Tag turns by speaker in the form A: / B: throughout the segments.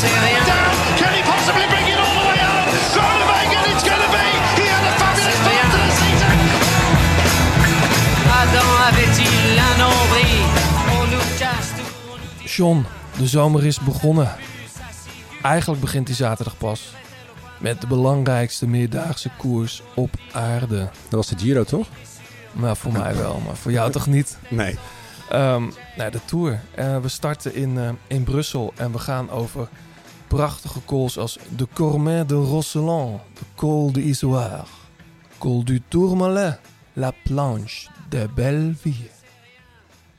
A: c'est rien.
B: Down. Can he possibly bring it all the way up? Groenewegen, it's going to be. He had a fabulous
A: C'est rien.
B: start to the season.
A: Adam avait-il un nombril On nous casse tout, on nous dit...
C: John, de zomer is begonnen. Eigenlijk begint die zaterdag pas. Met de belangrijkste meerdaagse koers op aarde.
D: Dat was de Giro, toch?
C: Nou, voor mij wel, maar voor jou toch niet?
D: Nee.
C: Ehm nou, de Tour. Eh, we starten in, eh, in Brussel en we gaan over prachtige cols als de Cormet de Rosselin, de Col de Isoire, Col du Tourmalet, La Planche de Belleville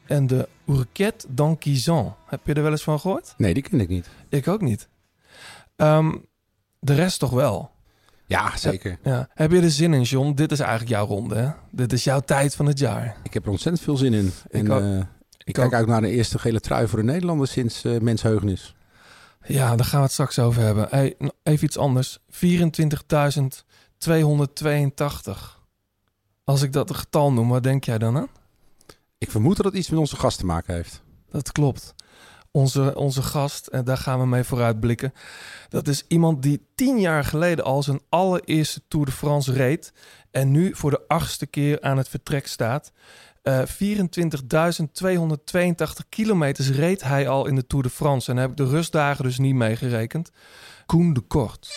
C: en de Ourquette d'Anquizan. Heb je er wel eens van gehoord?
D: Nee, die ken ik niet.
C: Ik ook niet. Ehm, de rest toch wel?
D: Ja, zeker.
C: Ja. Heb je er zin in, John? Dit is eigenlijk jouw ronde, hè? Dit is jouw tijd van het jaar.
D: Ik heb er ontzettend veel zin in. En
C: ook.
D: eh, ik
C: Ik
D: kijk
C: ook.
D: uit naar de eerste gele trui voor de Nederlanders sinds eh mensheugenis.
C: Ja, daar gaan we het straks over hebben. Hey, even iets anders. 24.282. Als ik dat een getal noem, wat denk jij dan aan?
D: Ik vermoed dat het iets met onze gast te maken heeft.
C: Dat klopt. Onze, onze gast, en daar gaan we mee vooruitblikken. Dat is iemand die tien jaar geleden al zijn allereerste Tour de France reed. En nu voor de achtste keer aan het vertrek staat. Eh 24.282 kilometers reed hij al in de Tour de France. En heb ik de rustdagen dus niet meegerekend. Koen de Kort.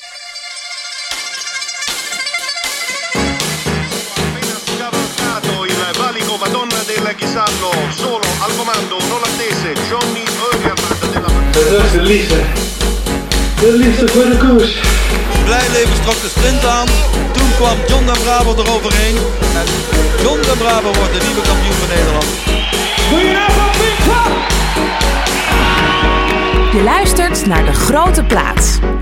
E: Dat is de liefde. De liefde voor de koers.
F: Blijleven trok de sprint aan. Toen kwam John de Bravo eroverheen. En John de Bravo wordt de nieuwe kampioen van Nederland.
G: Je luistert naar De Grote Plaats.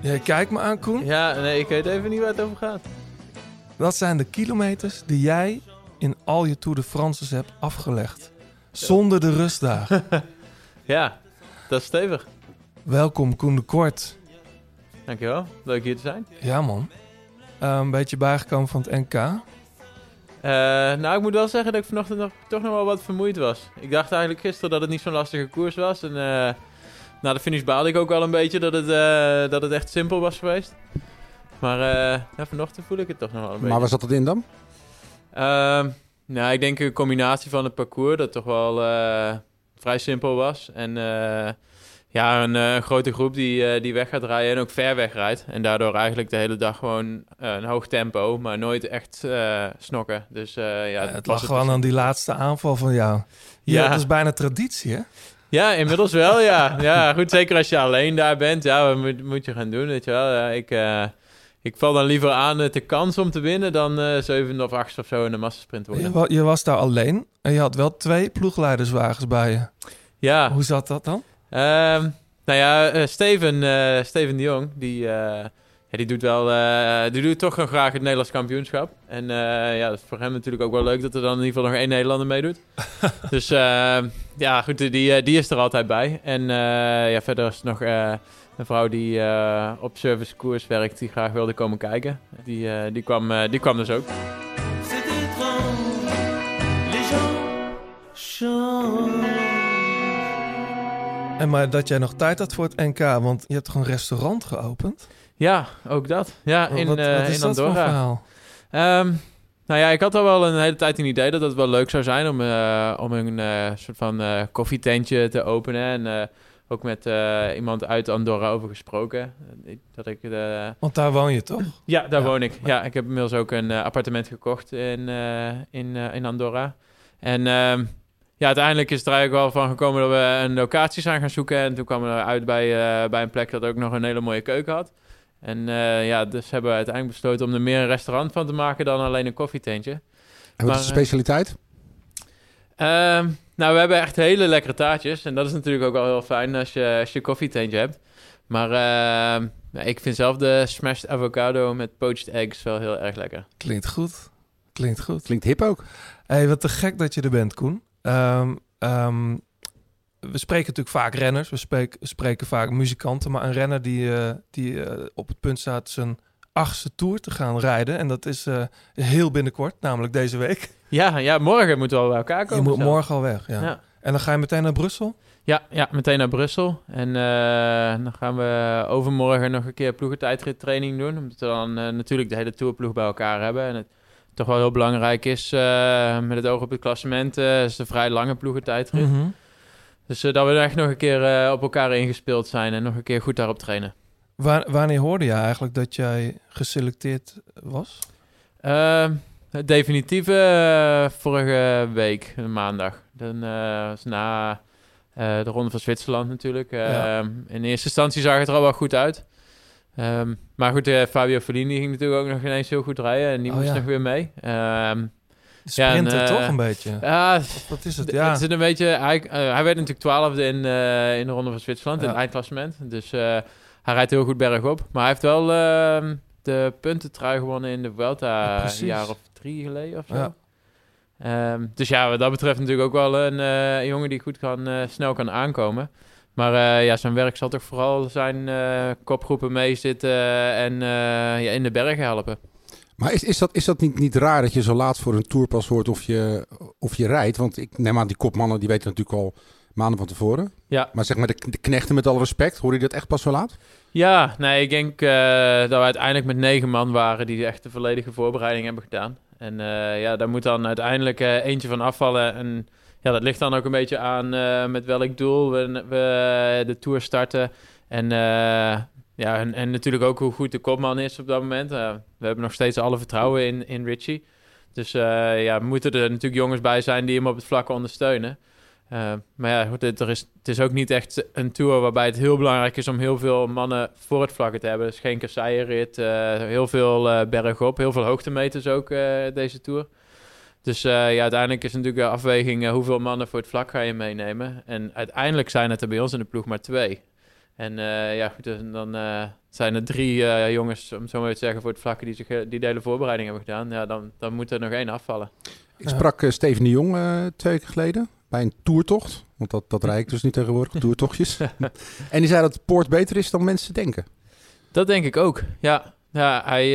C: Jij kijkt me aan, Koen.
H: Ja, nee, ik weet even niet waar het over gaat.
C: Dat zijn de kilometers die jij in al je Tour de France's hebt afgelegd. Zonder de rustdagen.
H: Ja, dat is stevig.
C: Welkom, Koen de Kort.
H: Dankjewel. Leuk hier te zijn.
C: Ja, man. Eh, een beetje bijgekomen van het NK.
H: Eh, nou, ik moet wel zeggen dat ik vanochtend nog, toch nog wel wat vermoeid was. Ik dacht eigenlijk gisteren dat het niet zo'n lastige koers was. En eh, na de finish baalde ik ook wel een beetje dat het, eh, dat het echt simpel was geweest. Maar eh, ja, vanochtend voel ik het toch nog wel een beetje.
D: Maar waar zat het in dan?
H: Ehm, nou, ik denk een combinatie van het parcours dat toch wel eh, vrij simpel was. En eh, ja, een eh, grote groep die, eh, die weg gaat rijden en ook ver wegrijdt. En daardoor eigenlijk de hele dag gewoon eh, een hoog tempo, maar nooit echt eh, snokken. Dus eh, ja, dat
C: het
H: was
C: lag gewoon aan die laatste aanval van jou. Ja,
H: Ja.
C: dat is bijna traditie, hè?
H: Ja, inmiddels wel, ja. Ja, goed, zeker als je alleen daar bent. Ja, wat moet, moet je gaan doen, weet je wel. Ja, ik, eh, ik val dan liever aan de kans om te winnen dan eh zevende of achtste of zo in de massasprint worden.
C: Je, wa- je was daar alleen en je had wel twee ploegleiderswagens bij je.
H: Ja,
C: Hoe zat dat dan?
H: Ehm, nou ja, eh, Steven, Steven de Jong, die, ja, die doet wel, eh, die doet toch wel graag het Nederlands kampioenschap. En eh, ja, dat is voor hem natuurlijk ook wel leuk dat er dan in ieder geval nog één Nederlander meedoet. dus ehm, ja, goed, die, eh, die is er altijd bij. En eh, ja, verder is er nog eh, een vrouw die eh, op servicekoers werkt, die graag wilde komen kijken. Die, eh, die, kwam, eh, die kwam dus ook.
C: En maar dat jij nog tijd had voor het NK, want je hebt toch een restaurant geopend?
H: Ja, ook dat. Ja, in,
C: wat,
H: eh,
C: wat is
H: in Andorra. Ehm, nou ja, ik had al wel een hele tijd een idee dat het wel leuk zou zijn om, eh, om een eh, soort van koffietentje te openen. En ook met iemand uit Andorra over gesproken. Dat ik,
C: Want daar woon je toch?
H: ja, daar
C: Ja.
H: woon ik. Ja, ik heb inmiddels ook een appartement gekocht in, in, in Andorra. En ehm, ja, uiteindelijk is er eigenlijk wel van gekomen dat we een locatie zijn gaan zoeken. En toen kwamen we uit bij, bij een plek dat ook nog een hele mooie keuken had. En eh, ja, dus hebben we uiteindelijk besloten om er meer een restaurant van te maken dan alleen een koffietentje.
D: En wat is de
H: eh,
D: specialiteit?
H: Ehm, nou, we hebben echt hele lekkere taartjes. En dat is natuurlijk ook wel heel fijn als je, als je koffietentje hebt. Maar eh, ja, ik vind zelf de smashed avocado met poached eggs wel heel erg lekker.
C: Klinkt goed. Klinkt goed.
D: Klinkt hip ook.
C: hey, wat te gek dat je er bent, Koen. Ehm, ehm, we spreken natuurlijk vaak renners, we spreken, spreken vaak muzikanten, maar een renner die, eh, die eh, op het punt staat zijn achtste tour te gaan rijden. En dat is eh, heel binnenkort, namelijk deze week.
H: Ja, ja, morgen moeten we bij elkaar komen.
C: je moet morgen al weg. Ja.
H: Ja.
C: En dan ga je meteen naar Brussel?
H: Ja, ja, meteen naar Brussel. En dan gaan we overmorgen nog een keer ploegentijdrit training doen. Omdat we dan natuurlijk de hele tourploeg bij elkaar hebben. En het toch wel heel belangrijk is, met het oog op het klassement, is een vrij lange ploegentijdrit.
C: Mhm.
H: Dus eh, dat we er echt nog een keer eh, op elkaar ingespeeld zijn en nog een keer goed daarop trainen.
C: Wa- wanneer hoorde je eigenlijk dat jij geselecteerd was?
H: Ehm, het definitieve eh, vorige week, maandag. Dan was na de Ronde van Zwitserland natuurlijk.
C: Ja.
H: Ehm, In eerste instantie zag het er al wel goed uit. Ehm, maar goed, Fabio Fellini ging natuurlijk ook nog ineens heel goed rijden. En die
C: Oh,
H: moest
C: ja.
H: nog weer mee.
C: Sprinten
H: Ja, en, eh,
C: toch een beetje?
H: ja,
C: Wat is het? Ja.
H: Het zit een beetje, hij, eh, hij werd natuurlijk twaalfde in, eh, in de Ronde van Zwitserland, in het eindklassement. Dus hij rijdt heel goed bergop. Maar hij heeft wel ehm, de puntentrui gewonnen in de Vuelta een jaar of drie geleden of zo. Ehm, dus ja, wat dat betreft natuurlijk ook wel een jongen die goed kan, snel kan aankomen. Maar ja, zijn werk zal toch vooral zijn kopgroepen meezitten en ja, in de bergen helpen.
D: Maar is, is dat, is dat niet, niet raar dat je zo laat voor een tour pas hoort of je, of je rijdt? Want ik neem aan, die kopmannen die weten natuurlijk al maanden van tevoren.
H: Ja.
D: Maar zeg maar, de, de knechten met alle respect, hoor je dat echt pas zo laat?
H: Ja, nee, ik denk eh, dat we uiteindelijk met negen man waren die echt de volledige voorbereiding hebben gedaan. En eh, ja, daar moet dan uiteindelijk eh, eentje van afvallen. En ja, dat ligt dan ook een beetje aan met welk doel we, we de Tour starten. En, ja, en, en natuurlijk ook hoe goed de kopman is op dat moment. Eh, we hebben nog steeds alle vertrouwen in, in Richie. Dus eh, ja, moeten er natuurlijk jongens bij zijn die hem op het vlak ondersteunen. Eh, maar ja, er is, het is ook niet echt een tour waarbij het heel belangrijk is om heel veel mannen voor het vlakke te hebben. Is geen kasseienrit, heel veel bergop, heel veel hoogtemeters ook deze tour. Dus ja, uiteindelijk is natuurlijk de afweging hoeveel mannen voor het vlak ga je meenemen. En uiteindelijk zijn het er bij ons in de ploeg maar twee. En eh, ja, goed, dus dan eh, zijn er drie eh, jongens, om zo maar te zeggen, voor het vlakke die, zich, die de hele voorbereiding hebben gedaan. Ja, dan, dan moet er nog één afvallen.
D: Ik sprak Steven de Jong twee weken geleden bij een toertocht. Want dat, dat rijd ik dus niet tegenwoordig, toertochtjes. en die zei dat het poort beter is dan mensen denken.
H: Dat denk ik ook. Ja, ja hij,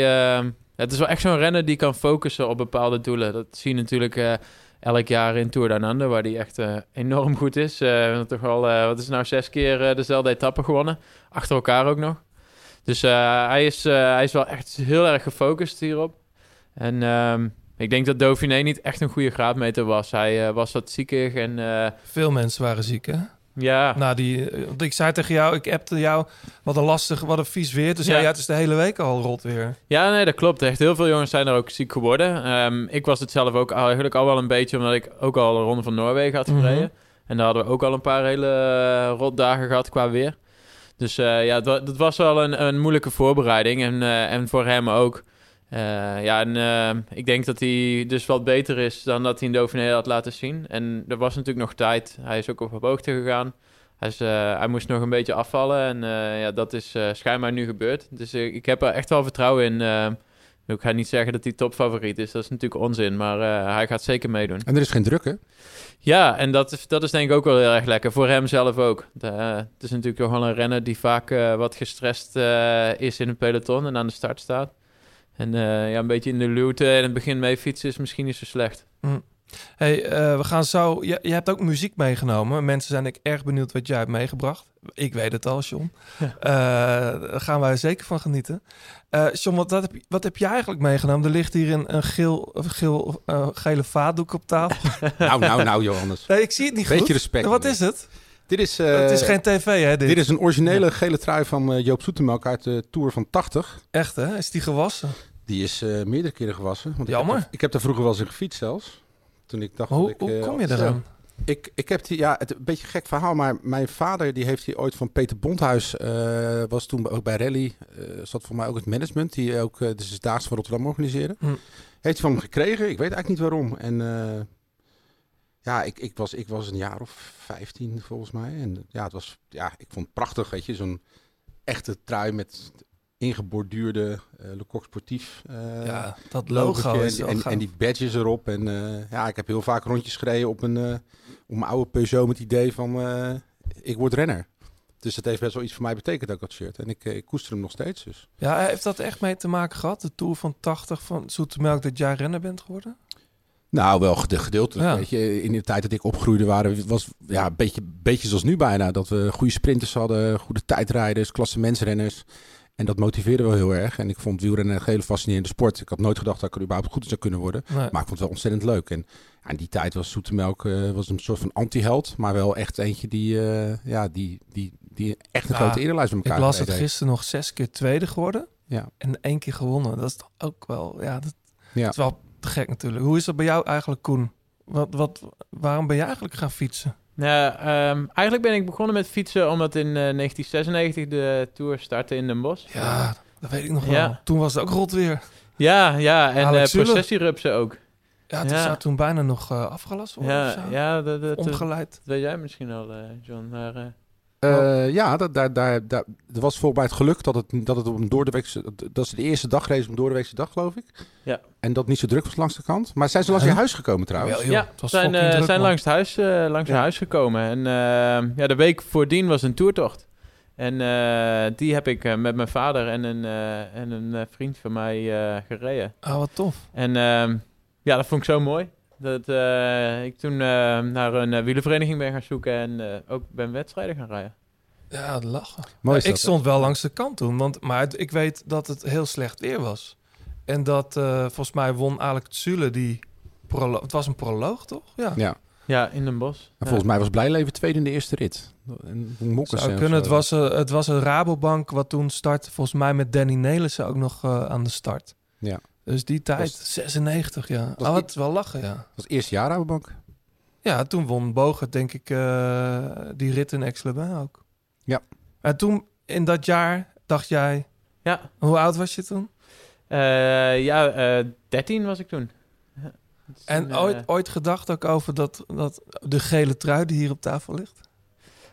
H: het is wel echt zo'n renner die kan focussen op bepaalde doelen. Dat zie je natuurlijk elk jaar in Tour Down waar hij echt eh, enorm goed is. Eh toch al, eh, wat is nou, zes keer dezelfde etappe gewonnen. Achter elkaar ook nog. Dus hij, is, hij is wel echt heel erg gefocust hierop. En ehm, ik denk dat Dauphiné niet echt een goede graadmeter was. Hij was wat ziekig en
C: Veel mensen waren ziek, hè?
H: Ja...
C: Nou, die, want ik zei tegen jou, ik appte jou, wat een lastig, wat een vies weer. Dus ja, het is de hele week al rot weer.
H: Ja, nee, dat klopt. Echt heel veel jongens zijn er ook ziek geworden. Ehm, ik was het zelf ook eigenlijk al wel een beetje, omdat ik ook al de Ronde van Noorwegen had gereden.
C: Mhm.
H: En daar hadden we ook al een paar hele eh, rotdagen gehad qua weer. Dus eh, ja, dat was wel een, een moeilijke voorbereiding. En, eh, en voor hem ook. Eh, ja, en eh, ik denk dat hij dus wat beter is dan dat hij in Dauphiné had laten zien. En er was natuurlijk nog tijd. Hij is ook op hoogte gegaan. Hij, is, eh, hij moest nog een beetje afvallen en ja, dat is schijnbaar nu gebeurd. Dus ik heb er echt wel vertrouwen in. ik ga niet zeggen dat hij topfavoriet is, dat is natuurlijk onzin, maar hij gaat zeker meedoen.
D: En er is geen druk, hè?
H: Ja, en dat is, dat is denk ik ook wel heel erg lekker. Voor hem zelf ook. De, het is natuurlijk toch wel een renner die vaak wat gestrest is in het peloton en aan de start staat. En eh, ja, een beetje in de luwte en het begin mee fietsen is misschien niet zo slecht.
C: hey, eh, we gaan zo... Je, je hebt ook muziek meegenomen. Mensen zijn ik erg benieuwd wat jij hebt meegebracht. Ik weet het al, John.
H: Ja.
C: Eh, daar gaan wij zeker van genieten. Eh John, wat, wat, heb, wat heb jij eigenlijk meegenomen? Er ligt hier een, een geel, geel, eh, gele vaatdoek op tafel.
D: Nou, nou, nou, Johannes.
C: nee, ik zie het niet
D: Beetje
C: goed.
D: respect.
C: Wat is het?
D: Dit is, eh,
C: het is geen tv, hè? Dit,
D: dit is een originele gele trui van eh, Joop Zoetemelk uit de Tour van 80.
C: Echt, hè? Is die gewassen?
D: Die is eh, meerdere keren gewassen. Want
C: Jammer.
D: Ik heb, ik heb daar vroeger wel eens in gefietst zelfs. Toen ik dacht
C: Hoe,
D: dat ik...
C: hoe
D: eh,
C: kom je eraan?
D: Ik, ik heb die, ja, het een beetje een gek verhaal, maar mijn vader die heeft hier ooit van Peter Bondhuis, eh, was toen ook bij Rally, eh, zat voor mij ook het management, die ook eh, de Zesdaagse van Rotterdam organiseerde.
C: Hm.
D: Heeft hij van hem gekregen, ik weet eigenlijk niet waarom. En eh, Ja, ik, ik, was, ik was een jaar of 15 volgens mij. En ja, het was, ja, ik vond het prachtig, weet je. Zo'n echte trui met ingeborduurde eh Le Coq Sportief eh,
C: ja, dat logo
D: en,
C: is
D: en, die badges erop. En eh, ja, ik heb heel vaak rondjes gereden op een, op mijn oude Peugeot met het idee van ik word renner. Dus dat heeft best wel iets voor mij betekend ook dat shirt. En ik, ik koester hem nog steeds dus.
C: Ja, heeft dat echt mee te maken gehad? De Tour van 80 van Zoetemelk dat jij renner bent geworden?
D: Nou, wel gede- gedeeltelijk.
C: Ja.
D: Weet je, in de tijd dat ik opgroeide waren was ja, een beetje, beetje zoals nu bijna. Dat we goede sprinters hadden, goede tijdrijders, klassementsrenners. En dat motiveerde wel heel erg. En ik vond wielrennen een hele fascinerende sport. Ik had nooit gedacht dat ik er überhaupt goed in zou kunnen worden.
C: Nee.
D: Maar ik vond het wel ontzettend leuk. En ja, in die tijd was Zoetemelk eh, was een soort van anti-held. Maar wel echt eentje die, eh, ja, die, die, die echt een
C: Ja,
D: grote erenlijst met
C: Ik
D: elkaar
C: las het gisteren nog zes keer tweede geworden.
D: Ja.
C: En één keer gewonnen. Dat is toch ook wel... Ja, dat,
D: Ja.
C: dat is wel te gek natuurlijk. Hoe is dat bij jou eigenlijk, Koen? Wat, wat, waarom ben je eigenlijk gaan fietsen?
H: Nou, eigenlijk ben ik begonnen met fietsen omdat in eh, 1996 de Tour startte in Den Bosch.
C: Ja, dat weet ik nog
H: Ja.
C: wel. Toen was het ook rot weer.
H: Ja, ja en eh
C: Zülle.
H: processierupsen ook.
C: Ja, het
H: Ja.
C: zou toen bijna nog eh, afgelast worden
H: Ja, ja dat, dat, dat
C: Omgeleid.
H: weet jij misschien al, eh, John. Maar, eh,
D: ja, dat, daar, daar, daar, was volgens mij het geluk dat het, dat het op een doordeweekse... Dat is de eerste dagreis op een doordeweekse dag, geloof ik.
H: Ja.
D: En dat niet zo druk was langs de kant. Maar zijn ze langs je
C: Huh?
D: huis gekomen trouwens?
H: Ja,
C: het was
H: zijn, eh,
C: druk,
H: zijn
C: man.
H: langs het huis, eh, langs
D: Ja.
H: huis gekomen. En eh, ja, de week voordien was een toertocht. En eh, die heb ik met mijn vader en een, eh, en een vriend van mij eh, gereden.
C: Ah, wat tof.
H: En ehm, ja, dat vond ik zo mooi. Dat eh, ik toen eh, naar een uh, wielervereniging ben gaan zoeken en eh, ook ben wedstrijden gaan rijden.
C: Ja, lachen.
D: Mooi
C: ik
D: dat, hè?
C: stond wel langs de kant toen, want, maar het- ik weet dat het heel slecht weer was. En dat eh, volgens mij won Alex Zule die prolo- Het was een proloog, toch? Ja.
D: Ja.
H: Ja, in Den Bosch.
D: En volgens mij was Blijleven tweede in de eerste rit. En Mokkers
C: Zou
D: en
C: kunnen.
D: zo.
C: Het was, eh, het was een Rabobank wat toen startte. Volgens mij met Danny Nelissen ook nog eh, aan de start.
D: Ja.
C: Dus die tijd,
D: Was-
C: 96, ja.
D: Was
C: Oh,
D: die-
C: het wel lachen, ja.
D: Dat was het eerste jaar Rabobank.
C: Ja, toen won Bogert, denk ik, eh, die rit in Aix-les-Bains ook.
D: Ja.
C: En toen, in dat jaar, dacht jij...
H: Ja,
C: Hoe oud was je toen?
H: Eh, ja eh 13 was ik toen. Ja,
C: En ooit, ooit gedacht ook over dat, dat de gele trui die hier op tafel ligt?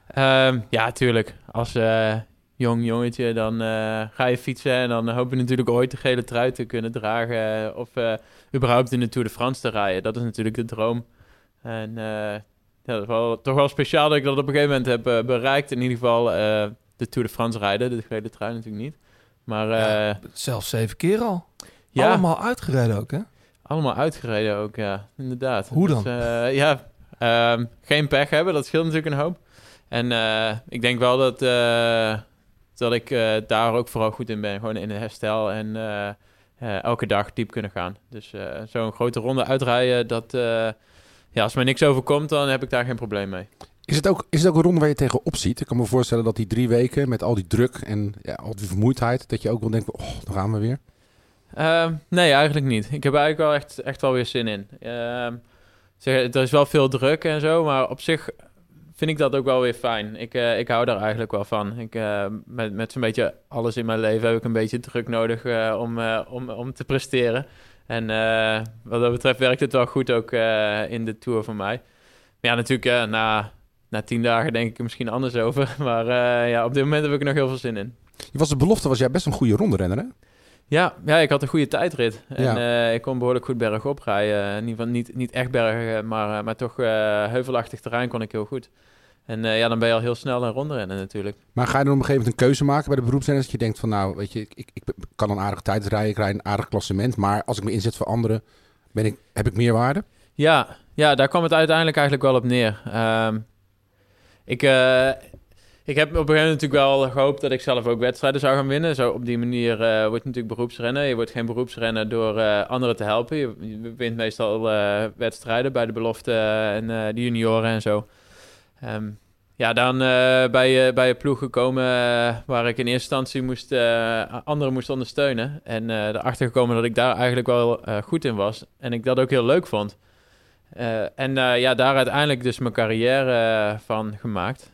H: Ehm, ja, tuurlijk. Als eh, jong jongetje, dan eh, ga je fietsen en dan hoop je natuurlijk ooit de gele trui te kunnen dragen. eh, of eh, überhaupt in de Tour de France te rijden. Dat is natuurlijk de droom. En ja, dat is wel, toch wel speciaal dat ik dat op een gegeven moment heb bereikt. In ieder geval de Tour de France rijden. De gele trui natuurlijk niet. Maar
C: Ja. Zelfs zeven keer al.
H: ja,
C: Allemaal uitgereden ook, hè?
H: allemaal uitgereden ook, ja. Inderdaad.
C: Hoe
H: Dus,
C: dan?
H: ja, ehm, geen pech hebben, dat scheelt natuurlijk een hoop. En ik denk wel dat, dat ik eh, daar ook vooral goed in ben. Gewoon in het herstel en eh, eh, elke dag diep kunnen gaan. Dus zo'n grote ronde uitrijden, dat... ja, als mij niks overkomt, dan heb ik daar geen probleem mee.
D: Is het, ook, is het ook een ronde waar je tegenop ziet? Ik kan me voorstellen dat die drie weken met al die druk en ja, al die vermoeidheid, dat je ook wel denkt, oh, dan gaan we weer.
H: Ehm, nee, eigenlijk niet. Ik heb eigenlijk wel echt, echt wel weer zin in. Ehm, zeg, er is wel veel druk en zo, maar op zich vind ik dat ook wel weer fijn. Ik, eh, ik hou daar eigenlijk wel van. Ik, eh, met met zo'n beetje alles in mijn leven heb ik een beetje druk nodig eh, om, om, om te presteren. En wat dat betreft werkt het wel goed ook in de Tour voor mij. Maar ja, natuurlijk na, na tien dagen denk ik er misschien anders over. Maar ja, op dit moment heb ik er nog heel veel zin in.
D: Je was de belofte, was jij best een goede ronderenner, hè?
H: Ja, ja, ik had een goede tijdrit. En
D: Ja.
H: eh, ik kon behoorlijk goed bergop rijden. In ieder geval niet, niet echt bergen, maar, eh, maar toch eh, heuvelachtig terrein kon ik heel goed. En eh, ja, dan ben je al heel snel een ronde rennen natuurlijk.
D: Maar ga je dan op een gegeven moment een keuze maken bij de beroepsrenners? Dat je denkt van, nou, weet je, ik, ik, ik kan een aardige tijd rijden, ik rijd een aardig klassement. Maar als ik me inzet voor anderen, ben ik, heb ik meer waarde?
H: Ja, ja, daar kwam het uiteindelijk eigenlijk wel op neer. Ehm, ik, eh, ik heb op een gegeven moment natuurlijk wel gehoopt dat ik zelf ook wedstrijden zou gaan winnen. Zo op die manier eh word je natuurlijk beroepsrenner. Je wordt geen beroepsrenner door eh, anderen te helpen. Je, wint meestal eh, wedstrijden bij de belofte en de junioren en zo. Ehm, ja, dan eh, bij, eh, bij een ploeg gekomen waar ik in eerste instantie moest, anderen moest ondersteunen. En erachter gekomen dat ik daar eigenlijk wel goed in was. En ik dat ook heel leuk vond. En ja, daar uiteindelijk dus mijn carrière van gemaakt.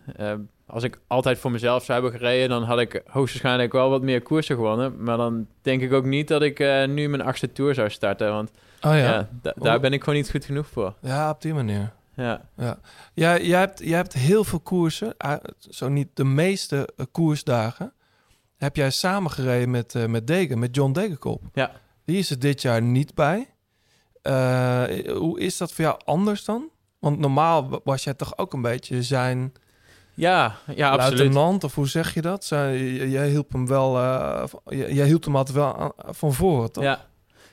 H: Als ik altijd voor mezelf zou hebben gereden, dan had ik hoogstwaarschijnlijk wel wat meer koersen gewonnen. Maar dan denk ik ook niet dat ik eh, nu mijn achtste tour zou starten. Want
C: Oh ja.
H: ja, da- daar
C: Oh.
H: ben ik gewoon niet goed genoeg voor.
C: Ja, op die manier.
H: Ja.
C: Ja, jij, hebt, jij hebt heel veel koersen, eh, zo niet de meeste eh, koersdagen, heb jij samengereden met, met Degen, met John Degenkop.
H: Ja.
C: Die is er dit jaar niet bij. Hoe is dat voor jou anders dan? Want normaal wa- was jij toch ook een beetje zijn
H: Ja, ja, absoluut.
C: luitenant, of hoe zeg je dat? Zij, jij hielp hem wel, eh, jij jij hield hem altijd wel aan- van toch?
H: Ja,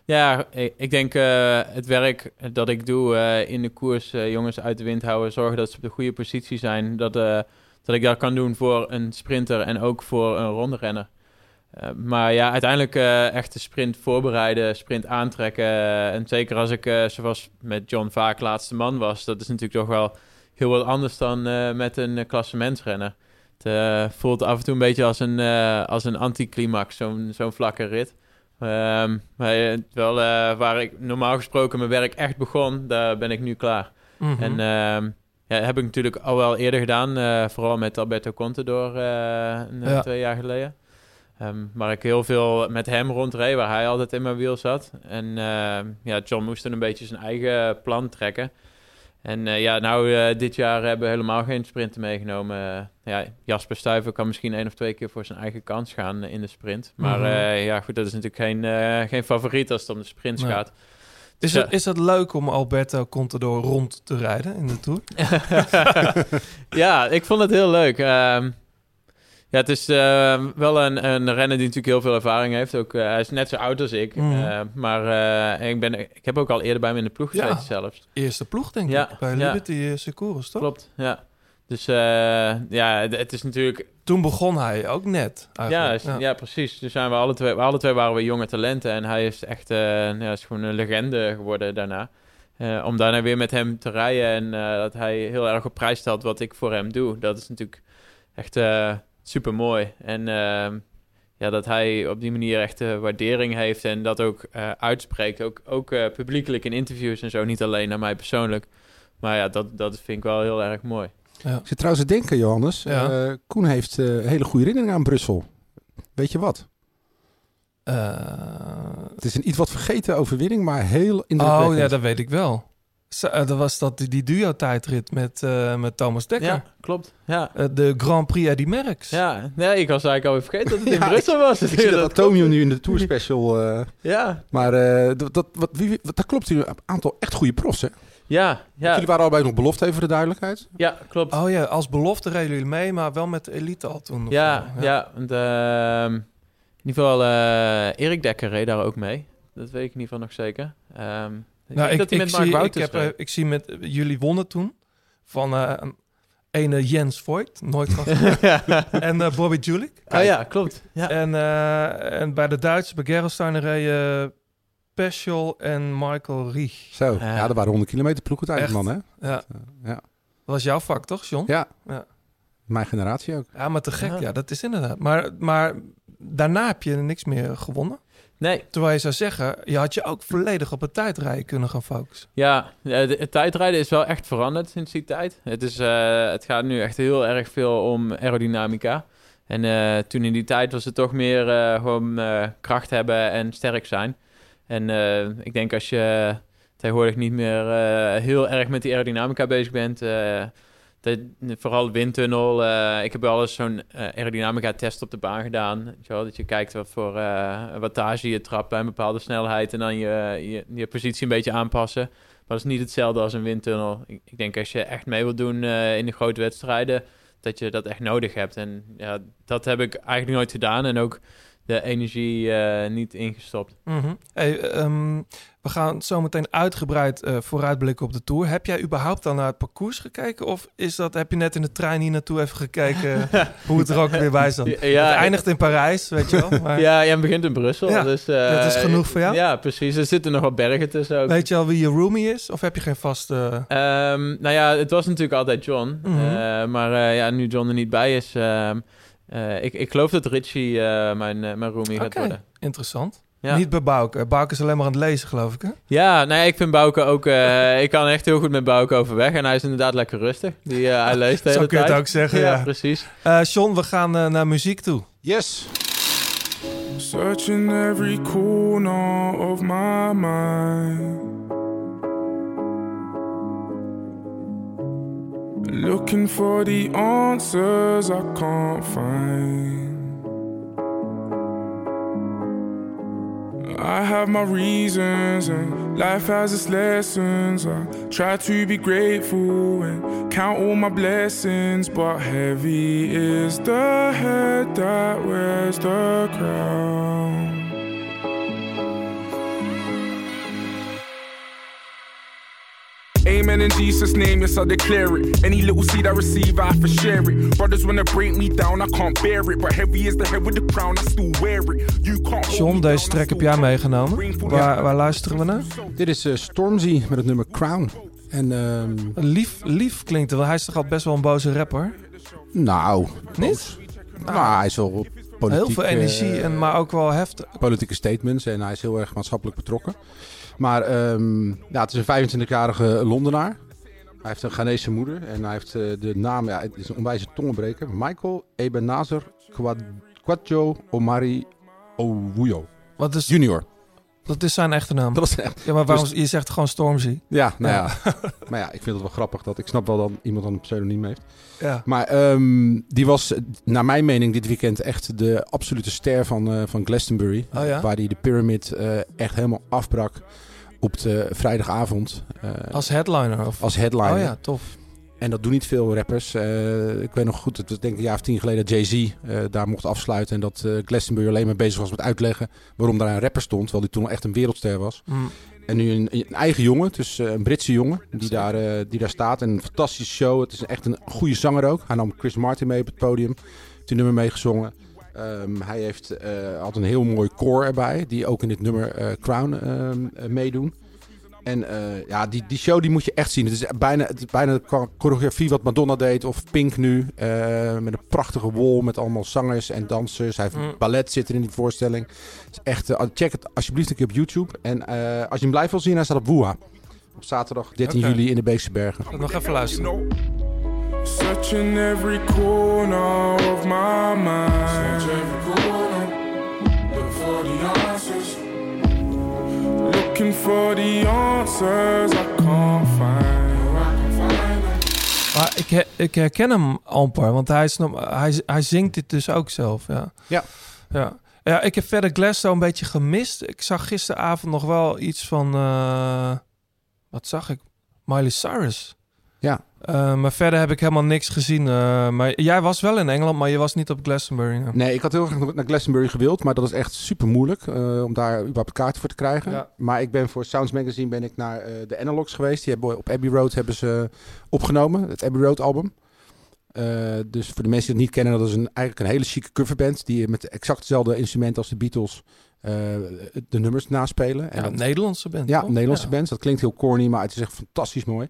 H: ja ik, ik denk eh, het werk dat ik doe eh, in de koers, eh, jongens uit de wind houden, zorgen dat ze op de goede positie zijn. Dat, eh, dat ik dat kan doen voor een sprinter en ook voor een ronderenner. Eh, maar ja, uiteindelijk eh, echt de sprint voorbereiden, sprint aantrekken. eh, en zeker als ik, eh, zoals met John vaak laatste man was, dat is natuurlijk toch wel heel wat anders dan eh, met een uh, klassementsrenner. Het eh, voelt af en toe een beetje als een, eh, als een anticlimax, zo'n zo'n vlakke rit. Ehm, maar eh, wel eh, waar ik normaal gesproken mijn werk echt begon, daar ben ik nu klaar.
C: Mhm.
H: En ehm, ja, heb ik natuurlijk al wel eerder gedaan, eh, vooral met Alberto Contador eh een,
C: Ja.
H: twee jaar geleden. Ehm, waar ik heel veel met hem rondreed, waar hij altijd in mijn wiel zat. En ja, John moest dan een beetje zijn eigen plan trekken. En eh, ja, nou, eh, dit jaar hebben we helemaal geen sprinten meegenomen. Eh, ja, Jasper Stuyven kan misschien één of twee keer voor zijn eigen kans gaan in de sprint. Maar
C: Mhm.
H: ja, goed, dat is natuurlijk geen, geen favoriet als het om de sprints
C: Nee.
H: gaat.
C: is,
H: ja.
C: het, is het leuk om Alberto Contador rond te rijden in de Tour?
H: ja, ik vond het heel leuk. Ehm, ja, het is ehm, wel een, een renner die natuurlijk heel veel ervaring heeft. Ook, eh, hij is net zo oud als ik.
C: Mhm.
H: Eh, maar eh, ik, ben, ik heb ook al eerder bij hem in de ploeg
C: Ja.
H: gezeten zelfs.
C: Eerste ploeg, denk
H: Ja,
C: ik, bij
H: ja.
C: Liberty uh, Securus, toch?
H: Klopt, ja. Dus eh, ja, het- is natuurlijk...
C: Toen begon hij ook net,
H: Ja,
C: eigenlijk.
H: ja. precies. Dus zijn we alle twee, alle twee waren we jonge talenten. En hij is echt ja, is gewoon een legende geworden daarna. Om daarna weer met hem te rijden en dat hij heel erg op prijs stelt wat ik voor hem doe. Dat is natuurlijk echt super mooi. En ehm, ja, dat hij op die manier echt eh, waardering heeft en dat ook eh, uitspreekt. Ook, ook eh, publiekelijk in interviews en zo. Niet alleen naar mij persoonlijk. Maar ja, dat, dat vind ik wel heel erg mooi.
C: Ja.
D: Ik zit trouwens te denken, Johannes.
C: Ja.
D: Eh, Koen heeft eh, hele goede herinneringen aan Brussel. Weet je wat?
C: Eh,
D: Het is een iets wat vergeten overwinning, maar heel indrukwekkend.
C: oh ja, dat weet ik wel. Zo, eh, dat was dat, die, die duo-tijdrit met, eh, met Thomas Dekker.
H: Ja, klopt. Ja.
C: Eh, de Grand Prix Eddy Merckx.
H: Ja, nee, ik was eigenlijk alweer vergeten dat het in
D: Ja,
H: Brussel was.
D: Ik zie dat. Antonio nu in de Tour Special.
H: Ja,
D: maar dat, dat, wat, wie, wat, dat klopt. Een aantal echt goede profs, hè?
H: ja, ja,
D: Jullie waren allebei nog belofte, even voor de duidelijkheid.
H: ja, klopt.
C: Oh ja, als belofte reden jullie mee, maar wel met de elite al toen.
H: ja, ja. ehm, in ieder geval, Erik Dekker reed daar ook mee. Dat weet ik in ieder geval nog zeker. Ehm, ik
C: Nou, ik,
H: dat
C: ik,
H: met Mark
C: zie, ik, heb, eh, ik zie met jullie wonnen toen van eh, een ene Jens Voigt, nooit van en eh, Bobby Julik.
H: oh ja, klopt. Ja.
C: En, eh, en bij de Duitsers, bij Gerolstein, reden Peschel en Michael Riech.
D: Zo,
H: Ja.
D: ja, dat waren 100 kilometer ploeg
C: Echt?
D: man, hè?
C: Ja.
D: ja.
C: Dat was jouw vak, toch, John?
D: Ja.
C: Ja.
D: Mijn generatie ook.
C: Ja, maar te gek.
H: Ja.
C: Ja, dat is inderdaad. Maar, maar daarna heb je niks meer gewonnen.
H: Nee,
C: Terwijl je zou zeggen, je had je ook volledig op het tijdrijden kunnen gaan focussen.
H: Ja, eh, het tijdrijden is wel echt veranderd sinds die tijd. Het, is, eh, het gaat nu echt heel erg veel om aerodynamica. En eh, toen in die tijd was het toch meer gewoon kracht hebben en sterk zijn. En ik denk als je tegenwoordig niet meer heel erg met die aerodynamica bezig bent... dat, vooral windtunnel. eh, ik heb wel eens zo'n eh, aerodynamica-test op de baan gedaan. Dat je kijkt wat voor eh, wattage je trapt bij een bepaalde snelheid... en dan je, je, je positie een beetje aanpassen. Maar dat is niet hetzelfde als een windtunnel. Ik, ik denk als je echt mee wilt doen in de grote wedstrijden... dat je dat echt nodig hebt. En ja, dat heb ik eigenlijk nooit gedaan. En ook de energie eh, niet ingestopt.
C: Mhm. Hey, ehm, we gaan zo meteen uitgebreid eh, vooruitblikken op de Tour. Heb jij überhaupt al naar het parcours gekeken? Of is dat, heb je net in de trein hier naartoe even gekeken hoe het er ook weer bij zat?
H: Ja,
C: het eindigt in Parijs, weet je wel. Maar
H: Ja, jij begint in Brussel.
C: Ja,
H: dus, eh,
C: dat is genoeg voor jou?
H: Ja, precies. Er zitten nog wat bergen tussen ook.
C: weet je al wie je roomie is? Of heb je geen vaste...
H: Ehm, nou ja, het was natuurlijk altijd John.
C: Mhm.
H: Eh, maar eh, ja, nu John er niet bij is... ehm, eh, ik, ik geloof dat Richie eh, mijn, eh, mijn roomie gaat
C: Oké,
H: worden.
C: interessant.
H: Ja.
C: Niet bij Bouke. Bouke is alleen maar aan het lezen, geloof ik, hè?
H: Ja, nee, ik vind Bouke ook... eh, ik kan echt heel goed met Bouke overweg. En hij is inderdaad lekker rustig. Die, eh, hij leest de
C: Zo
H: hele
C: kun je het
H: tijd.
C: ook zeggen, ja.
H: precies.
C: Eh John, we gaan eh, naar muziek toe.
D: Yes!
I: Searching every corner of my mind. Looking for the answers I can't find. I have my reasons and life has its lessons. I try to be grateful and count all my blessings, but heavy is the head that wears the crown. Amen in Jesus' name, yes, I declare it. Any little seed I receive, I to share it. Brothers wanna break me down, I can't bear it. But heavy is the head with the crown, I still wear it. You can't
C: John, deze track heb jij meegenomen. Waar, waar luisteren we naar?
D: Dit is eh, Stormzy met het nummer Crown. En ehm,
C: Lief, lief klinkt het wel. Hij is toch al best wel een boze rapper?
D: nou,
C: Niet?
D: nou, hij is wel politiek,
C: Heel veel energie,
D: eh,
C: en, maar ook wel heftig.
D: politieke statements en hij is heel erg maatschappelijk betrokken. Maar ehm, ja, het is een 25-jarige Londenaar. Hij heeft een Ghanese moeder en hij heeft eh, de naam, ja, het is een onwijze tongenbreker. Michael Ebenezer Kwad- Kwadjo Omari Owuyo
C: Wat is,
D: Junior.
C: Dat is zijn echte naam.
D: Dat echt.
C: Ja, maar waarom,
D: Dus-
C: je zegt gewoon Stormzy.
D: Ja, nou
C: Ja.
D: ja. maar ja, ik vind het wel grappig dat ik snap wel dat iemand dan een pseudoniem heeft.
C: Ja.
D: Maar ehm, die was, naar mijn mening, dit weekend echt de absolute ster van, eh, van Glastonbury.
C: Oh ja?
D: Waar hij de Pyramid eh, echt helemaal afbrak op de vrijdagavond. eh,
C: Als headliner? Of?
D: als headliner.
C: Oh ja, tof.
D: En dat doen niet veel rappers. Eh, ik weet nog goed, het was denk ik een jaar of tien geleden dat Jay-Z eh, daar mocht afsluiten. En dat eh, Glastonbury alleen maar bezig was met uitleggen waarom daar een rapper stond. Terwijl hij toen al echt een wereldster was.
C: Mm.
D: En nu een, een eigen jongen, dus een Britse jongen, die daar, die daar staat. En een fantastische show. Het is echt een goede zanger ook. Hij nam Chris Martin mee op het podium. Heeft die nummer meegezongen. Ehm, hij heeft, had een heel mooi koor erbij, die ook in dit nummer Crown ehm, eh, meedoen. En eh, ja, die, die show die moet je echt zien. Het is bijna, het is bijna de cho- choreografie wat Madonna deed of Pink nu. eh, met een prachtige wall met allemaal zangers en dansers. Hij heeft
C: Mm.
D: ballet zitten in die voorstelling. Het is echt, eh, check het alsjeblieft een keer op YouTube. En eh, als je hem live wil zien, hij staat op Woeha. Op zaterdag 13
C: Oké.
D: juli in de Beekse Bergen.
C: Nog even luisteren.
I: Searching every corner of my mind. Search every corner, look for the answers. Looking for the answers I can't find.
C: Maar ik, ik herken hem amper, want hij, is, nog- hij, hij zingt dit dus ook zelf. Ja.
D: Ja.
C: Ja. Ja, ik heb verder Glasgow een beetje gemist. Ik zag gisteravond nog wel iets van... eh, wat zag ik? Miley Cyrus.
D: Ja.
C: Eh, maar verder heb ik helemaal niks gezien. eh, maar jij was wel in Engeland, maar je was niet op Glastonbury.
D: Nee, ik had heel graag naar Glastonbury gewild, maar dat is echt super moeilijk eh, om daar überhaupt kaarten voor te krijgen.
C: Ja.
D: Maar ik ben voor Sounds Magazine ben ik naar de Analogs geweest. Die hebben op Abbey Road hebben ze opgenomen, het Abbey Road album. Dus voor de mensen die het niet kennen, dat is een, eigenlijk een hele chique coverband die met exact hetzelfde instrument als de Beatles de nummers naspelen. En
C: Ja,
D: dat-
C: een Nederlandse band.
D: ja, een Nederlandse
C: Ja.
D: band. Dat klinkt heel corny, maar het is echt fantastisch mooi.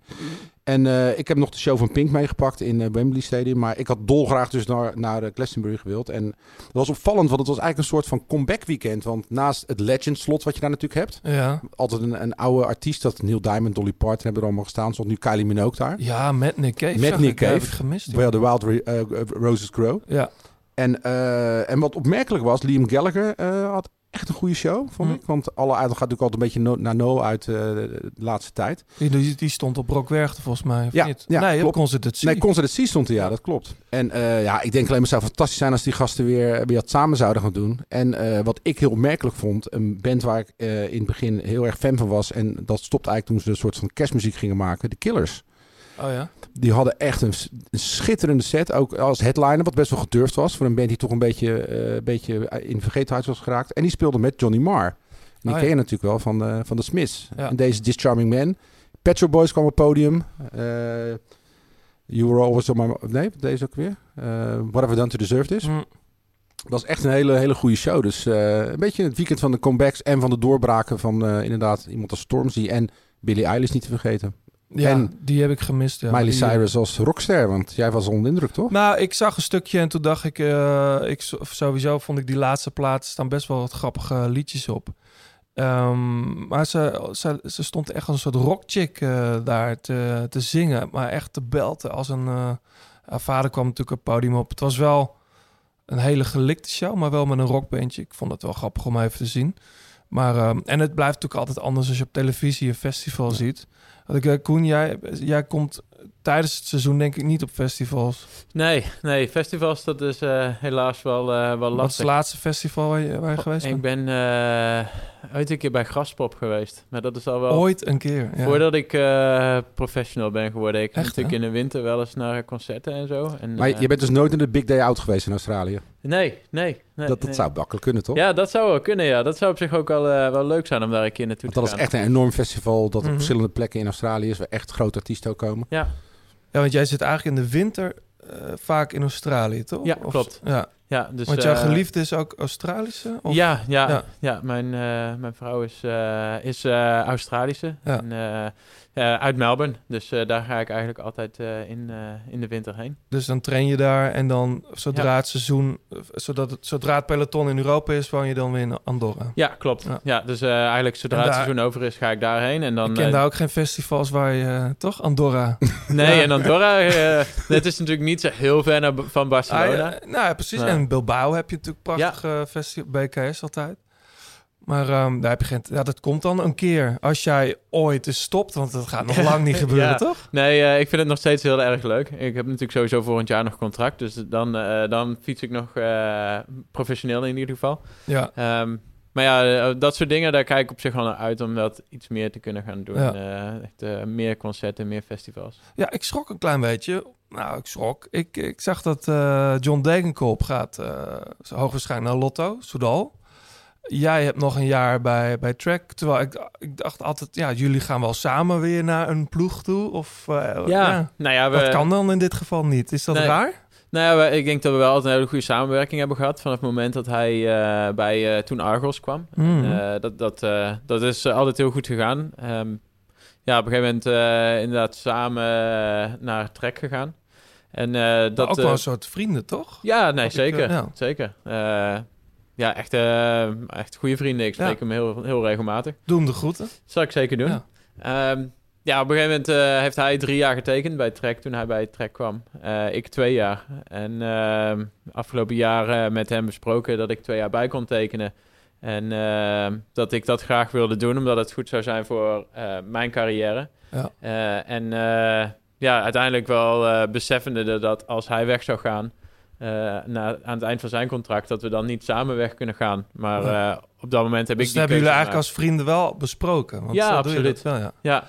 D: En eh, ik heb nog de show van Pink meegepakt in eh, Wembley Stadium. Maar ik had dolgraag dus naar, naar eh, Glastonbury gewild. En dat was opvallend, want het was eigenlijk een soort van comeback weekend. Want naast het Legend slot wat je daar natuurlijk hebt.
C: Ja.
D: Altijd een, een oude artiest, dat Neil Diamond, Dolly Parton hebben er allemaal gestaan. Stond nu Kylie Minogue daar.
C: ja, met Nick Cave.
D: Met Nick Cave.
C: gemist.
D: Where the Wild Roses Grow.
C: Ja.
D: En, en wat opmerkelijk was, Liam Gallagher had echt een goede show, vond
C: Hm.
D: ik. Want alle aandacht gaat natuurlijk altijd een beetje no- naar No uit eh, de laatste tijd.
C: Die, die, die stond op Rockwerchter volgens mij, of
D: Ja,
C: niet?
D: ja,
C: nee, op
D: klopt.
C: Concerted
D: Nee, Concert stond er, ja, dat klopt. En eh, ja, ik denk alleen maar zou fantastisch zijn als die gasten weer, weer wat samen zouden gaan doen. En eh, wat ik heel opmerkelijk vond, een band waar ik in het begin heel erg fan van was. En dat stopte eigenlijk toen ze een soort van kerstmuziek gingen maken. De Killers.
C: Oh ja?
D: Die hadden echt een, schitterende set, ook als headliner, wat best wel gedurfd was. Voor een band die toch een beetje, eh, beetje in vergetenheid was geraakt. En die speelde met Johnny Marr. En die
C: Oh,
D: ken je natuurlijk wel van de, van de Smiths.
C: Ja.
D: En deze This Charming Man. Pet Shop Boys kwam op het podium. Eh, you were always on my... Nee, deze ook weer. Eh, What Have I Done to Deserve This.
C: Hm.
D: Dat was echt een hele, hele goede show. Dus eh, een beetje het weekend van de comebacks en van de doorbraken van eh, inderdaad iemand als Stormzy en Billie Eilish niet te vergeten.
C: Ja,
D: En
C: die heb ik gemist. Ja.
D: Miley
C: Die, eh,
D: Cyrus als rockster, want jij was onder de indruk, toch?
C: Nou, ik zag een stukje en toen dacht ik, eh, ik so- sowieso vond ik die laatste plaats staan best wel wat grappige liedjes op. Ehm, maar ze, ze, ze stond echt als een soort rockchick eh daar te, te zingen, maar echt te belten als een. haar vader kwam natuurlijk op het podium op. Het was wel een hele gelikte show, maar wel met een rockbandje. Ik vond het wel grappig om even te zien. Maar, ehm, en het blijft natuurlijk altijd anders als je op televisie een festival ziet. Want ik, eh, Koen, jij, jij komt tijdens het seizoen denk ik niet op festivals.
H: Nee, nee, festivals, dat is eh, helaas wel, eh, wel
C: Wat is het
H: lastig.
C: laatste festival waar je, waar je geweest
H: Ik
C: bent?
H: ben eh, ooit een keer bij Graspop geweest. Maar dat is al wel...
C: Ooit een keer. Ja.
H: Voordat ik eh, professional ben geworden. Ik ga
C: Echt,
H: natuurlijk
C: hè?
H: in de winter wel eens naar concerten en zo. En,
D: Maar je bent dus nooit in de Big Day Out geweest in Australië.
H: Nee, nee. nee
D: dat dat
H: nee.
D: zou makkelijk kunnen, toch?
H: Ja, dat zou wel kunnen, ja. Dat zou op zich ook wel, eh, wel leuk zijn om daar een keer naartoe
D: Want
H: te
D: dat
H: gaan.
D: is echt een enorm festival dat
C: Mhm.
D: op verschillende plekken in Australië is, waar echt grote artiesten ook komen.
H: Ja,
C: Ja, want jij zit eigenlijk in de winter eh, vaak in Australië, toch?
H: Ja,
C: Of-
H: klopt.
C: Ja.
H: Ja dus...
C: want jouw
H: eh,
C: geliefde is ook Australische? Of?
H: Ja, ja,
C: Ja.
H: ja. mijn, eh, mijn vrouw is, eh, is Australische.
C: Ja.
H: En, uit Melbourne. Dus daar ga ik eigenlijk altijd in, in de winter heen.
C: Dus dan train je daar en dan zodra
H: Ja.
C: het seizoen, zodat het, zodra het peloton in Europa is, woon je dan weer in Andorra.
H: Ja, klopt.
C: Ja.
H: Dus eigenlijk zodra het seizoen over is, ga ik daarheen. En dan,
C: ik ken daar ook geen festivals waar je, toch? Andorra.
H: Nee, en Andorra, het is natuurlijk niet zo heel ver van Barcelona.
C: Ah, ja, nou ja, precies. En Bilbao heb je natuurlijk prachtige festival, BKS altijd. Maar ehm, daar heb je geen... Ja, dat komt dan een keer. Als jij ooit eens stopt, want dat gaat nog lang niet gebeuren,
H: Ja.
C: toch?
H: Nee, eh, ik vind het nog steeds heel erg leuk. Ik heb natuurlijk sowieso volgend jaar nog contract. Dus dan, eh, dan fiets ik nog eh, professioneel in ieder geval.
C: Ja.
H: Ehm, maar ja, eh, dat soort dingen, daar kijk ik op zich wel naar uit om dat iets meer te kunnen gaan doen.
C: Ja.
H: Eh, echt, eh, meer concerten, meer festivals.
C: Ja, ik schrok een klein beetje. Nou, ik schrok. Ik, ik zag dat John Degenkolb gaat hoogwaarschijnlijk naar Lotto, Soudal. Jij hebt nog een jaar bij, bij Trek. Terwijl ik, ik dacht altijd, ja, jullie gaan wel samen weer naar een ploeg toe. Of, eh,
H: Ja, nou ja, we-
C: dat kan dan in dit geval niet. Is dat
H: Nee.
C: raar?
H: Nou ja, ik denk dat we wel altijd een hele goede samenwerking hebben gehad vanaf het moment dat hij eh, bij eh, toen Argos kwam. En, eh, dat, dat, dat is altijd heel goed gegaan. Ehm, ja, op een gegeven moment inderdaad samen naar Trek gegaan. En dat
C: ook wel een soort vrienden, toch?
H: Ja, nee,
C: Had ik,
H: zeker.
C: ja.
H: Zeker. Ja, echt, echt goede vrienden. Ik spreek
C: Ja.
H: hem heel, heel regelmatig.
C: Doe hem de groeten.
H: Dat zal ik zeker doen.
C: Ja.
H: Ja, ja op een gegeven moment eh, heeft hij drie jaar getekend bij Trek toen hij bij Trek kwam. Eh, ik twee jaar. En ehm, afgelopen jaar met hem besproken dat ik twee jaar bij kon tekenen. En ehm, dat ik dat graag wilde doen, omdat het goed zou zijn voor eh, mijn carrière.
C: Ja.
H: En ja, uiteindelijk wel beseffende dat- als hij weg zou gaan, na, aan het eind van zijn contract, dat we dan niet samen weg kunnen gaan. Maar op dat moment heb
C: Dus
H: ik die
C: hebben jullie eigenlijk als vrienden wel besproken. Want
H: Ja,
C: zo doe je
H: absoluut.
C: wel, ja.
H: ja,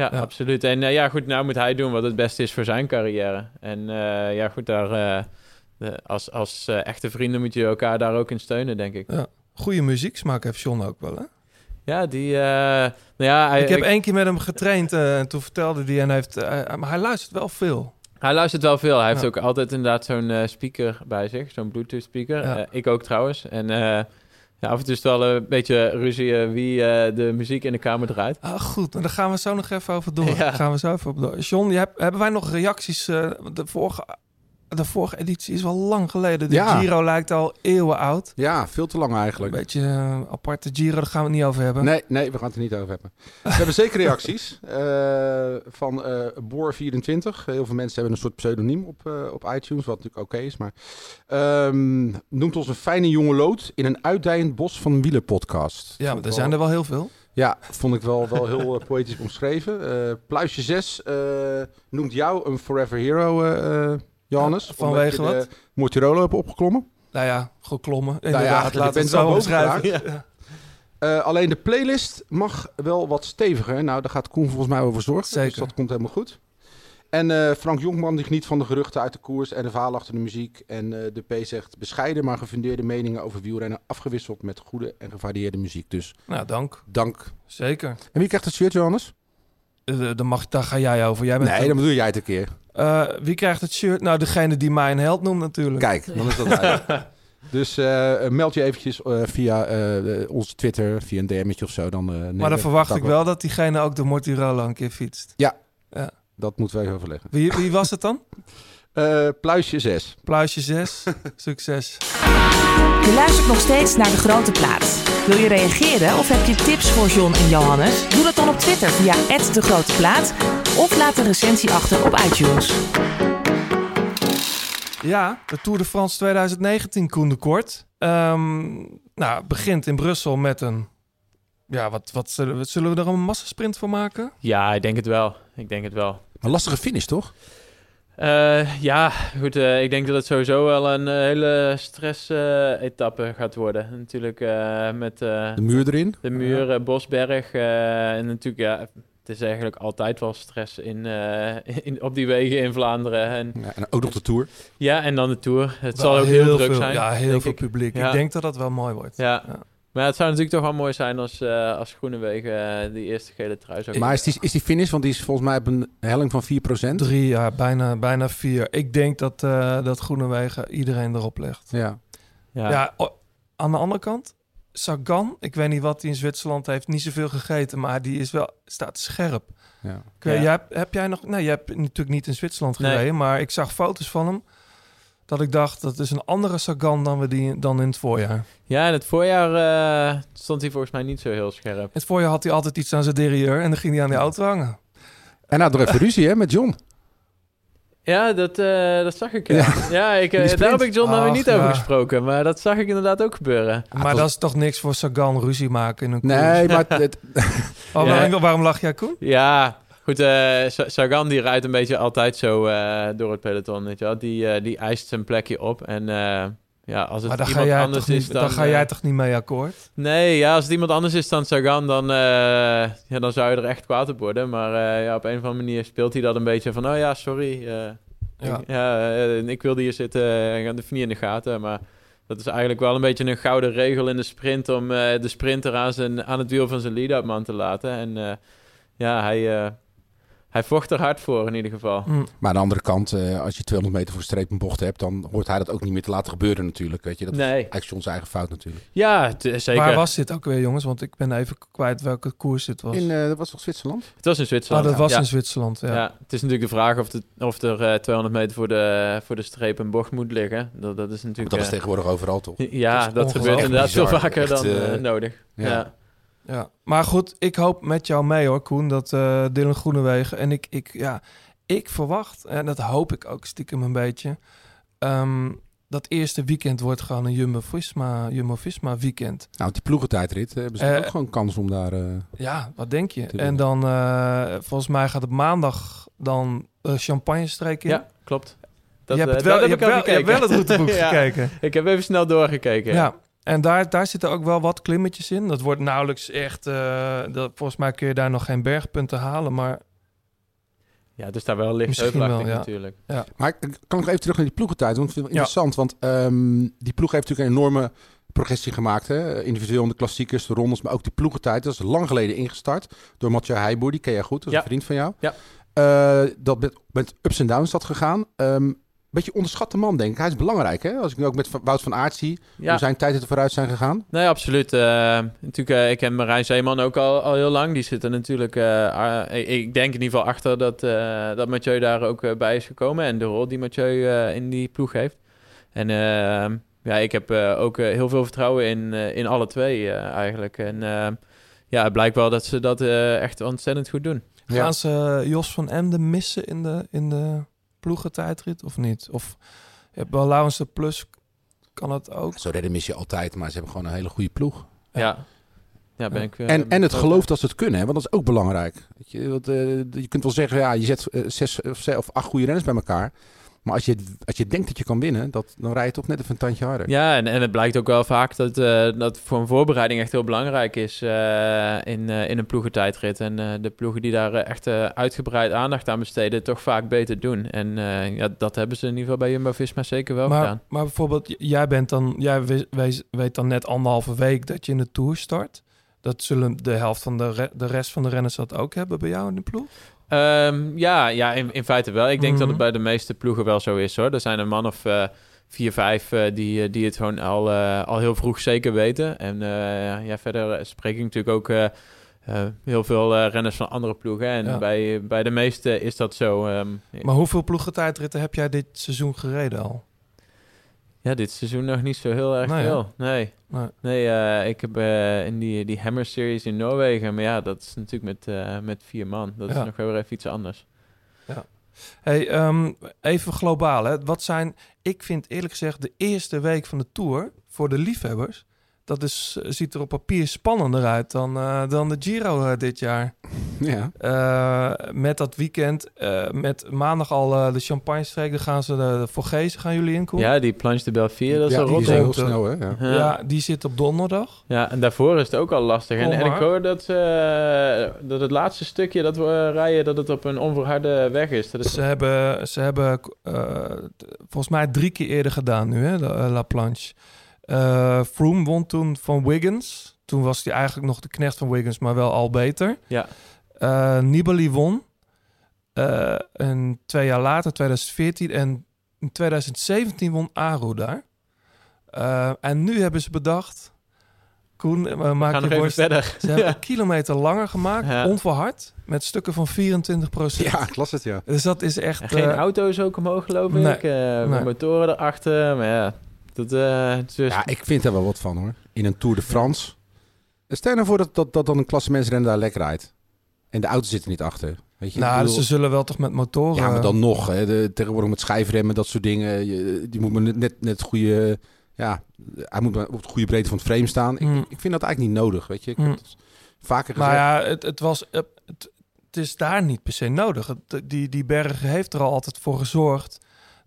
H: ja, absoluut. En eh, ja, goed, nou moet hij doen wat het beste is voor zijn carrière. En eh, ja, goed, daar, eh, de- als, als echte vrienden moet je elkaar daar ook in steunen, denk ik.
C: Ja. Goede muzieksmaak heeft John ook wel, hè?
H: Ja, die... nou ja, hij,
C: ik heb één keer met hem getraind en toen vertelde hij... En hij, heeft, maar hij luistert wel veel.
H: Hij luistert wel veel. Hij heeft ook altijd inderdaad zo'n speaker bij zich, zo'n Bluetooth speaker.
C: Ja.
H: Ik ook trouwens. En ja, af en toe is het wel een beetje ruzie eh, wie eh, de muziek in de kamer draait.
C: Ah, goed, en daar gaan we zo nog even over door.
H: Ja.
C: Daar gaan we zo even op door. John, je hebt, hebben wij nog reacties? eh, de, vorige, de vorige editie is wel lang geleden. De
D: Ja.
C: Giro lijkt al eeuwen oud.
D: Ja, veel te lang
C: Een
D: eigenlijk.
C: beetje eh, aparte Giro, daar gaan we het niet over hebben.
D: Nee, nee, we gaan het er niet over hebben. We hebben zeker reacties eh, van eh Boor24. Heel veel mensen hebben een soort pseudoniem op, op iTunes, wat natuurlijk oké is. Maar ehm, noemt ons een fijne jonge lood in een uitdijend bos van wielerpodcast.
C: Ja, maar
D: Vond
C: er zijn er wel heel veel.
D: Ja, vond ik wel, wel heel poëtisch omschreven. Pluisje 6 eh, noemt jou een forever hero, Johannes.
C: Ja, vanwege wat?
D: Mortirolo hebt opgeklommen.
C: Nou ja, geklommen.
D: Nou
C: Inderdaad,
D: ja, je
C: laat het zo omschrijven. Ja.
D: Eh, alleen de playlist mag wel wat steviger. Nou, daar gaat Koen volgens mij over zorgen. Dus
C: Zeker.
D: dat komt helemaal goed. En eh, Frank Jonkman die geniet van de geruchten uit de koers en de verhaal achter de muziek. En eh, de P zegt bescheiden maar gefundeerde meningen over wielrennen afgewisseld met goede en gevarieerde muziek. Dus
C: Nou, dank.
D: dank.
C: Zeker.
D: En wie krijgt het shirt, Johannes?
C: Eh, daar, mag, daar ga jij over. Jij bent
D: Nee, dan bedoel jij het een keer.
C: Eh, wie krijgt het shirt? Nou, degene die mij een held noemt natuurlijk.
D: Kijk, dan is dat. Dus eh, meld je eventjes via onze Twitter, via een DM'tje of zo. Dan,
C: maar dan verwacht ik
D: op.
C: wel dat diegene ook de Mortirolo een keer fietst.
D: Ja,
C: Ja.
D: dat moeten we even overleggen.
C: Wie, wie was het dan?
D: Eh, pluisje 6.
C: Pluisje 6. Succes.
G: Je luistert nog steeds naar De Grote Plaat. Wil je reageren of heb je tips voor John en Johannes? Doe dat dan op Twitter via De Grote Plaat of laat een recensie achter op iTunes.
C: Ja, de Tour de France 2019, Koen de Kort. Ehm, nou, begint in Brussel met een... Ja, wat, wat zullen, we, zullen we er een massasprint voor maken?
H: Ja, ik denk het wel. Ik denk het wel.
D: Maar lastige finish, toch?
H: Eh, ja, goed. eh, ik denk dat het sowieso wel een eh, hele stress-etappe gaat worden. Natuurlijk eh, met eh,
D: De muur erin.
H: de muur, Bosberg. eh, en natuurlijk, ja, het is eigenlijk altijd wel stress in, eh, in, op die wegen in Vlaanderen. En,
D: Ja, en ook nog de Tour.
H: ja, en dan de Tour. Het
C: Wel
H: zal ook heel, druk
C: veel,
H: zijn.
C: Ja, heel veel
H: ik.
C: publiek.
H: Ja.
C: Ik denk dat dat wel mooi wordt.
H: Ja.
C: Ja.
H: Maar het zou natuurlijk toch wel mooi zijn als, eh als Groenewegen eh, die eerste gele trui zou
D: Maar is die, is die finish, want die is volgens mij op een helling van 4%.
C: Drie, ja, bijna, bijna vier. Ik denk dat, eh dat Groenewegen iedereen erop legt.
D: Ja.
H: Ja.
C: Ja, aan de andere kant, Sagan, ik weet niet wat hij in Zwitserland heeft, niet zoveel gegeten, maar die is wel, staat scherp.
D: ja.
C: Ik weet,
H: Ja.
C: jij, heb jij nog, nee, je hebt natuurlijk niet in Zwitserland
H: Nee.
C: gereden, maar ik zag foto's van hem, dat ik dacht, dat is een andere Sagan dan we die dan in het voorjaar.
H: Ja, in het voorjaar eh, stond hij volgens mij niet zo heel scherp.
C: In het voorjaar had hij altijd iets aan zijn derieur en dan ging hij aan die auto hangen.
D: En nou, er even ruzie hè, met John.
H: Ja, dat, eh, dat zag ik. Ja, ja. ik, eh, daar heb ik John dan weer
C: Ach,
H: niet over gesproken. Maar dat zag ik inderdaad ook gebeuren.
C: maar dat is toch niks voor Sagan ruzie maken in een koers?
D: Nee, maar het,
C: Oh,
H: Ja.
C: waarom, waarom lach jij, Koen?
H: Ja, goed. eh, Sa- Sagan die rijdt een beetje altijd zo eh, door het peloton. Weet je wel. Die, eh, die eist zijn plekje op. En ja, als het iemand anders is
C: niet,
H: dan...
C: daar ga jij toch niet mee akkoord?
H: Nee, ja, als het iemand anders is dan Sagan, dan, ja, dan zou je er echt kwaad op worden. Maar ja, op een of andere manier speelt hij dat een beetje van... Oh ja, sorry.
C: Ja.
H: Ik, ja, ik wilde hier zitten. Ik had het niet in de gaten. Maar dat is eigenlijk wel een beetje een gouden regel in de sprint... om de sprinter aan, zijn, aan het wiel van zijn lead-up man te laten. En ja, hij, hij vocht er hard voor in ieder geval.
C: Hm.
D: maar aan de andere kant, eh, als je 200 meter voor streep een bocht hebt, dan hoort hij dat ook niet meer te laten gebeuren natuurlijk. Weet je, dat is
H: Nee.
D: eigenlijk John's eigen fout natuurlijk.
H: Ja, het- zeker.
C: Waar was dit ook weer, jongens? Want ik ben even kwijt welke koers dit was.
D: In, eh, dat was toch Zwitserland?
H: Het was in Zwitserland.
C: dat was
H: ja.
C: in Zwitserland, ja.
H: Ja. het is natuurlijk de vraag of, het, of er eh, 200 meter voor de, voor de streep een bocht moet liggen. Dat, dat is
D: Maar
H: natuurlijk...
D: dat is
H: eh,
D: tegenwoordig overal toch?
H: Ja,
C: Dat
H: dat,
C: is
H: gebeurt inderdaad veel vaker
D: Echt,
H: dan
D: eh,
H: eh, nodig.
D: ja.
H: Ja.
C: Maar goed, ik hoop met jou mee hoor, Koen, dat eh Dylan Groenewegen en ik, ik, ja, ik verwacht, en dat hoop ik ook stiekem een beetje, ehm, dat eerste weekend wordt gewoon een Jumbo-Visma Jumbo -Visma weekend.
D: Nou, die ploegentijdrit eh, hebben ze
C: Eh,
D: ook gewoon kans om daar... eh,
C: Ja, wat denk je? En dan, eh, volgens mij gaat het maandag dan uh, champagne-streek in.
H: Ja, klopt. Dat,
C: je hebt,
H: eh,
C: het wel,
H: dat
C: je,
H: heb
C: hebt wel, je hebt wel het routeboek
H: Ja,
C: gekeken.
H: Ik heb even snel doorgekeken.
C: Ja, en daar, daar zitten ook wel wat klimmetjes in. Dat wordt nauwelijks echt... eh, dat, volgens mij kun je daar nog geen bergpunten halen, maar...
H: Ja, dus daar wel licht
C: wel, ja.
H: natuurlijk.
D: Maar ik ik kan nog even terug naar die ploegentijd, want ik vind het wel
C: Ja.
D: interessant. Want ehm, die ploeg heeft natuurlijk een enorme progressie gemaakt. Hè? Individueel in de klassiekers, de rondes, maar ook die ploegentijd. Dat is lang geleden ingestart door Mathieu Heijboer. Die ken jij goed, dat is
H: Ja.
D: een vriend van jou.
H: Ja.
D: Eh, dat met, met ups en downs dat gegaan. Ehm beetje onderschatte man, denk ik. Hij is belangrijk, hè? Als ik nu ook met Wout van Aert zie,
H: Ja,
D: hoe zijn tijden er vooruit zijn gegaan.
H: nee, absoluut. Eh, natuurlijk, eh, ik ken Marijn Zeeman ook al, al heel lang. Die zit er natuurlijk... eh, ik, ik denk in ieder geval achter dat, eh, dat Mathieu daar ook bij is gekomen. En de rol die Mathieu eh, in die ploeg heeft. En ja, ik heb eh, ook heel veel vertrouwen in, eh, in alle twee eh, eigenlijk. En ja, het blijkt wel dat ze dat echt ontzettend goed doen.
C: Gaan ze Jos van Emden missen in de, in de ploegentijdrit of niet? Of de Plus, kan het ook?
D: Zo redden mis je altijd, maar ze hebben gewoon een hele goede ploeg.
H: Ja, ja ben ik... eh,
D: en, en het geloof dat ze het kunnen, hè? want dat is ook belangrijk. Weet je, want, eh, je kunt wel zeggen, ja, je zet eh, zes of, zes of acht goede renners bij elkaar. Maar als je, als je denkt dat je kan winnen, dat, dan rij je toch net even een tandje harder.
H: Ja, en, en het blijkt ook wel vaak dat eh, dat voor een voorbereiding echt heel belangrijk is eh, in, eh, in een ploegentijdrit. En eh, de ploegen die daar echt eh, uitgebreid aandacht aan besteden, toch vaak beter doen. En eh, ja, dat hebben ze in ieder geval bij Jumbo-Visma zeker wel
C: Maar,
H: gedaan.
C: maar bijvoorbeeld, jij bent dan, jij weet dan net anderhalve week dat je in de Tour start. Dat zullen de helft van de, re- de rest van de renners dat ook hebben bij jou in de ploeg?
H: Ehm, ja, ja in, in feite wel. Ik denk dat
C: Mhm.
H: het bij de meeste ploegen wel zo is hoor. Er zijn een man of eh, vier, vijf eh, die, eh, die het gewoon al, al heel vroeg zeker weten. En ja, verder spreek ik natuurlijk ook heel veel renners van andere ploegen. En
C: Ja.
H: bij, bij de meeste is dat zo. ehm,
C: Maar hoeveel ploegentijdritten heb jij dit seizoen gereden al?
H: ja, dit seizoen nog niet zo heel erg
C: hè?
H: veel. Nee,
C: Nee.
H: nee eh, ik heb eh, in die, die Hammer Series in Noorwegen. Maar ja, dat is natuurlijk met, eh, met vier man. Dat
C: Ja.
H: is nog wel weer even iets anders.
C: Hey, ehm, even globaal. Hè. Wat zijn, ik vind eerlijk gezegd, de eerste week van de Tour voor de liefhebbers. Dat is, ziet er op papier spannender uit dan, eh, dan de Giro eh, dit jaar.
D: Ja.
C: Eh, met dat weekend, eh, met maandag al de champagne-streek, dan gaan ze de, de Vorgezen, gaan jullie in, Koen?
H: Ja, die Planche de Belfier, dat is
D: ja, is heel snel, hè? Ja.
H: Ja.
C: Ja, die zit op donderdag.
H: Ja, en daarvoor is het ook al lastig. En, en ik hoor dat, ze, dat het laatste stukje dat we rijden, dat het op een onverharde weg is. Dat is
C: Ze hebben, ze hebben eh, volgens mij drie keer eerder gedaan nu, hè, de, La Planche. Eh Froome won toen van Wiggins. Toen was hij eigenlijk nog de knecht van Wiggins, maar wel al beter.
H: Ja.
C: Eh, Nibali won. Eh, en twee jaar later, 2014. En in 2017 won Aru daar. Eh, en nu hebben ze bedacht... Koen,
H: we
C: maak je borst...
H: verder.
C: Ze hebben
H: Ja.
C: een kilometer langer gemaakt,
H: Ja.
C: onverhard, met stukken van 24 procent.
D: Ja, ik las het, ja.
C: Dus dat is echt...
H: En geen auto's ook omhoog, geloof
C: nee,
H: ik. Eh,
C: nee.
H: Motoren erachter. Maar ja, dat, eh, dus-
D: Ja, ik vind er wel wat van, hoor. In een Tour de France. Stel nou voor dat, dat, dat dan een klassementsrenner daar lekker rijdt. En de auto zit er niet achter. Weet je?
C: Nou,
D: bedoel-
C: dus ze zullen wel toch met motoren...
D: Ja, maar dan nog. Hè. De, tegenwoordig met schijfremmen, dat soort dingen. Je, die moet maar net, net, net het goede... Ja, hij moet maar op de goede breedte van het frame staan. Ik,
C: Mm.
D: ik vind dat eigenlijk niet nodig, weet je. Ik
C: Mm.
D: heb het vaker gezegd.
C: Maar ja, het, het was... eh, Het, het is daar niet per se nodig. Het, die, die berg heeft er al altijd voor gezorgd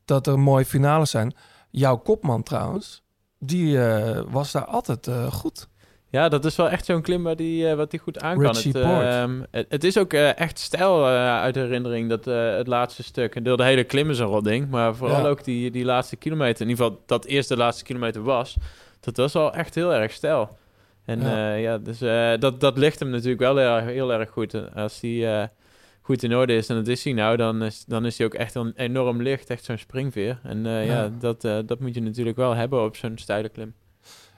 C: dat er mooie finales zijn. Jouw kopman trouwens, die eh, was daar altijd eh, goed.
H: Ja, dat is wel echt zo'n klim waar die, eh, wat die goed aan kan. Het, ehm, het, het is ook echt stijl uit de herinnering, dat, het laatste stuk. En deel de hele klim is een rot ding, maar vooral
C: Ja.
H: ook die, die laatste kilometer. In ieder geval dat eerste laatste kilometer was. Dat was al echt heel erg stijl. En
C: Ja.
H: ja, dus dat, dat ligt hem natuurlijk wel heel, erg- heel erg goed. Als die goed in orde is, en dat is hij nou, dan is, dan is hij ook echt een enorm licht. Echt zo'n springveer. En eh, ja,
C: Ja.
H: dat, eh, dat moet je natuurlijk wel hebben op zo'n steile klim.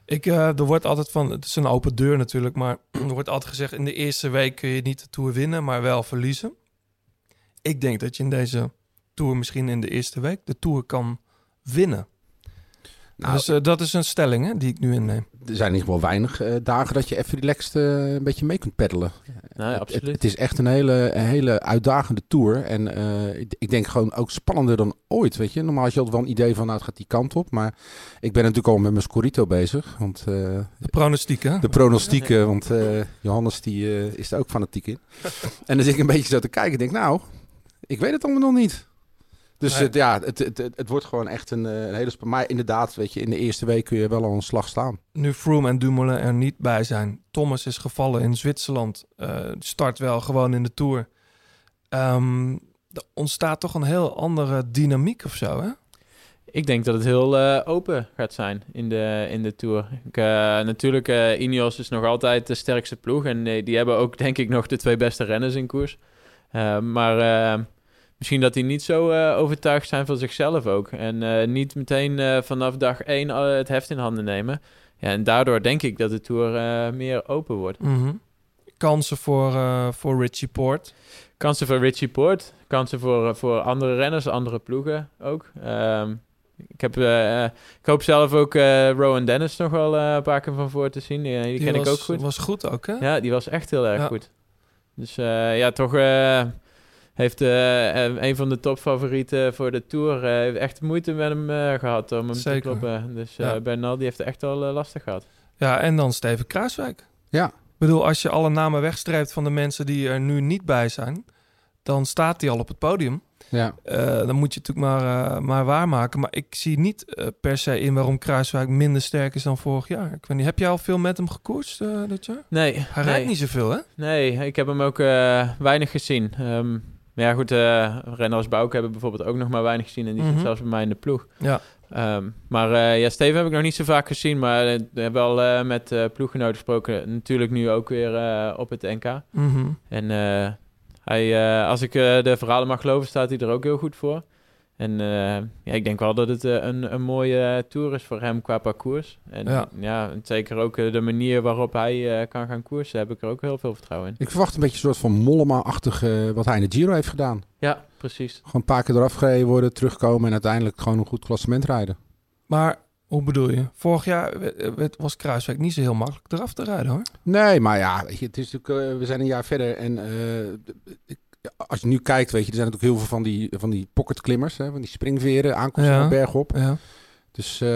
C: Ik, eh, er wordt altijd van, het is een open deur natuurlijk, maar er wordt altijd gezegd in de eerste week kun je niet de Tour winnen, maar wel verliezen. Ik denk dat je in deze Tour misschien in de eerste week de Tour kan winnen.
D: Nou,
C: dus eh, dat is een stelling hè, die ik nu inneem.
D: er zijn in ieder geval weinig eh, dagen dat je even relaxed eh, een beetje mee kunt peddelen.
H: Nou ja,
D: Het- Het,
H: absoluut.
D: het is echt een hele, een hele uitdagende tour. En eh, ik, ik denk gewoon ook spannender dan ooit. Weet je? Normaal had je altijd wel een idee van, nou, het gaat die kant op. Maar ik ben natuurlijk al met mijn Scorito bezig. Want eh,
C: De pronostiek, hè?
D: de pronostieken, want eh, Johannes die, eh, is er ook fanatiek in. en dan zit ik een beetje zo te kijken en denk, nou, ik weet het allemaal nog niet. Dus
C: Nee.
D: het, ja, het, het, het, het wordt gewoon echt een, eh, een hele... spa- Maar inderdaad, weet je, in de eerste week kun je wel al een slag slaan.
C: Nu Froome en Dumoulin er niet bij zijn. Thomas is gevallen in Zwitserland. eh, start wel gewoon in de Tour. Ehm, er ontstaat toch een heel andere dynamiek of zo, hè?
H: Ik denk dat het heel eh, open gaat zijn in de, in de Tour. Ik, eh, natuurlijk, eh Ineos is nog altijd de sterkste ploeg. En die hebben ook, denk ik, nog de twee beste renners in koers. Eh, maar misschien dat die niet zo eh, overtuigd zijn van zichzelf ook. En eh, niet meteen eh, vanaf dag één het heft in handen nemen. Ja, en daardoor denk ik dat de Tour meer open wordt.
C: Mhm. Kansen voor, voor Richie Port.
H: Kansen voor Richie Poort. Kansen voor, voor andere renners, andere ploegen ook. Ehm, ik, heb, ik hoop zelf ook Rowan Dennis nog wel een paar keer van voor te zien. Die, die, ken
C: was,
H: ik ook goed.
C: was goed ook, hè?
H: Ja, die was echt heel erg
C: Ja.
H: goed. Dus ja, toch heeft eh, eh, een van de topfavorieten voor de Tour... eh, heeft echt moeite met hem eh, gehad om hem
C: Zeker.
H: te kloppen. Dus eh
C: Ja.
H: Bernal die heeft het echt al lastig gehad.
C: Ja, en dan Steven Kruiswijk.
D: Ja.
C: Ik bedoel, als je alle namen wegstreept van de mensen die er nu niet bij zijn... dan staat hij al op het podium.
D: Ja.
C: Eh, dan moet je het natuurlijk maar, eh, maar waarmaken. Maar ik zie niet per se in waarom Kruiswijk minder sterk is dan vorig jaar. Ik weet niet, heb jij al veel met hem gekoerst eh, dit jaar?
H: Nee,
C: Hij
H: nee.
C: rijdt niet zoveel, hè?
H: Nee, ik heb hem ook eh, weinig gezien. Ehm, maar ja, goed, eh renners als Bouke hebben bijvoorbeeld ook nog maar weinig gezien. En die
C: Mhm.
H: zit zelfs bij mij in de ploeg.
C: Ja.
H: Ehm, maar eh, ja, Steven heb ik nog niet zo vaak gezien. Maar eh, we hebben wel eh, met ploeggenoten gesproken. Natuurlijk nu ook weer op het NK.
C: Mhm.
H: En hij, als ik de verhalen mag geloven, staat hij er ook heel goed voor. En eh, ja, ik denk wel dat het eh, een, een mooie tour is voor hem qua parcours. En
C: Ja.
H: ja, en zeker ook eh, de manier waarop hij eh, kan gaan koersen, heb ik er ook heel veel vertrouwen in.
D: Ik verwacht een beetje een soort van Mollema-achtig eh, wat hij in de Giro heeft gedaan.
H: Ja, precies.
D: Gewoon een paar keer eraf gereden worden, terugkomen en uiteindelijk gewoon een goed klassement rijden.
C: Maar hoe bedoel je? Vorig jaar was Kruiswijk niet zo heel makkelijk eraf te rijden, hoor.
D: Nee, maar ja, weet je, het is natuurlijk, we zijn een jaar verder en eh, ik- als je nu kijkt, weet je, er zijn natuurlijk heel veel van die, van die pocketklimmers, hè, van die springveren, aankomsten
C: Ja.
D: van berg op.
C: Ja.
D: Dus eh,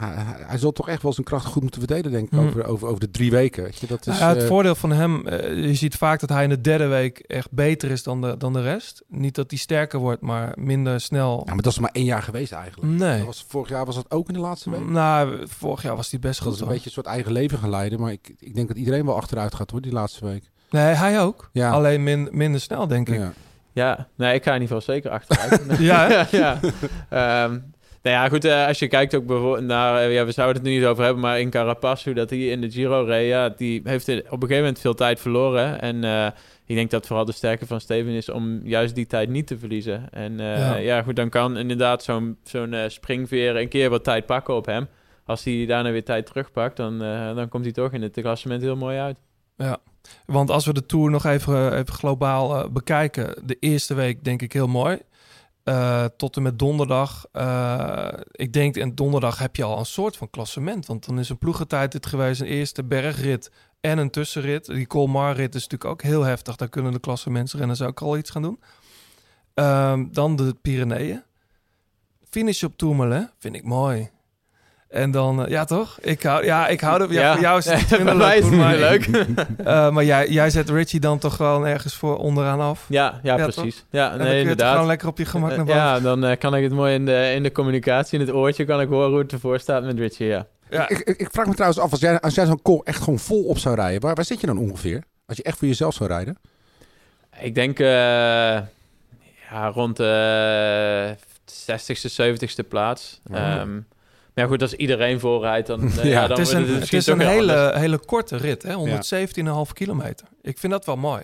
D: hij, hij zal toch echt wel zijn kracht goed moeten verdelen, denk ik,
C: Hmm.
D: over, over, over de drie weken. Weet je, dat is,
C: ja, het
D: eh,
C: voordeel van hem, eh, je ziet vaak dat hij in de derde week echt beter is dan de, dan de rest. Niet dat hij sterker wordt, maar minder snel.
D: ja, maar dat is maar één jaar geweest eigenlijk.
C: Nee.
D: Dat was, vorig jaar was dat ook in de laatste week.
C: Nou, vorig jaar was hij best
D: Dat
C: goed.
D: is een beetje een soort eigen leven gaan leiden. Maar ik, ik denk dat iedereen wel achteruit gaat hoor, die laatste week.
C: Nee, hij ook.
D: Ja.
C: Alleen min, minder snel, denk ik.
D: Ja.
H: Ja, nee, ik ga in ieder geval zeker achteruit.
C: Ja,
H: ja. ja. Ehm, nou ja, goed, eh, als je kijkt ook bijvoorbeeld naar... eh, ja, we zouden het er niet over hebben, maar in Carapaz, hoe dat hij in de Giro reed... Ja, die heeft op een gegeven moment veel tijd verloren. En eh, ik denk dat vooral de sterke van Steven is om juist die tijd niet te verliezen. En eh,
C: Ja.
H: ja. goed, dan kan inderdaad zo'n zo'n springveer een keer wat tijd pakken op hem. Als hij daarna weer tijd terugpakt, dan, eh, dan komt hij toch in het klassement heel mooi uit.
C: Ja, want als we de Tour nog even, even globaal eh, bekijken. De eerste week denk ik heel mooi. Eh, tot en met donderdag. eh, ik denk, en donderdag heb je al een soort van klassement. Want dan is een ploegentijd dit geweest. Een eerste bergrit en een tussenrit. Die Colmar-rit is natuurlijk ook heel heftig. Daar kunnen de klassementsrenners ook al iets gaan doen. Ehm, dan de Pyreneeën. Finish op Tourmalet vind ik mooi. En dan, eh, ja toch? Ik hou, ja, ik hou er, ja, voor jou is het minder
H: mij is het minder leuk.
C: Eh, maar jij, jij zet Richie dan toch gewoon ergens voor onderaan af?
H: Ja, ja,
C: Ja,
H: precies. Ja,
C: en dan kun
H: nee,
C: je toch
H: inderdaad.
C: gewoon lekker op je gemak
H: Eh,
C: naar boven.
H: ja, dan kan ik het mooi in de, in de communicatie, in het oortje, kan ik horen hoe het ervoor staat met Richie, ja.
C: Ja.
D: Ik, ik, ik vraag me trouwens af, als jij, als jij zo'n call echt gewoon vol op zou rijden, waar, waar zit je dan ongeveer? Als je echt voor jezelf zou rijden?
H: Ik denk eh, ja, rond de 60ste, 70ste plaats.
D: Oh.
H: Ehm, ja, goed, als iedereen voorrijdt, dan, eh,
D: Ja,
H: ja,
C: het is een, het is een hele,
H: anders.
C: hele korte rit, hè? 117,5 kilometer. Ik vind dat wel mooi.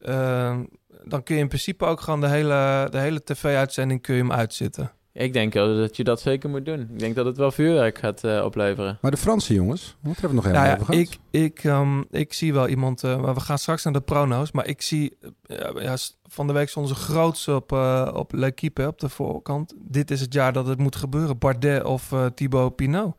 C: Ehm, dan kun je in principe ook gewoon de hele, de hele tv-uitzending kun je hem uitzitten.
H: Ik denk wel dat je dat zeker moet doen. Ik denk dat het wel vuurwerk gaat eh, opleveren.
D: Maar de Franse jongens, wat hebben we het nog helemaal
C: Nou ja,
D: over gehad?
C: ik, ik, ehm, ik zie wel iemand, eh, maar we gaan straks naar de prono's, maar ik zie, eh, ja, van de week stond ze groots op, eh op L'Equipe, op de voorkant. Dit is het jaar dat het moet gebeuren, Bardet of eh Thibaut Pinot.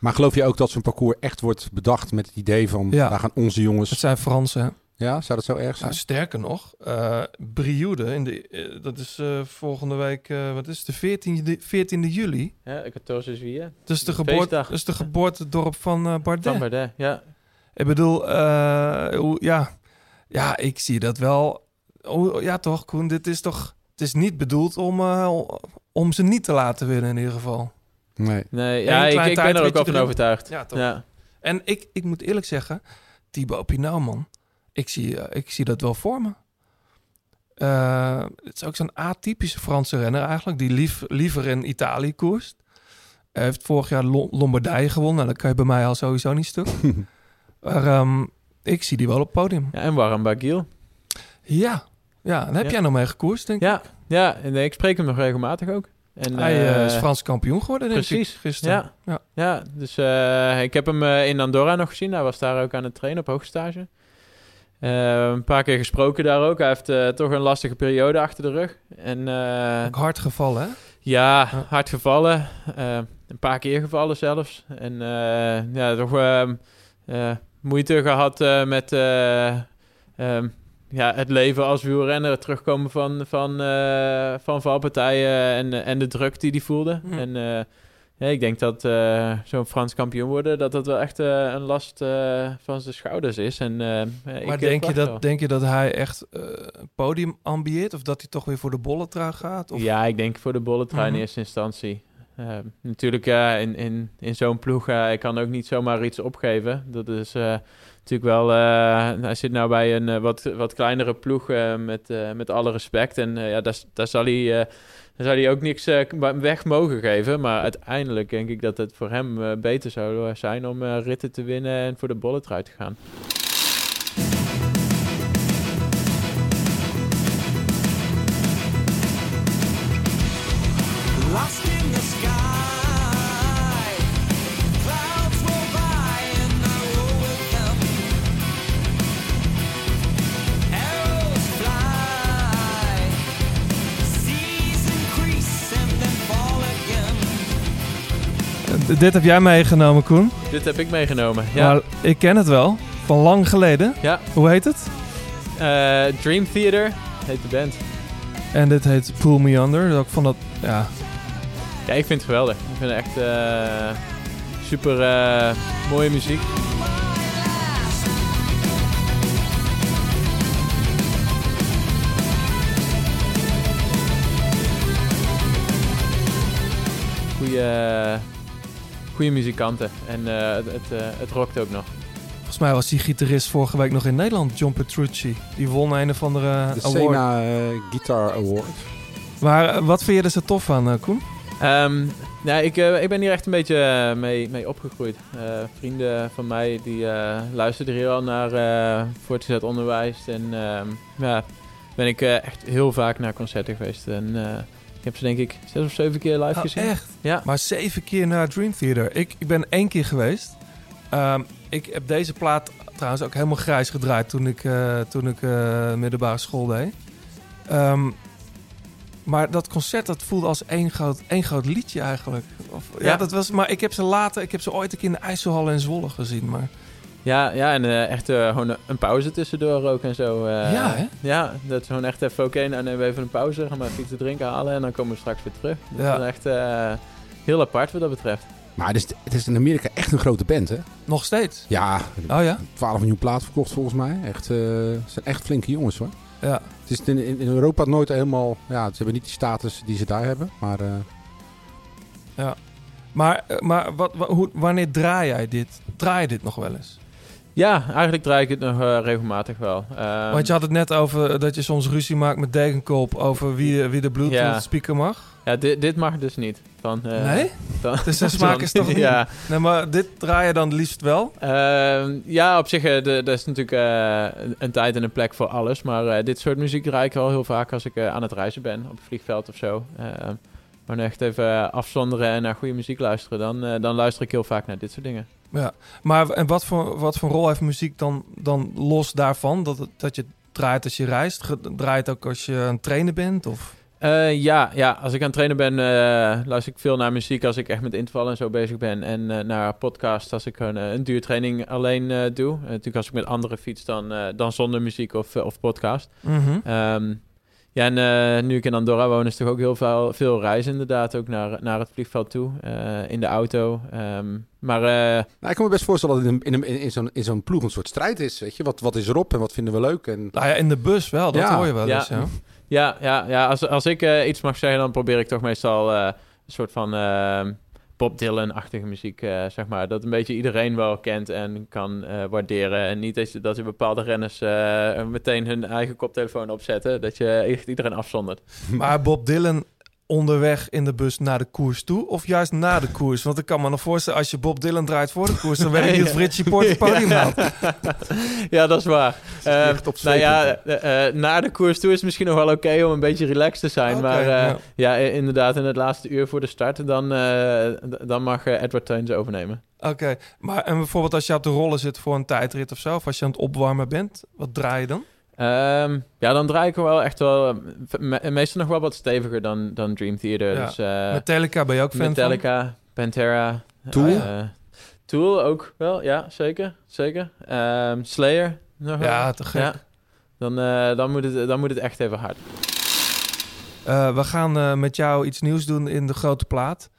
D: Maar geloof je ook dat zo'n parcours echt wordt bedacht met het idee van,
C: Ja.
D: daar gaan onze
C: Het
D: jongens...
C: zijn Fransen, hè?
D: Ja, zou dat zo erg zijn?
C: Nou, sterker nog, eh Brioude, in de, eh, dat is eh, volgende week, eh, wat is het, de 14e, 14e juli.
H: Ja, 14 juillet.
C: Dat is de,
H: De
C: geboorte, dat is de geboortedorp van eh Bardet.
H: Van Bardet, ja.
C: Ik bedoel, eh, hoe, ja, ja, ik zie dat wel. Oh, ja, toch, Koen, dit is toch, het is niet bedoeld om, eh, om ze niet te laten winnen in ieder geval.
D: Nee.
H: Nee, ja, ik, ik ben er ook
C: tijdritje
H: wel van
C: erin.
H: overtuigd.
C: Ja, toch.
H: Ja.
C: En ik, ik moet eerlijk zeggen, Thibaut Pinot, man, ik zie, eh, ik zie dat wel voor me. Eh, het is ook zo'n atypische Franse renner eigenlijk, die lief, liever in Italië koerst. Hij heeft vorig jaar Lo- Lombardije gewonnen. Nou, dat kan je bij mij al sowieso niet stuk. maar ehm, ik zie die wel op het podium.
H: ja, en Warren Bagiel.
C: Ja, ja. En heb
H: Ja.
C: jij nog mee gekoerst, denk ik?
H: Ja, ja en nee, ik spreek hem nog regelmatig ook. En,
C: Hij eh, is Frans kampioen geworden, denk
H: precies,
C: ik, gisteren.
H: Ja,
C: Ja.
H: ja. dus eh, ik heb hem in Andorra nog gezien. Hij was daar ook aan het trainen op hoogstage. Eh, een paar keer gesproken daar ook. Hij heeft eh, toch een lastige periode achter de rug. En eh,
C: Ook hard gevallen, hè?
H: ja, hard gevallen. Een paar keer gevallen zelfs. En ja, toch ehm, eh, moeite gehad eh, met eh, ehm, ja, het leven als wielrenner. Het terugkomen van, van, van valpartijen en, en de druk die hij voelde.
C: Hm.
H: En eh, ja, ik denk dat eh, zo'n Frans kampioen worden... dat dat wel echt eh, een last eh, van zijn schouders is. En,
C: Maar denk je,
H: wel.
C: dat, denk je dat hij echt een podium ambieert? Of dat hij toch weer voor de bolletrui gaat? Of...
H: Ja, ik denk voor de bolletrui
C: Mhm.
H: in eerste instantie. Eh, natuurlijk, in, in, in zo'n ploeg, ik kan ook niet zomaar iets opgeven. Dat is natuurlijk wel... hij zit nou bij een wat, wat kleinere ploeg, met, met alle respect. En ja, daar, daar, zal hij, daar zal hij ook niks eh, weg mogen geven. Maar uiteindelijk denk ik dat het voor hem eh, beter zou zijn om eh, ritten te winnen en voor de bolletrui te gaan.
C: Dit heb jij meegenomen, Koen.
H: Dit heb ik meegenomen. Ja,
C: Maar ik ken het wel. Van lang geleden.
H: ja.
C: Hoe heet het?
H: Eh, Dream Theater heet de band.
C: En dit heet Pull Me Under. Dus ik vond dat, ja...
H: Ja, ik vind het geweldig. Ik vind het echt eh, super eh, mooie muziek. Goeie, muzikanten. En eh, het, het, eh, het ook nog.
C: Volgens mij was die gitarist vorige week nog in Nederland, John Petrucci. Die won een of andere
D: De
C: award.
D: Sena eh, Guitar Award.
C: Maar wat vind je er zo tof aan, Koen?
H: Ehm, nou, ik, ik ben hier echt een beetje mee, mee opgegroeid. Eh, vrienden van mij die eh, luisterden hier al naar eh, voortgezet onderwijs. En ehm, ja, ben ik eh, echt heel vaak naar concerten geweest. En eh, ik heb ze denk ik zes of zeven keer live
C: Oh,
H: gezien.
C: echt?
H: Ja.
C: Maar zeven keer naar Dream Theater. Ik, ik ben één keer geweest. Ehm, ik heb deze plaat trouwens ook helemaal grijs gedraaid toen ik, eh, toen ik eh, middelbare school deed. Ehm, maar dat concert dat voelde als één groot, één groot liedje eigenlijk. Of, ja.
H: Ja.
C: dat was, maar ik heb ze later, ik heb ze ooit een keer in de IJsselhal in Zwolle gezien. Maar
H: Ja, ja en eh, echt eh, gewoon een, een pauze tussendoor ook en zo. eh.
C: Ja, hè?
H: Ja, dat is gewoon echt even, oké, nou nemen we even een pauze. Gaan we even iets te drinken halen en dan komen we straks weer terug. Dat
C: Ja.
H: is echt eh, heel apart wat dat betreft.
D: Maar het is, het is in Amerika echt een grote band, hè?
C: nog steeds.
D: Ja,
C: Oh ja?
D: 12 miljoen plaat verkocht volgens mij. Echt, eh, het zijn echt flinke jongens, hoor.
C: Ja.
D: Het is in, in Europa nooit helemaal... Ja, ze hebben niet die status die ze daar hebben. Maar eh,
C: Maar, eh, maar wat, wa- hoe, wanneer draai jij dit? Draai je dit nog wel eens?
H: Ja, eigenlijk draai ik het nog eh, regelmatig wel. Ehm,
C: Want je had het net over dat je soms ruzie maakt met Degenkolb over wie, wie de Bluetooth
H: Ja.
C: speaker mag.
H: Ja, dit, dit mag dus niet. Van, eh,
C: nee?
H: Dan,
C: Dus de smaak is toch niet?
H: Ja,
C: Nee, maar dit draai je dan liefst wel?
H: Ehm, ja op zich, uh, er is natuurlijk eh, een, een tijd en een plek voor alles. Maar eh, dit soort muziek draai ik wel heel vaak als ik eh, aan het reizen ben. Op het vliegveld of zo. Ehm maar echt even afzonderen en naar goede muziek luisteren. Dan, eh, dan luister ik heel vaak naar dit soort dingen.
C: Ja. Maar en wat voor, wat voor rol heeft muziek dan, dan los daarvan? Dat, dat je draait als je reist? Draait ook als je aan het trainen bent? Of?
H: Eh, ja, ja, als ik aan het trainen ben, eh, luister ik veel naar muziek als ik echt met intervallen en zo bezig ben. En eh, naar podcasts als ik eh, een duurtraining alleen doe. Natuurlijk als ik met anderen fiets, dan, dan zonder muziek of, of podcast. Ehm, ja, en eh, nu ik in Andorra woon, is toch ook heel veel, veel reizen inderdaad. Ook naar, naar het vliegveld toe, eh, in de auto. Ehm, maar eh,
D: nou, ik kan me best voorstellen dat het in, een- in, in, zo'n, in zo'n ploeg een soort strijd is. Weet je? Wat, wat is erop en wat vinden we leuk? En,
C: Nou ja, in de bus wel, dat
D: Ja.
C: hoor je wel
H: Ja.
C: eens. Ja.
H: ja, ja, ja als, als ik eh, iets mag zeggen, dan probeer ik toch meestal eh, een soort van ehm, Bob Dylan-achtige muziek, eh, zeg maar. Dat een beetje iedereen wel kent en kan eh, waarderen. En niet dat je, bepaalde renners eh, meteen hun eigen koptelefoon opzetten. Dat je echt iedereen afzondert.
C: Maar Bob Dylan onderweg in de bus naar de koers toe of juist na de koers? Want ik kan me nog voorstellen, als je Bob Dylan draait voor de koers, dan weet ik niet of Richie Port het podium haalt.
H: ja, dat is waar.
D: Op
H: nou ja, eh, eh, na de koers toe is het misschien nog wel oké om een beetje relaxed te zijn. Maar
C: ja.
H: ja. inderdaad, in het laatste uur voor de start, dan, dan mag Edward Teuns overnemen.
C: Oké, maar en bijvoorbeeld als je op de rollen zit voor een tijdrit of zo, of als je aan het opwarmen bent, wat draai je dan?
H: Ehm, ja, dan draai ik er wel echt wel... eh, me- meestal nog wel wat steviger dan, dan Dream Theater.
C: Ja.
H: Dus, eh,
C: Metallica ben je ook fan van?
H: Metallica, Pantera.
D: Tool?
H: eh, Tool ook wel, ja, zeker. zeker. Ehm, Slayer nog wel.
C: Ja, te gek.
H: Ja. Dan, eh, dan, moet het, dan moet het echt even hard.
C: Eh, we gaan eh, met jou iets nieuws doen in de grote plaat.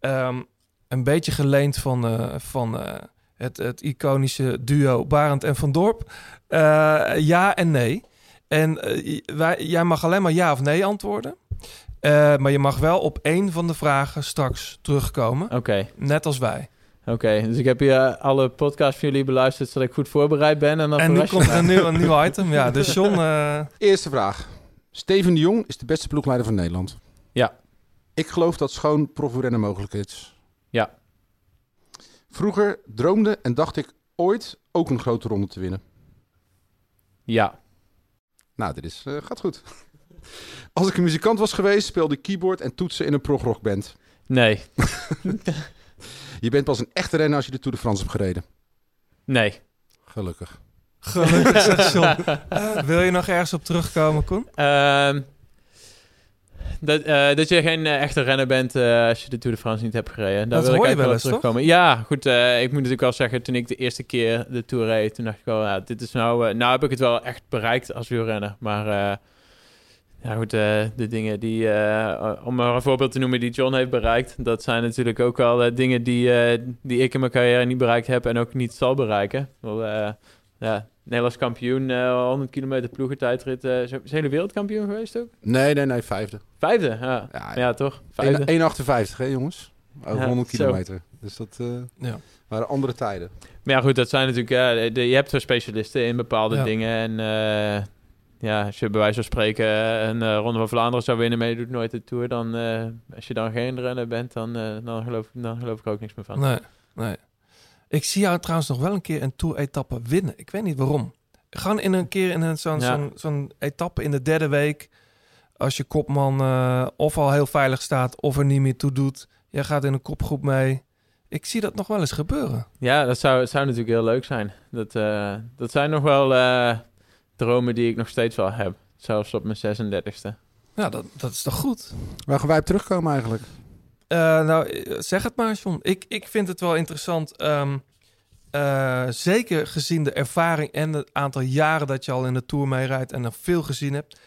C: Ehm, een beetje geleend van, eh, van eh, het, het iconische duo Barend en Van Dorp. Eh, ja en nee. En eh, wij, jij mag alleen maar ja of nee antwoorden. Eh, maar je mag wel op één van de vragen straks terugkomen.
H: Oké,
C: Net als wij.
H: oké. Dus ik heb hier alle podcasts van jullie beluisterd... zodat ik goed voorbereid ben. En dan
C: en nu
H: je
C: komt er een nieuw, een nieuw item. Ja, dus John... eh,
D: Eerste vraag. Steven de Jong is de beste ploegleider van Nederland.
H: Ja.
D: Ik geloof dat schoon profrennen mogelijk is. Vroeger droomde en dacht ik ooit ook een grote ronde te winnen.
H: Ja.
D: Nou, dit is, eh, gaat goed. Als ik een muzikant was geweest, speelde ik keyboard en toetsen in een progrockband.
H: Nee.
D: Je bent pas een echte renner als je de Tour de France hebt gereden.
H: Nee.
D: Gelukkig.
C: gelukkig, zegt John. Eh, wil je nog ergens op terugkomen, Koen?
H: Ehm, dat, eh, dat je geen eh, echte renner bent eh, als je de Tour de France niet hebt gereden. Daar
C: Dat
H: wil ik
C: je
H: eigenlijk
C: wel eens, toch?
H: terugkomen. Ja, goed. ik moet natuurlijk wel zeggen, toen ik de eerste keer de Tour reed, toen dacht ik wel, ja, dit is nou... nou heb ik het wel echt bereikt als wielrenner. Maar Ja, goed, de dingen die, om maar een voorbeeld te noemen, die John heeft bereikt. Dat zijn natuurlijk ook al eh, dingen die, die ik in mijn carrière niet bereikt heb en ook niet zal bereiken. Wel, ja, Nederlands kampioen, eh 100 kilometer ploegentijdrit. eh is is hele wereldkampioen geweest ook?
D: Nee, nee, nee, vijfde.
H: Vijfde, ja.
D: Ja,
H: Ja, toch? Vijfde.
D: 1,58 hè jongens? Over
H: Ja,
D: 100
H: zo.
D: kilometer. Dus dat eh,
C: Ja.
D: waren andere tijden.
H: Maar ja, goed, dat zijn natuurlijk... Ja, de- de- je hebt zo specialisten in bepaalde
C: Ja.
H: dingen. En eh, ja, als je bij wijze van spreken eh, een eh, Ronde van Vlaanderen zou winnen... maar je doet nooit de Tour... dan eh, als je dan geen renner bent, dan, eh, dan, geloof, dan geloof ik ook niks meer van.
C: Nee, nee. Ik zie jou trouwens nog wel een keer een tour-etappe winnen. Ik weet niet waarom. Gewoon in een keer in een, zo'n,
H: Ja.
C: zo'n, etappe in de derde week. Als je kopman eh, of al heel veilig staat of er niet meer toe doet. Jij gaat in een kopgroep mee. Ik zie dat nog wel eens gebeuren.
H: Ja, dat zou, zou natuurlijk heel leuk zijn. Dat, eh, dat zijn nog wel eh, dromen die ik nog steeds wel heb. Zelfs op mijn 36e.
C: Ja, dat, dat is toch goed?
D: Waar gaan wij op terugkomen eigenlijk?
C: Eh, nou, zeg het maar, John. Ik, ik vind het wel interessant. ehm, eh, zeker gezien de ervaring en het aantal jaren dat je al in de Tour meerijdt en er veel gezien hebt.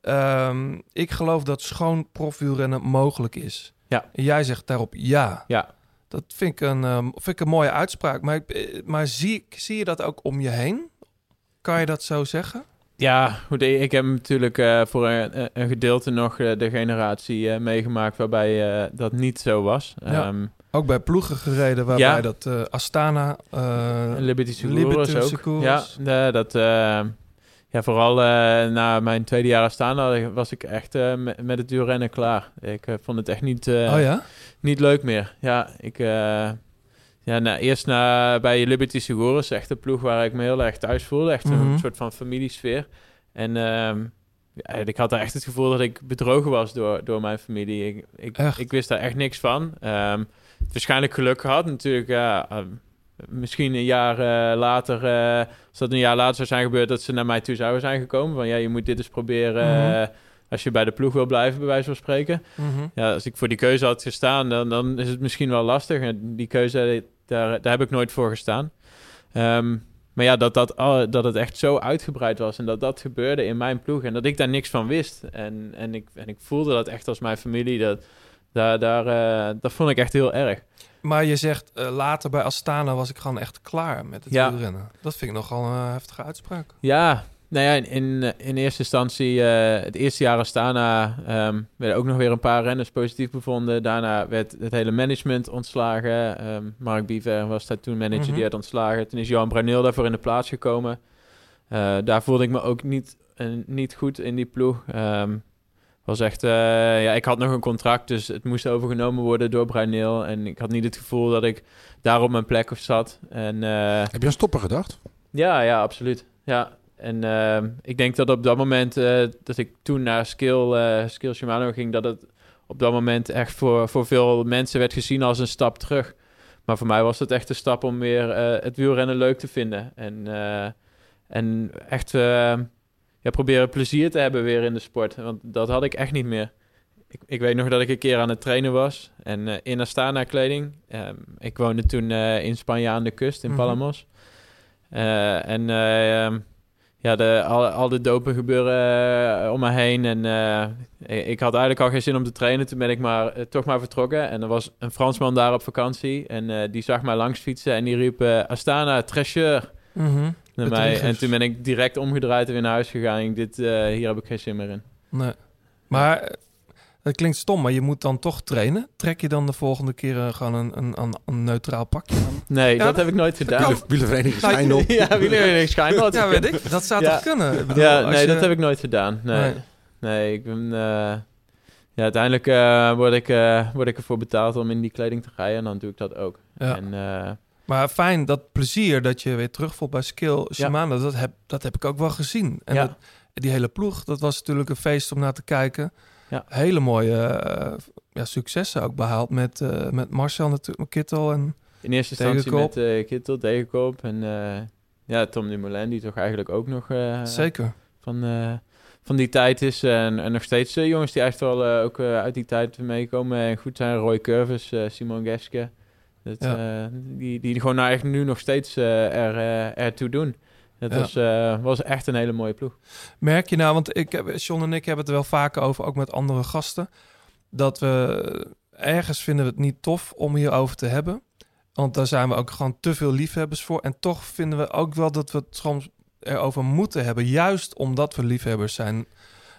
C: Ehm, ik geloof dat schoon profielrennen mogelijk is.
H: Ja.
C: En jij zegt daarop ja.
H: Ja.
C: Dat vind ik een, ehm, vind ik een mooie uitspraak. Maar, eh, maar zie, zie je dat ook om je heen? Kan je dat zo zeggen?
H: Ja, goed, ik heb natuurlijk eh, voor een, een gedeelte nog eh, de generatie eh, meegemaakt waarbij dat niet zo was.
C: Ja.
H: Ehm,
C: Ook bij ploegen gereden waarbij
H: Ja.
C: dat Astana...
H: Liberty
C: Liberty
H: ook. Ja, dat, ja, vooral na mijn tweede jaar staan was ik echt met, met het duurrennen klaar. Ik vond het echt niet,
C: oh ja?
H: niet leuk meer. Ja, ik... ja, nou, eerst na, bij Liberty Seguros, echt een ploeg waar ik me heel erg thuis voelde. Echt
C: Mhm.
H: een soort van familiesfeer. En ehm, ja, ik had daar echt het gevoel dat ik bedrogen was door, door mijn familie. Ik, ik, wist daar echt niks van. Ehm, waarschijnlijk geluk gehad natuurlijk. Ja, ehm, misschien een jaar eh, later, eh, als dat een jaar later zou zijn gebeurd, dat ze naar mij toe zouden zijn gekomen. Van ja, je moet dit eens proberen
C: Mhm.
H: eh, als je bij de ploeg wil blijven, bij wijze van spreken.
C: Mhm.
H: Ja, als ik voor die keuze had gestaan, dan, dan is het misschien wel lastig. En die keuze, daar, daar heb ik nooit voor gestaan. Ehm, maar ja, dat, dat, dat het echt zo uitgebreid was en dat dat gebeurde in mijn ploeg en dat ik daar niks van wist. En, en, ik, en ik voelde dat echt als mijn familie. Dat, daar, daar, eh, dat vond ik echt heel erg.
C: Maar je zegt eh, later bij Astana was ik gewoon echt klaar met het
H: Ja.
C: wielrennen. Dat vind ik nogal een eh, heftige uitspraak.
H: Ja, nou ja, in, in, in eerste instantie, eh, het eerste jaar Astana, ehm werden ook nog weer een paar renners positief bevonden. Daarna werd het hele management ontslagen. Ehm, Mark Biver was daar toen manager,
C: Mhm.
H: die werd ontslagen. Toen is Johan Bruneel daarvoor in de plaats gekomen. Eh, daar voelde ik me ook niet, eh, niet goed in die ploeg. Ehm, was echt, eh, ja, ik had nog een contract, dus het moest overgenomen worden door Bruneel. En ik had niet het gevoel dat ik daar op mijn plek zat. En eh,
D: Heb je aan stoppen gedacht?
H: ja, ja, absoluut. Ja, en ehm, ik denk dat op dat moment eh, dat ik toen naar Skill, Skill Shimano ging, dat het op dat moment echt voor, voor veel mensen werd gezien als een stap terug. Maar voor mij was het echt een stap om weer eh, het wielrennen leuk te vinden. En, en echt eh, ja, proberen plezier te hebben weer in de sport. Want dat had ik echt niet meer. Ik, ik weet nog dat ik een keer aan het trainen was en in Astana kleding. Ehm, ik woonde toen in Spanje aan de kust, in
C: Mhm.
H: Palamos. En ehm, ja, de, al, al de dopen gebeuren eh, om me heen. En eh, ik, ik had eigenlijk al geen zin om te trainen. Toen ben ik maar, eh, toch maar vertrokken. En er was een Fransman daar op vakantie. En die zag mij langs fietsen en die riep... Astana, trecheur, naar mij. En toen ben ik direct omgedraaid en weer naar huis gegaan. Ik, dit, hier heb ik geen zin meer in.
C: Nee. Maar dat klinkt stom, maar je moet dan toch trainen. Trek je dan de volgende keer eh, gewoon een, een, een, een neutraal pakje aan?
H: Nee,
C: Ja,
H: dat heb ik nooit gedaan.
C: kan.
D: Wielervereniging
C: Nou,
D: Schijndel.
H: ja, wielervereniging Schijndel.
C: Ja, weet ik. Dat zou
H: Ja.
C: toch kunnen? Ik bedoel,
H: Ja, nee,
C: je-
H: dat heb ik nooit gedaan. Nee,
C: Nee.
H: nee. ik ben... eh, ja, uiteindelijk eh, word, ik, eh, word ik ervoor betaald om in die kleding te rijden. En dan doe ik dat ook.
C: Ja.
H: En, eh,
C: Maar fijn, dat plezier dat je weer terugvoelt bij Skill Shimano, dat, heb, dat heb ik ook wel gezien. En
H: Ja.
C: dat- die hele ploeg, dat was natuurlijk een feest om naar te kijken.
H: Ja.
C: Hele mooie eh, ja, successen ook behaald met, eh, met Marcel natuurlijk, Kittel. En,
H: in eerste instantie met eh Kittel, Degenkoop. En ja, Tom Dumoulin, die toch eigenlijk ook nog
C: Zeker.
H: van, van die tijd is. En, en nog steeds jongens die echt wel ook uit die tijd meekomen en goed zijn. Roy Curvis, Simon Geske. Dat,
C: Ja.
H: die, die gewoon nou echt nu nog steeds er, ertoe doen. Het
C: Ja.
H: was, eh, was echt een hele mooie ploeg.
C: Merk je nou, want ik heb, John en ik hebben het er wel vaker over, ook met andere gasten, dat we ergens vinden we het niet tof om hierover te hebben. Want daar zijn we ook gewoon te veel liefhebbers voor. En toch vinden we ook wel dat we het soms erover moeten hebben, juist omdat we liefhebbers zijn.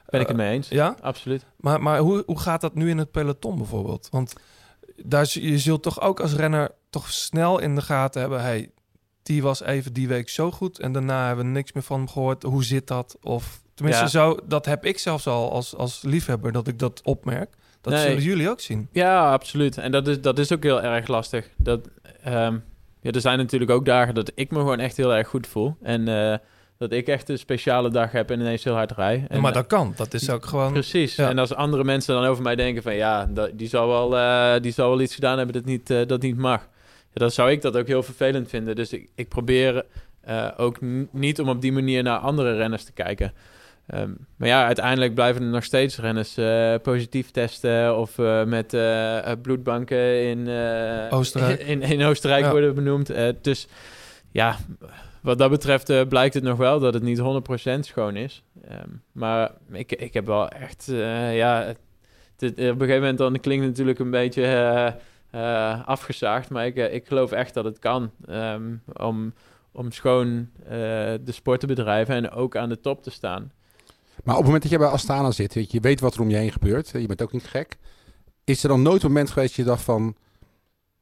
H: Ben ik
C: Eh,
H: het mee eens?
C: Ja,
H: Absoluut.
C: maar, maar hoe, hoe gaat dat nu in het peloton bijvoorbeeld? Want daar, je zult toch ook als renner toch snel in de gaten hebben... Hey, die was even die week zo goed en daarna hebben we niks meer van hem gehoord. Hoe zit dat? Of tenminste,
H: Ja.
C: zo, dat heb ik zelfs al als, als liefhebber, dat ik dat opmerk. Dat
H: Nee.
C: zullen jullie ook zien.
H: Ja, absoluut. En dat is, dat is ook heel erg lastig. Dat, ehm, ja, er zijn natuurlijk ook dagen dat ik me gewoon echt heel erg goed voel. En eh, dat ik echt een speciale dag heb en ineens heel hard rij. En,
C: maar dat kan. Dat is ook gewoon...
H: Precies.
C: Ja.
H: En als andere mensen dan over mij denken van... ja, die, zal wel, eh, die zal wel iets gedaan hebben dat niet, eh, dat niet mag. Ja, dan zou ik dat ook heel vervelend vinden. Dus ik, ik probeer eh, ook niet om op die manier naar andere renners te kijken. Ehm, maar ja, uiteindelijk blijven er nog steeds renners eh, positief testen... of eh, met bloedbanken in,
C: Oostenrijk.
H: in, in Oostenrijk
C: Ja.
H: worden benoemd. Dus ja, wat dat betreft blijkt het nog wel dat het niet 100% schoon is. Ehm, maar ik, ik heb wel echt, ja, op een gegeven moment dan klinkt het natuurlijk een beetje eh, afgezaagd, maar ik, eh, ik geloof echt dat het kan ehm, om, om schoon eh, de sport te bedrijven en ook aan de top te staan.
D: Maar op het moment dat je bij Astana zit, weet je, je weet wat er om je heen gebeurt. Je bent ook niet gek. Is er dan nooit een moment geweest dat je dacht van...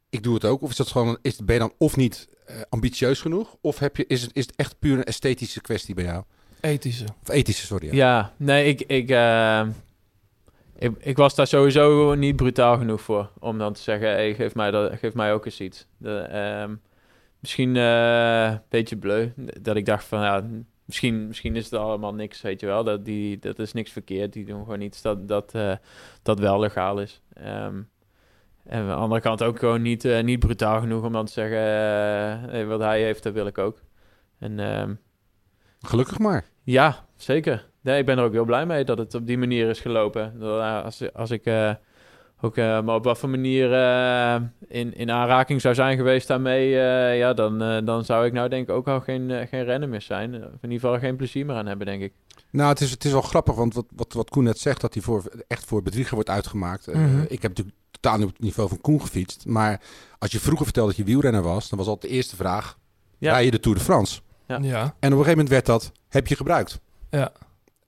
D: Ik doe het ook. Of is dat gewoon, is, ben je dan of niet eh, ambitieus genoeg? Of heb je, is, het, is het echt puur een esthetische kwestie bij jou?
C: Ethische.
D: Of ethische, sorry. Ja.
H: Ja, nee, ik, ik, ik, ik was daar sowieso niet brutaal genoeg voor. Om dan te zeggen, hey, geef, mij dat, geef mij ook eens iets. De, ehm, misschien eh, een beetje bleu. Dat ik dacht van, ja, misschien, misschien is het allemaal niks, weet je wel. Dat, die, dat is niks verkeerd. Die doen gewoon iets dat, dat, eh, dat wel legaal is. Ehm, en aan de andere kant ook gewoon niet, eh, niet brutaal genoeg om dan te zeggen... hey, wat hij heeft, dat wil ik ook. En... ehm,
D: Gelukkig maar.
H: ja, zeker. Nee, ik ben er ook heel blij mee dat het op die manier is gelopen. Dat, eh, Als, als ik eh, ook eh, maar op wat voor manier eh, in, in aanraking zou zijn geweest daarmee, eh, ja, dan, eh, dan zou ik nou denk ik ook al geen, geen rennen meer zijn. Of in ieder geval geen plezier meer aan hebben, denk ik.
D: Nou, het is, het is wel grappig, want wat, wat, wat Koen net zegt, dat hij voor, echt voor bedrieger wordt uitgemaakt. Eh,
C: Mhm.
D: ik heb natuurlijk totaal niet op het niveau van Koen gefietst. Maar als je vroeger vertelde dat je wielrenner was, dan was altijd de eerste vraag,
H: Ja.
D: rij je de Tour de France?
H: Ja.
C: Ja.
D: En op een gegeven moment werd dat, heb je gebruikt?
C: Ja.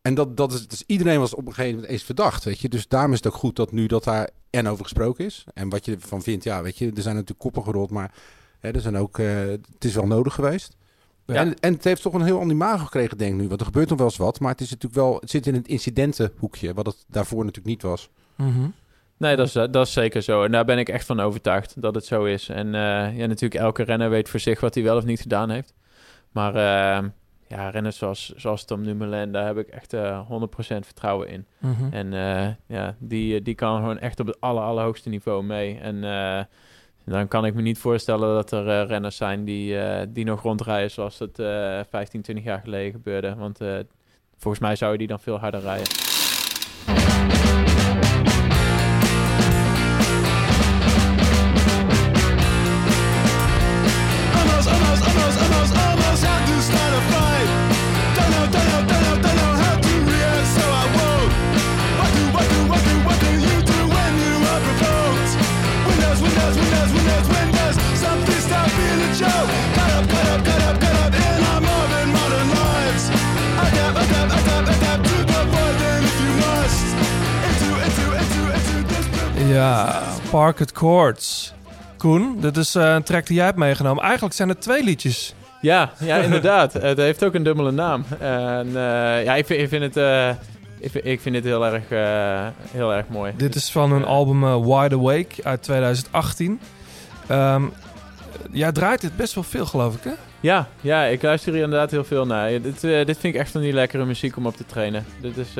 D: En dat, dat is, dus iedereen was op een gegeven moment eens verdacht, weet je. Dus daarom is het ook goed dat nu dat daar en over gesproken is. En wat je ervan vindt, ja, weet je, er zijn natuurlijk koppen gerold, maar hè, er zijn ook, eh, het is wel nodig geweest.
C: Ja.
D: En, en het heeft toch een heel ander imago gekregen, denk ik nu. Want er gebeurt nog wel eens wat, maar het is natuurlijk wel, het zit in het incidentenhoekje, wat het daarvoor natuurlijk niet was.
C: Mhm.
H: Nee, dat is, dat is zeker zo. En daar ben ik echt van overtuigd dat het zo is. En eh, ja, natuurlijk, elke renner weet voor zich wat hij wel of niet gedaan heeft. Maar eh, ja, renners zoals, zoals Tom Dumoulin, daar heb ik echt eh 100% vertrouwen in.
C: Mhm.
H: En eh, ja, die, die kan gewoon echt op het aller, allerhoogste niveau mee. En eh, dan kan ik me niet voorstellen dat er eh, renners zijn die, eh, die nog rondrijden zoals het eh 15, 20 jaar geleden gebeurde. Want eh, volgens mij zouden die dan veel harder rijden.
C: Parket Chords. Koen, dit is eh, een track die jij hebt meegenomen. Eigenlijk zijn het twee liedjes.
H: Ja, ja inderdaad. het heeft ook een dubbele naam. En eh, ja, ik vind, ik vind het, eh, ik vind, ik vind het heel, erg, heel erg mooi.
C: Dit is van hun album Wide Awake uit 2018. Ehm, jij draait dit best wel veel, geloof ik, hè?
H: Ja, ja, ik luister hier inderdaad heel veel naar. Dit, dit vind ik echt van die lekkere muziek om op te trainen. Dit is,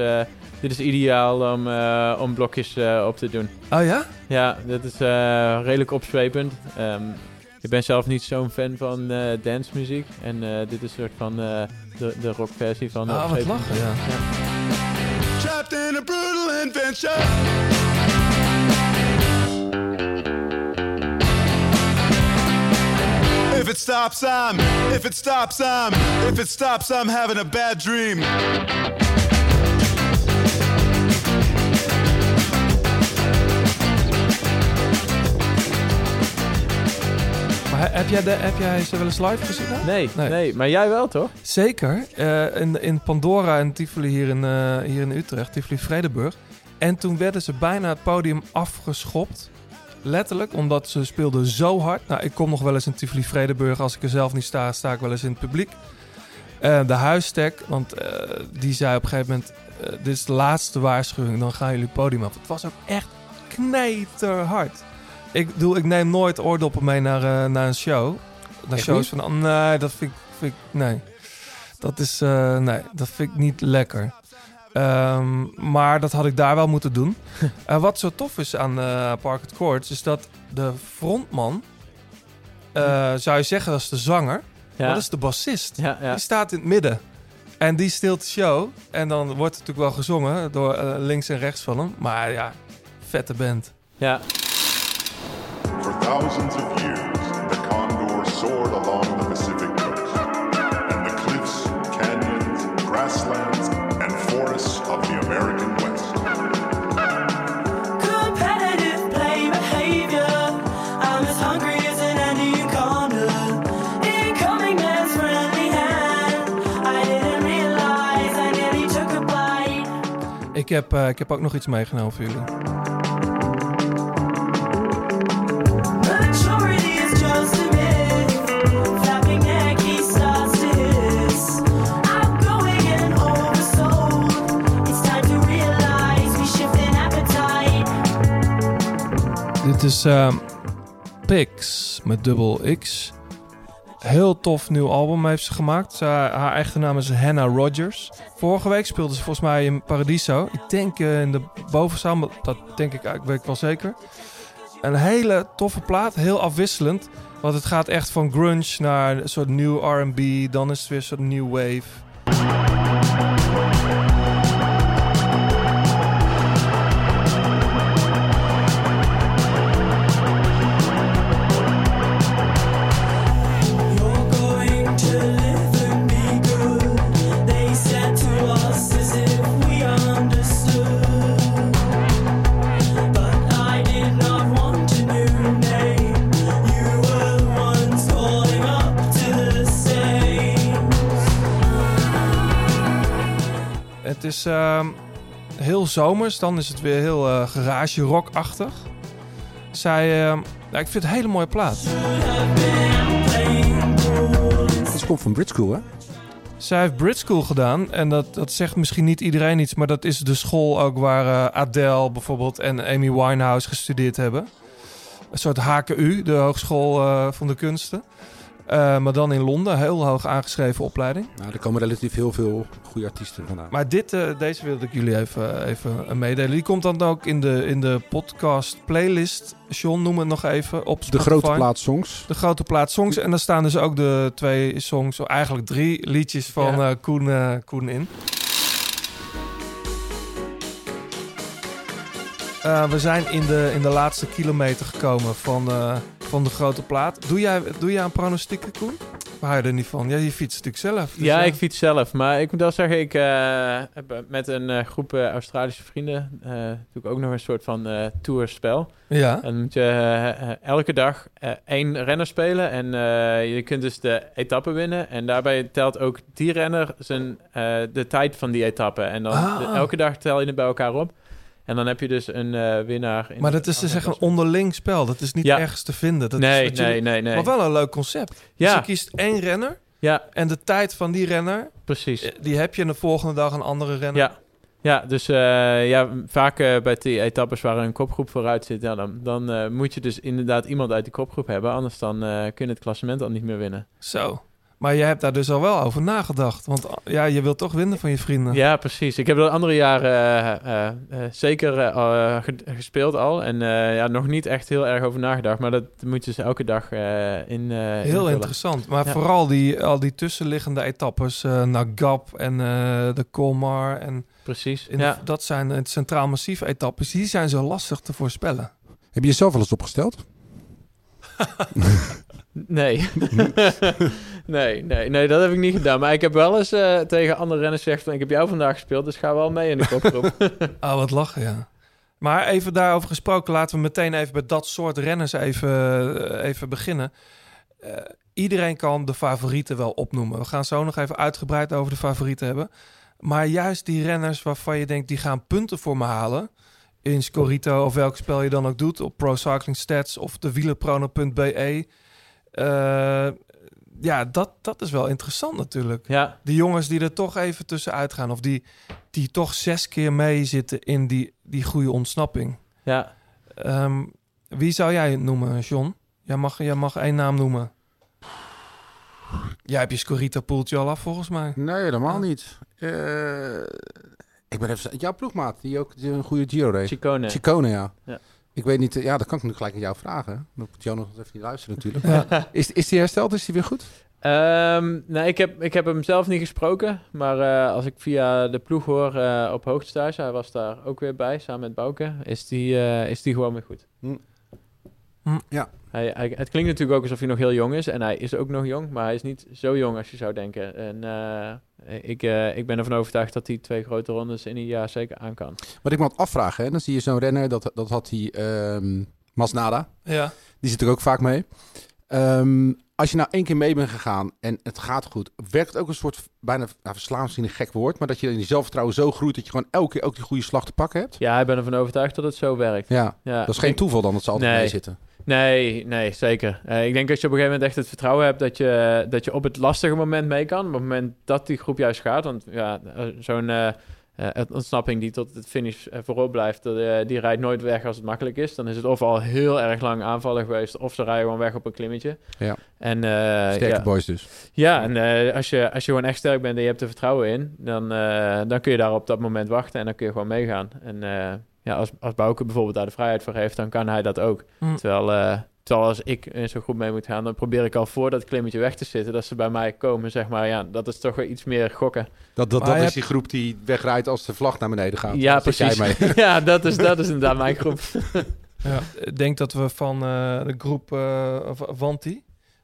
H: dit is ideaal om, eh, om blokjes eh, op te doen.
C: Oh ja?
H: Ja, dit is eh, redelijk opzwepend. Ehm, ik ben zelf niet zo'n fan van eh dancemuziek. En eh, dit is een soort van eh, de, de rockversie van...
C: Ah, wat
H: opzwepend.
C: lachen, ja.
A: Trapped in a brutal adventure. If it stops, I'm. If it stops, I'm. If it stops, I'm having a bad dream.
C: Heb jij, de, heb jij ze wel eens live gezien?
H: Nee,
C: Nee.
H: nee, maar jij wel toch?
C: Zeker. Eh, in, in Pandora en Tivoli hier in, eh, hier in Utrecht, Tivoli Vredenburg. En toen werden ze bijna het podium afgeschopt. Letterlijk, omdat ze speelden zo hard. Nou, ik kom nog wel eens in Tivoli Vredenburg. Als ik er zelf niet sta, sta ik wel eens in het publiek. Eh, de huisstek, want die zei op een gegeven moment... dit is de laatste waarschuwing, dan gaan jullie het podium af. Het was ook echt knijterhard. Ik bedoel, ik neem nooit oordoppen mee naar, eh, naar een show. Naar
D: Echt
C: shows van... oh, nee, dat vind ik... Vind ik nee. Dat is... eh, nee, dat vind ik niet lekker. Ehm, maar dat had ik daar wel moeten doen. Eh, wat zo tof is aan eh Parket Courts... is dat de frontman... zou je zeggen, dat is de zanger...
H: Ja.
C: maar dat is de bassist.
H: Ja, ja.
C: Die staat in het midden. En die stilt de show. En dan wordt het natuurlijk wel gezongen door links en rechts van hem. Maar ja, vette band.
H: ja.
J: Thousands of years, the condor soared along the Pacific coast, and the cliffs, canyons, grasslands, and forests of the American West.
K: Competitive play behavior. I'm as hungry as an anaconda. Incoming man's friendly hand. I didn't realize I nearly took a bite.
C: Ik heb, eh, ik heb ook nog iets meegenomen voor jullie. Dit is ehm Pix met dubbel X. Heel tof nieuw album heeft ze gemaakt. Haar echte naam is Hannah Rogers. Vorige week speelde ze volgens mij in Paradiso. Ik denk eh, in de bovenzaal, dat denk ik weet ik wel zeker. Een hele toffe plaat, heel afwisselend. Want het gaat echt van grunge naar een soort nieuw R&B. Dan is het weer een soort new wave. Is ehm, heel zomers, dan is het weer heel eh, garage rockachtig. Zij, ehm, ja, ik vind het een hele mooie plaat.
D: Dat komt van Brit School, hè?
C: Zij heeft Brit School gedaan en dat, dat zegt misschien niet iedereen iets, maar dat is de school ook waar eh, Adele bijvoorbeeld en Amy Winehouse gestudeerd hebben. Een soort HKU, de Hogeschool eh, van de Kunsten. Eh, maar dan in Londen, heel hoog aangeschreven opleiding.
D: Nou, er komen relatief heel veel goede artiesten vandaan.
C: Maar dit, eh, deze wilde ik jullie even, even meedelen. Die komt dan ook in de, in de podcast playlist. John, noem het nog even op
D: de grote plaat songs.
C: De grote plaat songs. En daar staan dus ook de twee songs, of eigenlijk drie liedjes van
H: Ja.
C: eh, Koen, Koen in. We zijn in de, in de laatste kilometer gekomen van, van de grote plaat. Doe jij, doe jij een pronostiek, Koen? Waar hou je er niet van? Ja, je fietst natuurlijk zelf. dus
H: ja,
C: ja.
H: ik fiets zelf. Maar ik moet wel zeggen, ik eh, heb met een eh, groep eh, Australische vrienden... eh doe ik ook nog een soort van eh tourspel.
C: Ja.
H: En dan moet je eh, eh, elke dag eh, één renner spelen. En eh, je kunt dus de etappe winnen. En daarbij telt ook die renner zijn, eh, de tijd van die etappe. En dan
C: Ah.
H: de- elke dag tel je het bij elkaar op. En dan heb je dus een eh, winnaar. In
C: Maar dat is dus echt een onderling spel. Dat is niet
H: Ja.
C: ergens te vinden. Dat
H: Nee,
C: is
H: nee, nee, nee.
C: Maar wel een leuk concept. Dus je kiest één renner.
H: Ja.
C: En de tijd van die renner,
H: Precies.
C: eh, die heb je. En de volgende dag een andere renner.
H: Ja. Ja, dus eh, ja, vaak bij die etappes waar een kopgroep vooruit zit, ja, dan, dan moet je dus inderdaad iemand uit die kopgroep hebben. Anders dan kun je het klassement al niet meer winnen.
C: Zo. Maar je hebt daar dus al wel over nagedacht. Want ah, ja, je wilt toch winnen van je vrienden.
H: Ja, precies. Ik heb de andere jaren eh, eh, eh, zeker eh, eh, gespeeld al. En eh, ja, nog niet echt heel erg over nagedacht. Maar dat moet je dus elke dag eh, in. eh,
C: Heel interessant. Maar
H: Ja.
C: vooral die, al die tussenliggende etappes eh, naar Gap en eh, de Colmar. En
H: Precies.
C: in
H: ja.
C: Dat zijn het Centraal Massief etappes. Die zijn zo lastig te voorspellen.
D: Heb je jezelf wel eens opgesteld?
H: Nee. nee, nee, nee, dat heb ik niet gedaan. Maar ik heb wel eens eh, tegen andere renners gezegd van... ik heb jou vandaag gespeeld, dus ga wel mee in de kopgroep.
C: Oh, wat lachen, ja. Maar even daarover gesproken, laten we meteen even bij dat soort renners even, eh, even beginnen. Eh, iedereen kan de favorieten wel opnoemen. We gaan zo nog even uitgebreid over de favorieten hebben. Maar juist die renners waarvan je denkt, die gaan punten voor me halen... in Scorito of welk spel je dan ook doet... op Pro Cycling Stats of de wielerprono.be... Eh, ja, dat, dat is wel interessant natuurlijk.
H: Ja.
C: Die jongens die er toch even tussenuit gaan... of die, die toch zes keer mee zitten in die, die goede ontsnapping.
H: ja.
C: Ehm, wie zou jij noemen, John? Jij mag, jij mag één naam noemen. Jij hebt je Scorita poeltje al af, volgens mij.
D: Nee, helemaal niet. Eh, ik ben even... Jouw ploegmaat, die ook die een goede Giro reed.
H: Chicone.
D: Chicone, ja.
H: Ja.
D: Ik weet niet... eh, Ja, dat kan ik nu gelijk aan jou vragen. Dan moet Jo nog even niet luisteren natuurlijk. Is, is die hersteld? Is die weer goed?
H: Ehm, nou, ik heb, ik heb hem zelf niet gesproken. Maar eh, als ik via de ploeg hoor eh, op hoogtestage... hij was daar ook weer bij, samen met Bouke... is die, eh, is die gewoon weer goed.
D: Hm.
C: Hm.
D: Ja.
H: Hij, hij- het klinkt natuurlijk ook alsof hij nog heel jong is. En hij is ook nog jong, maar hij is niet zo jong als je zou denken. En eh, ik, eh, ik ben ervan overtuigd dat hij twee grote rondes in een jaar zeker aan kan.
D: Wat ik me had afvragen, hè, dan zie je zo'n renner, dat, dat had die ehm Masnada.
C: Ja.
D: Die zit er ook vaak mee. Ehm, als je nou één keer mee bent gegaan en het gaat goed, werkt het ook een soort, bijna nou, verslaan is misschien een gek woord, maar dat je in je zelfvertrouwen zo groeit dat je gewoon elke keer ook die goede slag te pakken hebt?
H: Ja, ik ben ervan overtuigd dat het zo werkt.
D: Ja,
H: Ja,
D: dat is geen
H: ik-
D: toeval dan dat ze altijd
H: Nee.
D: mee zitten.
H: Nee, nee, zeker. Eh, ik denk dat je op een gegeven moment echt het vertrouwen hebt dat je, dat je op het lastige moment mee kan. Op het moment dat die groep juist gaat. Want ja, eh, zo'n eh, ontsnapping die tot het finish voorop blijft, die rijdt nooit weg als het makkelijk is. Dan is het of al heel erg lang aanvallen geweest, of ze rijden gewoon weg op een klimmetje.
D: Ja.
H: En,
D: Sterke
H: ja,
D: boys dus.
H: Ja, en als, je, als je gewoon echt sterk bent en je hebt er vertrouwen in, dan, dan kun je daar op dat moment wachten en dan kun je gewoon meegaan. En ja, als, als Bouke bijvoorbeeld daar de vrijheid voor heeft, dan kan hij dat ook.
C: Hm.
H: Terwijl, eh, terwijl als ik in zo'n groep mee moet gaan, dan probeer ik al voor dat klimmetje weg te zitten, dat ze bij mij komen, zeg maar. Ja, dat is toch weer iets meer gokken.
D: Dat, dat,
C: Maar
D: dat is die groep die wegrijdt als de vlag naar beneden gaat.
H: ja,
D: jij
H: precies.
D: mee.
H: ja, dat is, dat is inderdaad mijn groep.
C: Ja, ik denk dat we van eh, de groep eh, of Wanti,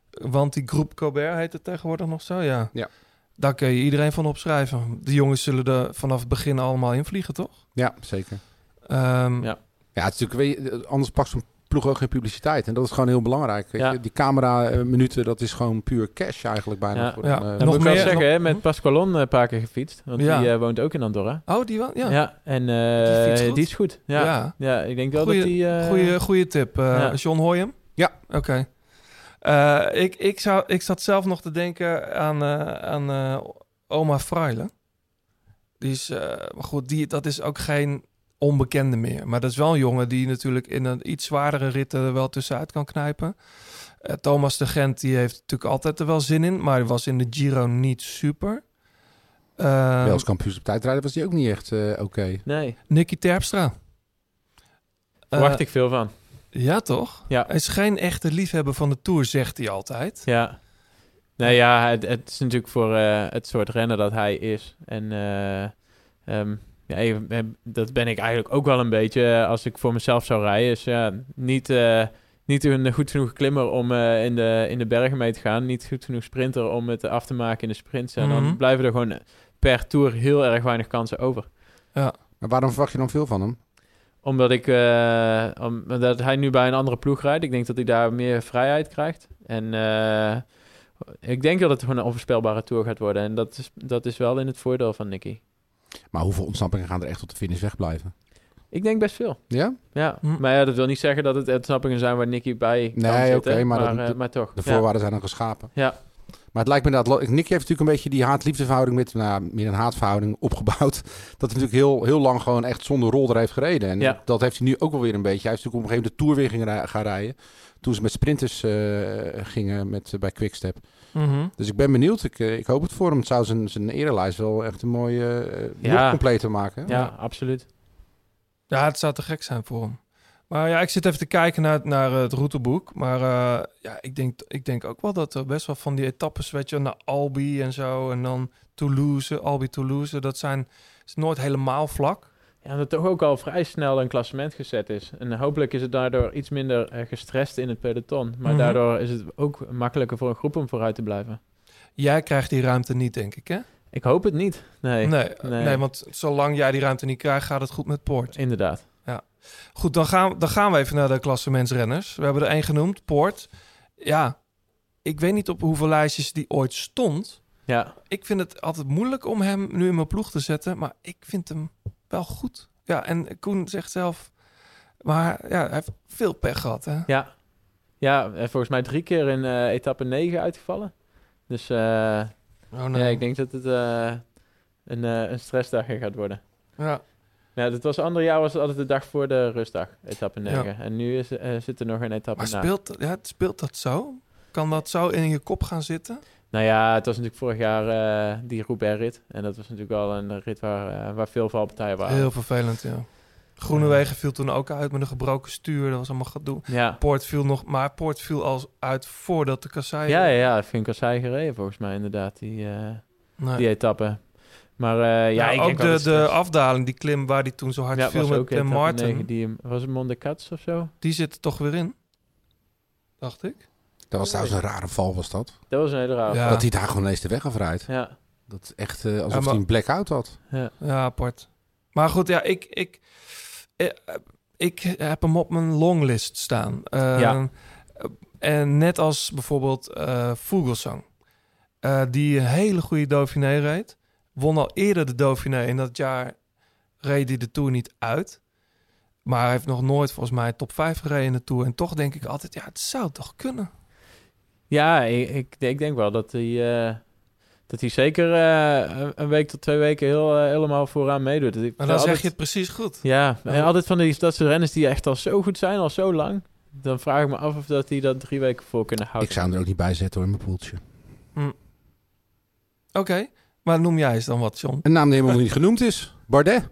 C: Wanti Groep Colbert heet het tegenwoordig nog zo, ja.
D: Ja.
C: Daar kun je iedereen van opschrijven. De jongens zullen er vanaf het begin allemaal invliegen, toch?
D: Ja, zeker.
C: Ehm,
H: Ja.
D: Ja, het is natuurlijk, weet je, anders pakt zo'n ploeg ook geen publiciteit. En dat is gewoon heel belangrijk. Weet
H: Ja.
D: je? Die camera-minuten, dat is gewoon puur cash eigenlijk bijna.
H: Ja.
D: Voor
C: Ja.
D: een, eh,
H: Dan
C: Nog
H: moet ik wel
C: meer-
H: zeggen,
C: nog-
H: hè, met Pasqualon een paar keer gefietst, want
C: Ja.
H: die eh, woont ook in Andorra.
C: Oh, die wel? Ja.
H: Ja, en eh,
C: Die fietst goed?
H: die is goed. Ja,
C: Ja.
H: ja. ik denk wel
C: Goeie-
H: dat die... eh,
C: Goeie, goeie tip. Eh
H: Ja.
C: John, hoor je hem?
D: Ja.
C: Oké. Eh, ik, ik, zou, ik zat zelf nog te denken aan, eh, aan eh, oma Freile. Die is, eh, maar goed, die, dat is ook geen onbekende meer. Maar dat is wel een jongen die natuurlijk in een iets zwaardere ritten er wel tussenuit kan knijpen. Eh, Thomas de Gent die heeft natuurlijk altijd er wel zin in, maar was in de Giro niet super. Eh,
D: Wel als kampioen op tijdrijden was die ook niet echt eh, oké.
H: Nee,
C: Nicky Terpstra.
H: verwacht
C: Eh,
H: ik veel van.
C: Ja, toch?
H: Ja.
C: Hij is geen echte liefhebber van de Tour, zegt hij altijd.
H: Ja. Nee, ja, het, het is natuurlijk voor eh, het soort renner dat hij is. En eh, ehm, ja, eh, dat ben ik eigenlijk ook wel een beetje eh, als ik voor mezelf zou rijden. Is ja, niet, eh, niet een goed genoeg klimmer om eh, in, de, in de bergen mee te gaan. Niet goed genoeg sprinter om het af te maken in de sprints. En
C: Mhm.
H: dan blijven er gewoon per tour heel erg weinig kansen over.
D: Maar waarom verwacht je dan veel van hem?
H: Omdat ik eh, omdat hij nu bij een andere ploeg rijdt. Ik denk dat hij daar meer vrijheid krijgt. En eh, ik denk dat het gewoon een onvoorspelbare tour gaat worden. En dat is, dat is wel in het voordeel van Nicky.
D: Maar hoeveel ontsnappingen gaan er echt tot de finish wegblijven?
H: Ik denk best veel.
D: Ja?
H: Ja,
C: Hm.
H: maar ja, dat wil niet zeggen dat het ontsnappingen zijn waar Nicky bij kan
D: Nee,
H: zitten.
D: oké, maar
H: maar,
D: dat-
H: eh, maar toch.
D: De
H: Ja.
D: voorwaarden zijn dan geschapen.
H: Ja.
D: Maar het lijkt me inderdaad... Nick heeft natuurlijk een beetje die haat-liefdeverhouding met... Nou, ja, meer een haatverhouding opgebouwd. Dat hij natuurlijk heel, heel lang gewoon echt zonder rol er heeft gereden. En
H: Ja.
D: dat heeft hij nu ook wel weer een beetje. Hij heeft natuurlijk op een gegeven moment de Tour weer ging gaan rijden. Toen ze met sprinters eh, gingen met, bij Quickstep.
C: Mhm.
D: Dus ik ben benieuwd. Ik, eh, ik hoop het voor hem. Het zou zijn, zijn erelijst wel echt een mooie uh,
H: Ja.
D: completer maken.
H: Ja, absoluut.
C: Ja, het zou te gek zijn voor hem. Maar ja, ik zit even te kijken naar, naar het routeboek. Maar eh, ja, ik denk, ik denk ook wel dat er best wel van die etappes, weet je, naar Albi en zo. En dan Toulouse, Albi Toulouse. Dat zijn is nooit helemaal vlak.
H: Ja, dat toch ook al vrij snel een klassement gezet is. En hopelijk is het daardoor iets minder eh, gestrest in het peloton. Maar
C: Mhm.
H: daardoor is het ook makkelijker voor een groep om vooruit te blijven.
C: Jij krijgt die ruimte niet, denk ik, hè?
H: Ik hoop het niet. Nee,
C: Nee, nee. want zolang jij die ruimte niet krijgt, gaat het goed met Poort.
H: inderdaad.
C: Ja. Goed, dan gaan, dan gaan we even naar de klassementsrenners. We hebben er één genoemd, Poort. Ja, ik weet niet op hoeveel lijstjes die ooit stond.
H: Ja,
C: Ik vind het altijd moeilijk om hem nu in mijn ploeg te zetten, maar ik vind hem wel goed. Ja, en Koen zegt zelf, maar ja, hij heeft veel pech gehad, hè?
H: ja. ja volgens mij drie keer in eh, etappe 9 uitgevallen. Dus eh,
C: Oh, nee.
H: ja, ik denk dat het eh, een, een stressdagje gaat worden.
C: Ja.
H: Ja, het was ander jaar was het altijd de dag voor de rustdag, etappe
C: Ja.
H: 9. En nu is, zit er nog een etappe
C: Maar
H: na.
C: speelt, ja, speelt dat zo? Kan dat zo in je kop gaan zitten?
H: Nou ja, het was natuurlijk vorig jaar eh, die Roubaix-rit. En dat was natuurlijk wel een rit waar, eh, waar veel valpartijen waren.
C: Heel vervelend, ja. Groenewegen viel toen ook uit met een gebroken stuur. Dat was allemaal gedoe.
H: Ja.
C: Poort viel nog, maar Poort viel al uit voordat de kassei...
H: Ja, ja, ja, vind ik als zij gereden volgens mij inderdaad, die, eh,
C: Nee.
H: die etappe. Maar eh, ja,
C: Nou,
H: ik
C: ook de, de afdaling, die klim waar die toen zo hard
H: ja,
C: viel met
H: etappe
C: Martin,
H: die, was het Monde Cats of zo?
C: die zit er toch weer in, dacht ik.
D: Dat was trouwens een rare val, was dat.
H: Dat was een hele rare.
C: Ja.
D: Dat hij daar gewoon ineens de weg afrijdt.
H: Ja,
D: Dat is echt eh, alsof
C: Ja, maar-
D: hij een blackout had.
H: ja.
C: Ja, apart. Maar goed, ja, ik, ik, eh, ik heb hem op mijn longlist staan. Eh,
H: Ja.
C: En net als bijvoorbeeld eh Vogelsang, eh, die een hele goede Dauphiné reed. Won al eerder de Dauphiné. In dat jaar reed hij de Tour niet uit. Maar hij heeft nog nooit volgens mij top 5 gereden in de Tour. En toch denk ik altijd, ja, het zou toch kunnen.
H: Ja ik, ik, ik denk wel dat hij, eh, dat hij zeker eh, een- week tot twee weken heel, eh, helemaal vooraan meedoet. Ik
C: Maar dan zeg je het precies goed.
H: Ja, en
C: Ja.
H: altijd van die dat soort renners die echt al zo goed zijn, al zo lang. Dan vraag ik me af of dat die dat drie weken voor kunnen houden.
D: Ik zou hem er ook niet bij zetten hoor, in mijn poeltje.
C: Oké, maar noem jij eens dan wat, John?
D: Een naam die helemaal niet genoemd is. Bardet.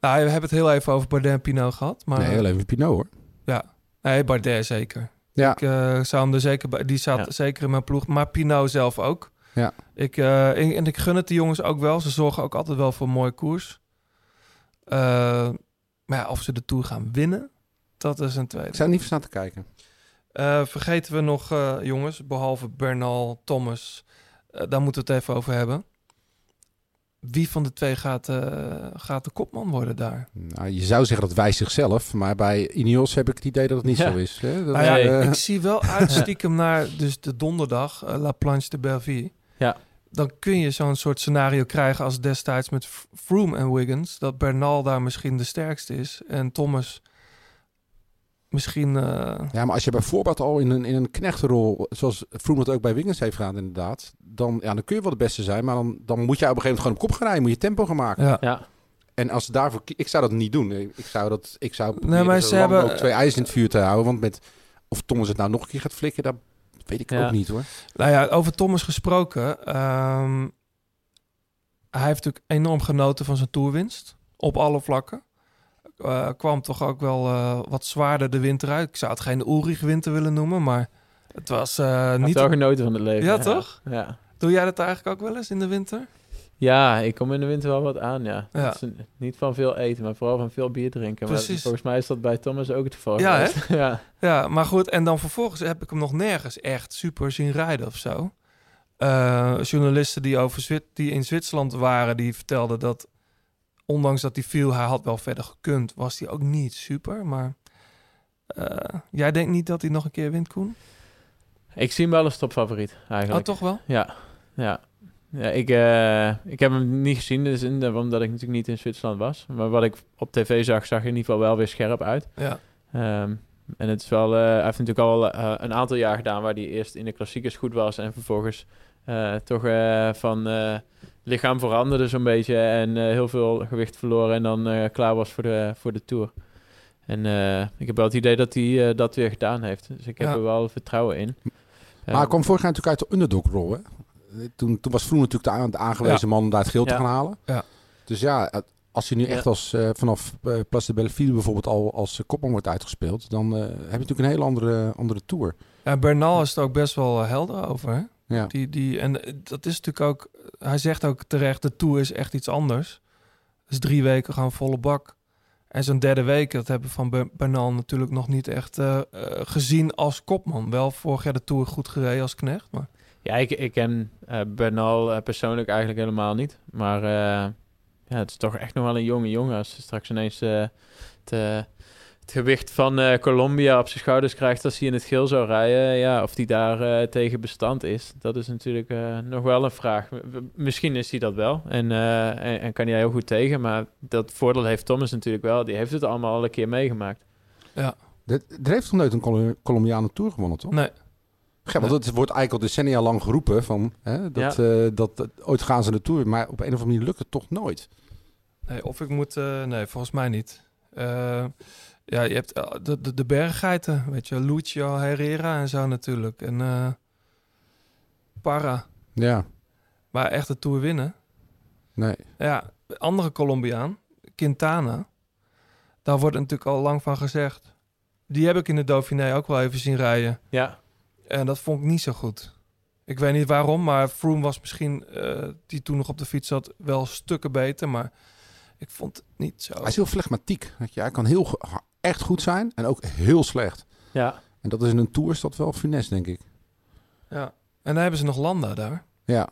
C: Nou, we hebben het heel even over Bardet en Pinot gehad. Maar
D: nee, heel even Pinot hoor.
C: Ja, nee, Bardet zeker.
D: Ja.
C: Ik eh, zou hem er zeker bij. Die zat
H: Ja.
C: zeker in mijn ploeg. Maar Pinot zelf ook.
D: Ja.
C: Ik, eh, en, en ik gun het de jongens ook wel. Ze zorgen ook altijd wel voor een mooie koers. Eh, maar ja, of ze de Tour gaan winnen, dat is een tweede.
D: Ik zou niet van staan te kijken.
C: Eh, vergeten we nog eh, jongens, behalve Bernal, Thomas. daar moeten we het even over hebben. Wie van de twee gaat, eh, gaat de kopman worden daar?
D: Nou, je zou zeggen dat wijst zichzelf, maar bij Ineos heb ik het idee dat het niet
H: Ja.
D: zo is. Hè? Dat,
C: Nou ja,
D: eh,
C: ik zie wel uit stiekem naar dus de donderdag, eh, La Planche de Belleville.
H: Ja.
C: Dan kun je zo'n soort scenario krijgen als destijds met Froome en Wiggins. Dat Bernal daar misschien de sterkste is. En Thomas misschien... eh,
D: Ja, maar als je bijvoorbeeld al in een, in een knechtenrol, zoals Froome dat ook bij Wiggins heeft gedaan inderdaad, dan, ja, dan kun je wel de beste zijn, maar dan, dan moet je op een gegeven moment gewoon op kop gaan rijden, moet je tempo gaan maken.
C: ja.
H: Ja,
D: En als daarvoor, ik zou dat niet doen. Ik zou dat, ik zou
C: Nee, maar ze hebben-
D: mogelijk twee ijs in het vuur te houden, want met of Thomas het nou nog een keer gaat flikken, dat weet ik
H: Ja.
D: ook niet hoor.
C: Nou ja, over Thomas gesproken. ehm, hij heeft natuurlijk enorm genoten van zijn toerwinst. Op alle vlakken. Eh, kwam toch ook wel eh, wat zwaarder de winter uit. Ik zou het geen Ulrich winter willen noemen, maar het was eh,
H: niet wel genoten van het leven.
C: Ja, toch?
H: Ja.
C: Doe jij dat eigenlijk ook wel eens in de winter?
H: ja, ik kom in de winter wel wat aan, ja. Is een- niet van veel eten, maar vooral van veel bier drinken. Maar
C: Precies.
H: volgens mij is dat bij Thomas ook het geval.
C: Ja,
H: geweest. ja.
C: Ja, maar goed. En dan vervolgens heb ik hem nog nergens echt super zien rijden of zo. Journalisten die, over Zwit die in Zwitserland waren, die vertelden dat... ondanks dat hij viel, hij had wel verder gekund, was hij ook niet super. Maar eh, jij denkt niet dat hij nog een keer wint, Koen?
H: Ik zie hem wel als topfavoriet,
C: Oh,
H: eigenlijk.
C: toch wel?
H: Ja, ja. ja ik, eh, ik heb hem niet gezien, dus in, omdat ik natuurlijk niet in Zwitserland was. Maar wat ik op tv zag, zag in ieder geval wel weer scherp uit.
C: Ja.
H: Ehm, en het is wel, eh, hij heeft natuurlijk al een aantal jaar gedaan waar hij eerst in de klassiekers goed was en vervolgens eh, toch eh, van eh, lichaam veranderde zo'n beetje en eh, heel veel gewicht verloren en dan eh, klaar was voor de, voor de Tour. En eh, ik heb wel het idee dat hij eh, dat weer gedaan heeft. Dus ik heb
C: Ja.
H: er wel vertrouwen in.
D: Maar hij kwam vorig jaar natuurlijk uit de underdog-rol. Hè? Toen, toen was Froome natuurlijk de, aan- de aangewezen man om daar het geel te gaan halen.
C: Ja.
D: Dus ja, als je nu
H: Ja.
D: echt als eh, vanaf eh, Place de Belleville bijvoorbeeld al als kopman wordt uitgespeeld, dan eh, heb je natuurlijk een hele andere, andere tour.
C: Ja, Bernal is er ook best wel helder over. Hè?
D: Ja.
C: Die, die, en dat is natuurlijk ook... Hij zegt ook terecht, de Tour is echt iets anders. Dus drie weken gaan volle bak. En zo'n derde week, dat hebben we van Ber- Bernal natuurlijk nog niet echt eh, eh, gezien als kopman. Wel vorig jaar de Tour goed gereden als knecht, maar...
H: Ja, ik, ik ken eh, Bernal persoonlijk eigenlijk helemaal niet. Maar eh, ja, het is toch echt nog wel een jonge jongen. Als hij straks ineens eh, het, gewicht van eh, Colombia op zijn schouders krijgt als hij in het geel zou rijden. Ja, of hij daar eh, tegen bestand is, dat is natuurlijk eh, nog wel een vraag. Misschien is hij dat wel en, eh, en, en kan hij heel goed tegen. Maar dat voordeel heeft Thomas natuurlijk wel. Die heeft het allemaal al een keer meegemaakt.
C: Ja.
D: Er, heeft toch nooit een Col- Colombianen Tour gewonnen, toch?
C: Nee.
D: Ja, want het wordt eigenlijk al decennia lang geroepen van hè, dat, eh, dat, dat ooit gaan ze de Tour, maar op een of andere manier lukt het toch nooit.
C: Nee, of ik moet... nee, volgens mij niet. Ja, je hebt eh, de, de, de berggeiten, weet je. Lucio Herrera en zo natuurlijk. En eh Parra.
D: Ja,
C: Maar echt de Tour winnen.
D: nee.
C: Ja, andere Colombiaan, Quintana. Daar wordt natuurlijk al lang van gezegd. Die heb ik in de Dauphiné ook wel even zien rijden.
H: Ja,
C: En dat vond ik niet zo goed. Ik weet niet waarom, maar Froome was misschien, eh, die toen nog op de fiets zat, wel stukken beter. Maar ik vond het niet zo.
D: Hij is heel flegmatiek. Weet je. Hij kan heel echt goed zijn en ook heel slecht.
H: ja.
D: En dat is in een Tour is dat wel finesse, denk ik.
C: Ja. En dan hebben ze nog Landa daar.
D: Ja,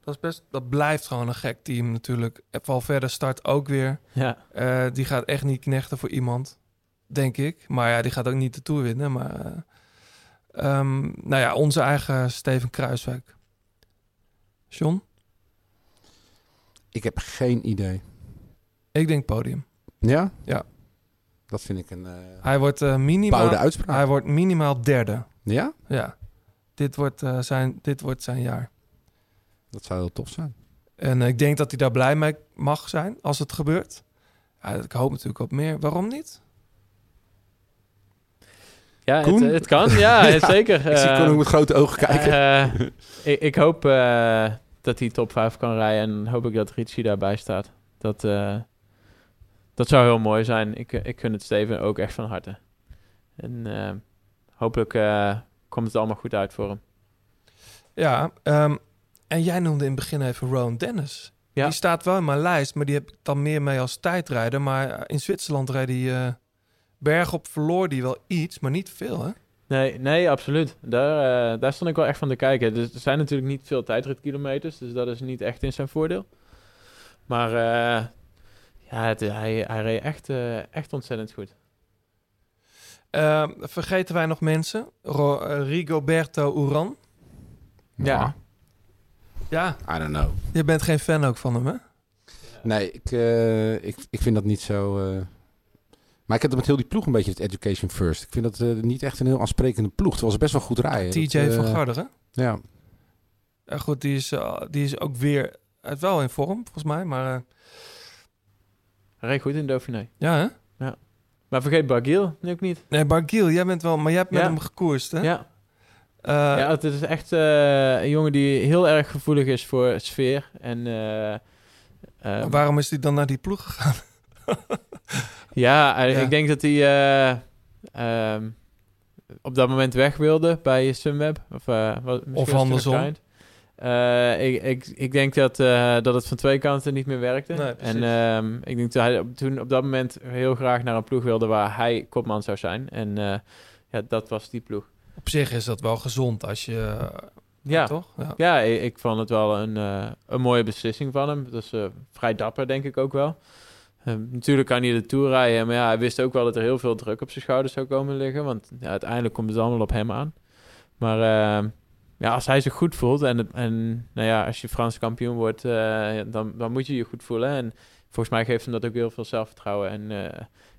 C: Dat, is best, dat blijft gewoon een gek team natuurlijk. En verder start ook weer.
H: ja.
C: Eh, die gaat echt niet knechten voor iemand, denk ik. Maar ja, die gaat ook niet de Tour winnen. Maar eh, ehm, nou ja, onze eigen Steven Kruiswijk. John,
D: ik heb geen idee.
C: ik denk podium.
D: Ja?
C: Ja.
D: Dat vind ik een eh
C: Hij wordt eh, minimaal.
D: uitspraak.
C: Hij wordt minimaal derde.
D: Ja?
C: Ja. Dit wordt, eh, zijn, dit wordt zijn jaar.
D: Dat zou heel tof zijn.
C: En ik denk dat hij daar blij mee mag zijn als het gebeurt. Ja, ik hoop natuurlijk op meer. Waarom niet?
H: Ja, het,
D: Koen?
H: het kan. Ja,
D: Ja,
H: zeker.
D: ik zie
H: Eh,
D: Koen met grote ogen kijken.
H: eh, ik, ik hoop eh, dat hij top 5 kan rijden en hoop ik dat Ritchie daarbij staat. Dat, eh, dat zou heel mooi zijn. Ik, ik gun het Steven ook echt van harte. En eh, hopelijk eh, komt het allemaal goed uit voor hem.
C: Ja, ehm, en jij noemde in het begin even Rowan Dennis.
H: Ja.
C: Die staat wel in mijn lijst, maar die heb ik dan meer mee als tijdrijder. Maar eh, in Zwitserland reed hij eh, bergop, verloor die wel iets, maar niet veel, hè?
H: Nee, nee, absoluut. Daar, eh, daar stond ik wel echt van te kijken. Dus er zijn natuurlijk niet veel tijdritkilometers, dus dat is niet echt in zijn voordeel. Maar eh, ja, het, hij, hij reed echt, eh, echt ontzettend goed.
C: Ehm, vergeten wij nog mensen? Ro- eh, Rigoberto Uran.
H: Ja.
C: Ja,
D: I don't know.
C: je bent geen fan ook van hem, hè?
D: Nee, ik, eh, ik, ik vind dat niet zo... eh, Maar ik heb het met heel die ploeg een beetje het education first. Ik vind dat eh, niet echt een heel aansprekende ploeg. Terwijl ze best wel goed rijden.
C: TJ
D: Dat,
C: van Garderen.
D: Ja.
C: Ja, goed, die is, die is ook weer wel in vorm, volgens mij. Maar eh,
H: Hij reed goed in Dauphiné.
C: ja, hè?
H: Maar vergeet Barguil nu ook niet.
C: Nee, Bargiel, jij bent wel... Maar jij hebt met
H: Ja.
C: hem gekoerst, hè?
H: Ja.
C: Eh,
H: ja, het is echt eh, een jongen die heel erg gevoelig is voor sfeer. En eh, eh,
C: Waarom is hij dan naar die ploeg gegaan?
H: Ja,
C: Ja.
H: ik denk dat hij eh, ehm, op dat moment weg wilde bij Sunweb. Of, wat, het
C: andersom.
H: Eh, ik, ik, ik denk dat, eh, dat het van twee kanten niet meer werkte.
C: Nee,
H: en ehm, ik denk dat hij op- toen op dat moment heel graag naar een ploeg wilde waar hij kopman zou zijn. En eh, ja, dat was die ploeg.
C: Op zich is dat wel gezond als je...
H: Ja,
C: toch? Ja.
H: Ja, ik, ik vond het wel een, eh, een mooie beslissing van hem. Dat is eh, vrij dapper, denk ik ook wel. Eh, natuurlijk kan hij de Tour rijden, maar ja, hij wist ook wel dat er heel veel druk op zijn schouders zou komen liggen. Want ja, uiteindelijk komt het allemaal op hem aan. Maar eh, ja, als hij zich goed voelt en, en nou ja, als je Frans kampioen wordt, eh, dan, dan moet je je goed voelen. En volgens mij geeft hem dat ook heel veel zelfvertrouwen. En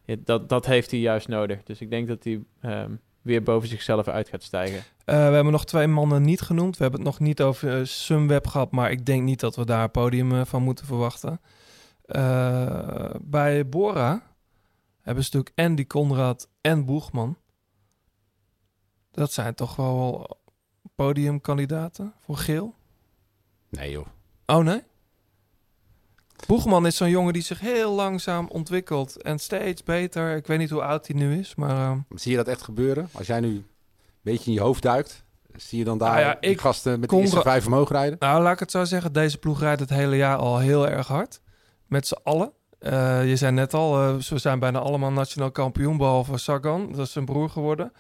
H: eh, dat, dat heeft hij juist nodig. Dus ik denk dat hij ehm, weer boven zichzelf uit gaat stijgen.
C: Eh, we hebben nog twee mannen niet genoemd. We hebben het nog niet over Sunweb gehad, maar ik denk niet dat we daar podium van moeten verwachten. Bij Bora hebben ze natuurlijk Andy Conrad en Boegman. Dat zijn toch wel podiumkandidaten voor geel?
D: Nee joh.
C: Oh nee? Boegman is zo'n jongen die zich heel langzaam ontwikkelt en steeds beter. Ik weet niet hoe oud hij nu is, maar... ehm,
D: Zie je dat echt gebeuren? Als jij nu een beetje in je hoofd duikt, zie je dan daar
C: Nou ja, ik-
D: gasten met de eerste vijf omhoog rijden?
C: Nou, laat ik het zo zeggen. Deze ploeg rijdt het hele jaar al heel erg hard. Met z'n allen. Eh, je zei net al, eh, ze zijn bijna allemaal nationaal kampioen, behalve Sagan. Dat is zijn broer geworden.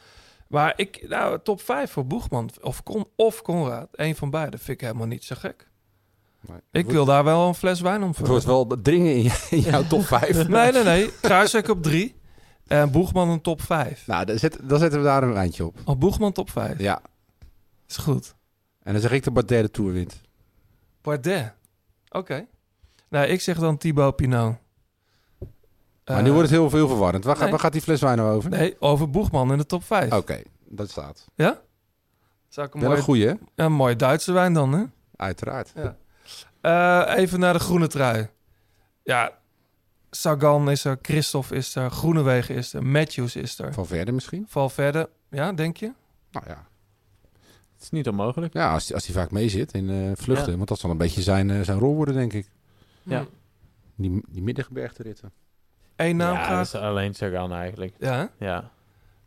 C: Maar ik, nou, top 5 voor Boegman of, Con, of Conrad. Eén van beide vind ik helemaal niet zo gek.
D: Het
C: Ik
D: wordt-
C: wil daar wel een fles wijn om
D: Het
C: vullen.
D: wordt wel dringen in, jouw top 5.
C: Nee, nee, nee. Kruiswijk op 3. En Boegman een top 5.
D: Nou, dan, zet, dan zetten we daar een lijntje op.
C: Of Boegman top 5.
D: Ja.
C: Is goed.
D: En dan zeg ik dat Bardet de Tour wint.
C: Bardet. Oké. Nou, ik zeg dan Thibaut Pinot.
D: Maar nu wordt het heel veel verwarrend. Waar, gaat-
C: nee.
D: waar gaat die fles wijn nou over?
C: Nee, over Boegman in de top 5.
D: Oké, dat staat.
C: Ja? Zou ik een
D: Wel
C: mooie,
D: een goeie, hè?
C: een mooie Duitse wijn dan, hè?
D: Uiteraard.
C: Ja. Eh, even naar de groene trui. Ja, Sagan is er, Christophe is er, Groenewegen is er, Matthews is er.
D: Van verder misschien?
C: Valverde, ja, denk je?
D: Nou ja.
H: Het is niet onmogelijk.
D: Ja, als, als hij vaak mee zit in eh, vluchten.
H: Ja.
D: Want dat zal een beetje zijn, eh, zijn rol worden, denk ik.
H: Ja.
D: Die, die middengebergte ritten.
C: Eén naam
H: ja, is alleen Sagan eigenlijk.
C: Ja?
H: Ja.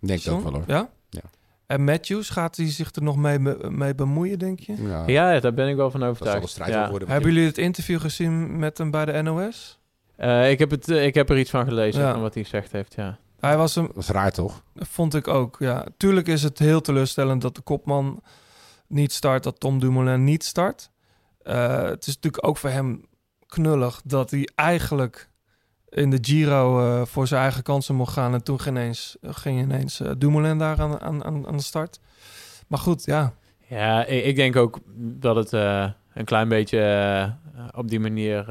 D: Ik denk het ook wel, hoor.
C: Ja?
D: Ja.
C: En Matthews, gaat hij zich er nog mee, mee bemoeien, denk je?
D: Ja.
H: Ja, daar ben ik wel van
D: zal
H: overtuigd.
D: de strijd
H: ja.
D: worden.
C: Hebben jullie het interview gezien met hem bij de NOS?
H: Eh, ik, heb het, eh, ik heb er iets van gelezen,
C: Ja.
H: van wat hij gezegd heeft, ja.
C: Hij was hem,
D: Dat is raar, toch?
C: vond ik ook, ja. Tuurlijk is het heel teleurstellend dat de kopman niet start, dat Tom Dumoulin niet start. Eh, het is natuurlijk ook voor hem knullig dat hij eigenlijk in de Giro eh, voor zijn eigen kansen mocht gaan. En toen ging ineens, ging ineens eh, Dumoulin daar aan, aan, aan de start. Maar goed, ja.
H: Ja, ik, denk ook dat het eh, een klein beetje op die manier...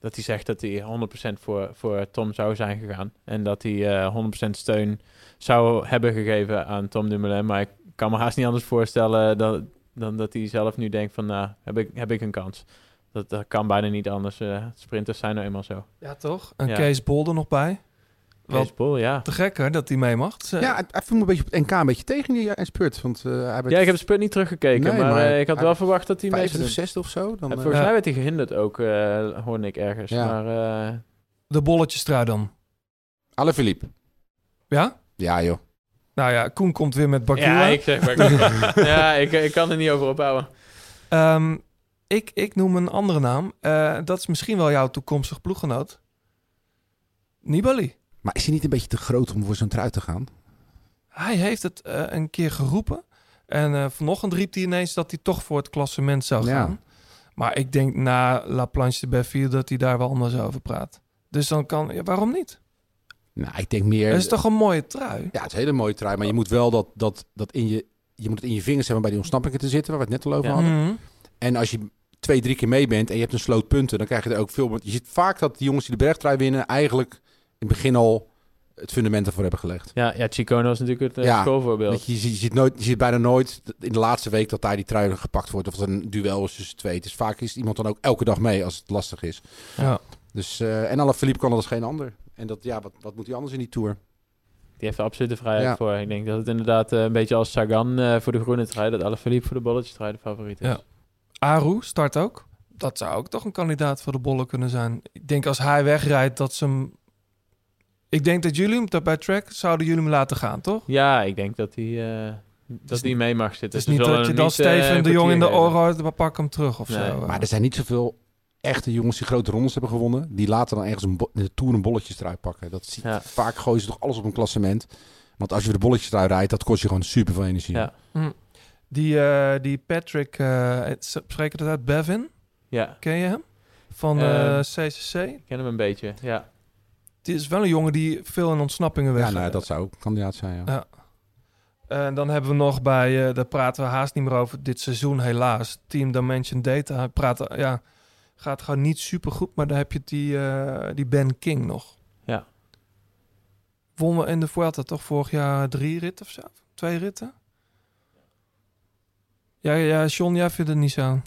H: dat hij zegt dat hij 100% voor, voor Tom zou zijn gegaan. En dat hij eh 100% steun zou hebben gegeven aan Tom Dumoulin. Maar ik kan me haast niet anders voorstellen dan, dan dat hij zelf nu denkt van... nou, heb ik, heb ik een kans. Dat, dat kan bijna niet anders. eh, sprinters zijn nou eenmaal zo.
C: Ja, toch? En
H: Ja.
C: Kees Bol er nog bij.
H: Kees Bol, ja.
C: te gek, hè, dat hij mee mag. Ze-
D: Ja, hij viel me een beetje op het NK een beetje tegen die en spurt. Want eh, hij werd
H: Ja, ik heb spurt niet teruggekeken,
D: Nee,
H: maar,
D: maar
H: eh, ik had
D: hij-
H: wel verwacht dat hij mee zou
D: of zesde of zo. Dan,
H: En
D: eh,
H: volgens
C: Ja.
H: mij werd hij gehinderd ook, eh hoorde ik ergens.
D: Ja.
H: Maar eh,
C: De bolletjestrui dan.
D: Alle Philippe.
C: Ja?
D: Ja, joh.
C: Nou ja, Koen komt weer met Bakura.
H: ja, ik zeg maar. ja, ik, ik kan er niet over opbouwen.
C: Ehm, ik, ik noem een andere naam. Eh, dat is misschien wel jouw toekomstig ploeggenoot. Nibali.
D: Maar is hij niet een beetje te groot om voor zo'n trui te gaan?
C: Hij heeft het eh, een keer geroepen. En eh, vanochtend riep hij ineens dat hij toch voor het klassement zou
D: Ja.
C: gaan. Maar ik denk na La Planche de Belleville dat hij daar wel anders over praat. Dus dan kan... Ja, waarom niet?
D: Nou, ik denk meer...
C: Het is toch een mooie trui?
D: Ja, het is een hele mooie trui. Maar je moet wel dat, dat, dat in je... Je moet het in je vingers hebben bij die ontsnappingen te zitten, waar we het net al over
H: Ja.
D: hadden.
C: Mhm.
D: En als je twee, drie keer mee bent en je hebt een sloot punten, dan krijg je er ook veel... Je ziet vaak dat die jongens die de bergtrui winnen eigenlijk in het begin al het fundament ervoor hebben gelegd.
H: Ja, ja Chicone was natuurlijk het eh,
D: Ja,
H: schoolvoorbeeld.
D: Je, je, ziet, je, ziet nooit, je ziet bijna nooit in de laatste week dat daar die trui gepakt wordt. Of er een duel is tussen twee. Het is vaak is iemand dan ook elke dag mee als het lastig is.
C: Ja.
D: Dus, eh en alle Philippe kan dat als geen ander. En dat, ja, wat, wat moet hij anders in die Tour?
H: Die heeft er absoluut de vrijheid
D: Ja.
H: voor. Ik denk dat het inderdaad eh, een beetje als Sagan eh, voor de groene trui, dat Alaphilippe voor de bolletjestrui de favoriet is.
C: Ja. Aru start ook. Dat zou ook toch een kandidaat voor de bollen kunnen zijn. Ik denk als hij wegrijdt dat ze hem... Ik denk dat jullie hem dat bij track zouden jullie hem laten gaan, toch?
H: Ja, ik denk dat hij, eh, dat hij mee mag zitten.
C: Het is
H: Ze
C: niet
H: zullen
C: dat je dan
H: niet, eh,
C: Steven de Jong in de oren houdt, maar pak hem terug of
H: Nee.
C: zo.
D: Maar er zijn niet zoveel echte jongens die grote rondes hebben gewonnen. Die later dan ergens een de Tour een bolletjestrui pakken. Dat zie,
H: Ja.
D: Vaak gooien ze toch alles op een klassement. Want als je voor de bolletjestrui rijdt, dat kost je gewoon super veel energie.
H: Ja,
C: Die, eh, die Patrick, eh het- spreek dat uit? Bevin?
H: ja,
C: Ken je hem? Van
H: Eh,
C: eh, CCC?
H: ik ken hem een beetje. Ja.
C: Die is wel een jongen die veel in ontsnappingen weg.
D: Ja, nou, dat zou ook kandidaat zijn. Ja.
C: Ja. En dan hebben we nog bij, eh daar praten we haast niet meer over dit seizoen, helaas. Team Dimension Data. Praat, ja, gaat gewoon niet super goed, maar dan heb je die, eh, die Ben King nog.
H: Ja.
C: Wonnen in de Vuelta toch vorig jaar drie ritten of zo? Twee ritten? Ja, ja, John, jij vindt het niet zo.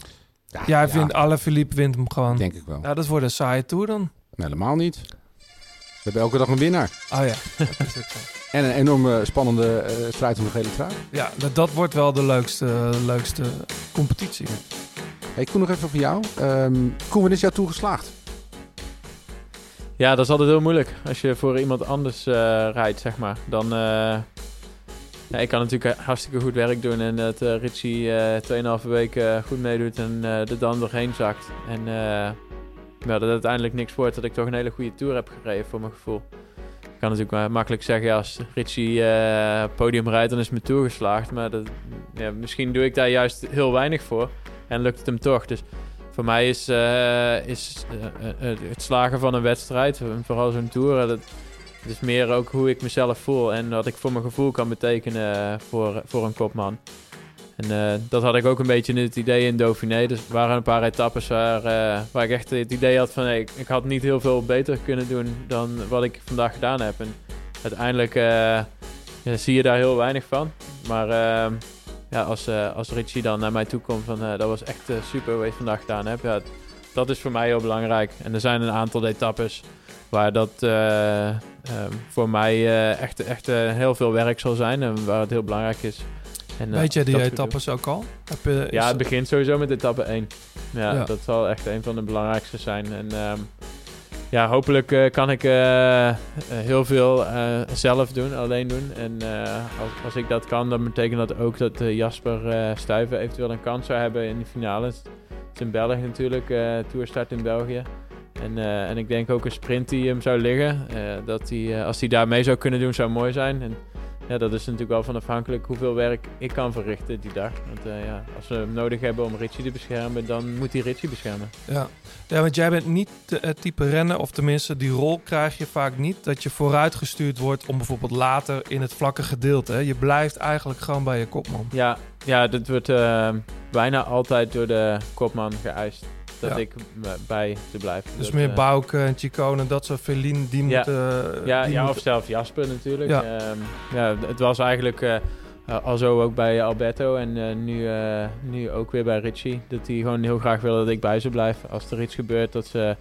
D: Ja,
C: Jij
D: ja,
C: vindt Alaphilippe wint hem gewoon.
D: Denk ik wel.
C: Ja, dat wordt een saaie tour dan.
D: Nee, helemaal niet. We hebben elke dag een winnaar.
C: Oh ja, dat is ook zo.
D: En een enorme spannende eh, strijd om de gele trui.
C: Ja, dat, dat wordt wel de leukste, leukste competitie.
D: Hey, Koen, nog even over jou. Ehm Koen, wanneer is jouw tour geslaagd?
H: ja, dat is altijd heel moeilijk. Als je voor iemand anders eh, rijdt, zeg maar. Dan... eh, ja, ik kan natuurlijk hartstikke goed werk doen en dat eh Richie eh 2,5 weken goed meedoet en eh er dan doorheen zakt. En eh, ja, dat het uiteindelijk niks wordt. Dat ik toch een hele goede tour heb gereden voor mijn gevoel. Ik kan natuurlijk maar makkelijk zeggen, ja, als Richie eh, podium rijdt, dan is mijn tour geslaagd. Maar dat, ja, misschien doe ik daar juist heel weinig voor. En lukt het hem toch. Dus voor mij is, eh, is eh, eh, het slagen van een wedstrijd, vooral zo'n tour, eh, dat, het is meer ook hoe ik mezelf voel. En wat ik voor mijn gevoel kan betekenen voor, voor een kopman. En eh, dat had ik ook een beetje in het idee in Dauphiné. Dus er waren een paar etappes waar, eh, waar ik echt het idee had van... Hey, ik, had niet heel veel beter kunnen doen dan wat ik vandaag gedaan heb. En uiteindelijk eh, ja, zie je daar heel weinig van. Maar ja, als, als Richie dan naar mij toe komt van... dat was echt super wat je vandaag gedaan hebt. Ja, dat is voor mij heel belangrijk. En er zijn een aantal etappes waar dat eh, ehm, voor mij eh, echt, echt eh, heel veel werk zal zijn. En waar het heel belangrijk is. En,
C: Weet jij die etappes ook al? Heb je,
H: Ja, het begint sowieso met etappe 1. Ja,
C: Ja.
H: dat zal echt een van de belangrijkste zijn. En ehm, ja, hopelijk kan ik heel veel zelf doen, alleen doen. En als, als ik dat kan, dan betekent dat ook dat Jasper Stuyven eventueel een kans zou hebben in de finale. Het is in België natuurlijk, toerstart in België. En, eh, en ik denk ook een sprint die hem zou liggen. eh, dat hij, eh, als hij daar mee zou kunnen doen, zou mooi zijn. En ja, dat is natuurlijk wel van afhankelijk hoeveel werk ik kan verrichten die dag. Want ja, als we hem nodig hebben om Richie te beschermen, dan moet hij Richie beschermen.
C: Ja. ja, want jij bent niet het type renner, of tenminste die rol krijg je vaak niet, dat je vooruitgestuurd wordt om bijvoorbeeld later in het vlakke gedeelte. Hè? Je blijft eigenlijk gewoon bij je kopman.
H: Ja, ja dat wordt bijna altijd door de kopman geëist. Dat
C: Ja.
H: ik bij te blijven.
C: Dus
H: Dat,
C: meer
H: eh,
C: Bouke en Chicone dat soort Feline, die
H: Ja.
C: moeten...
H: Ja,
C: die
H: ja of zelf Jasper natuurlijk.
C: Ja.
H: Ja, ja het was eigenlijk eh, eh, al zo ook bij Alberto en eh, nu, eh, nu ook weer bij Richie. Dat die gewoon heel graag willen dat ik bij ze blijf. Als er iets gebeurt, dat ze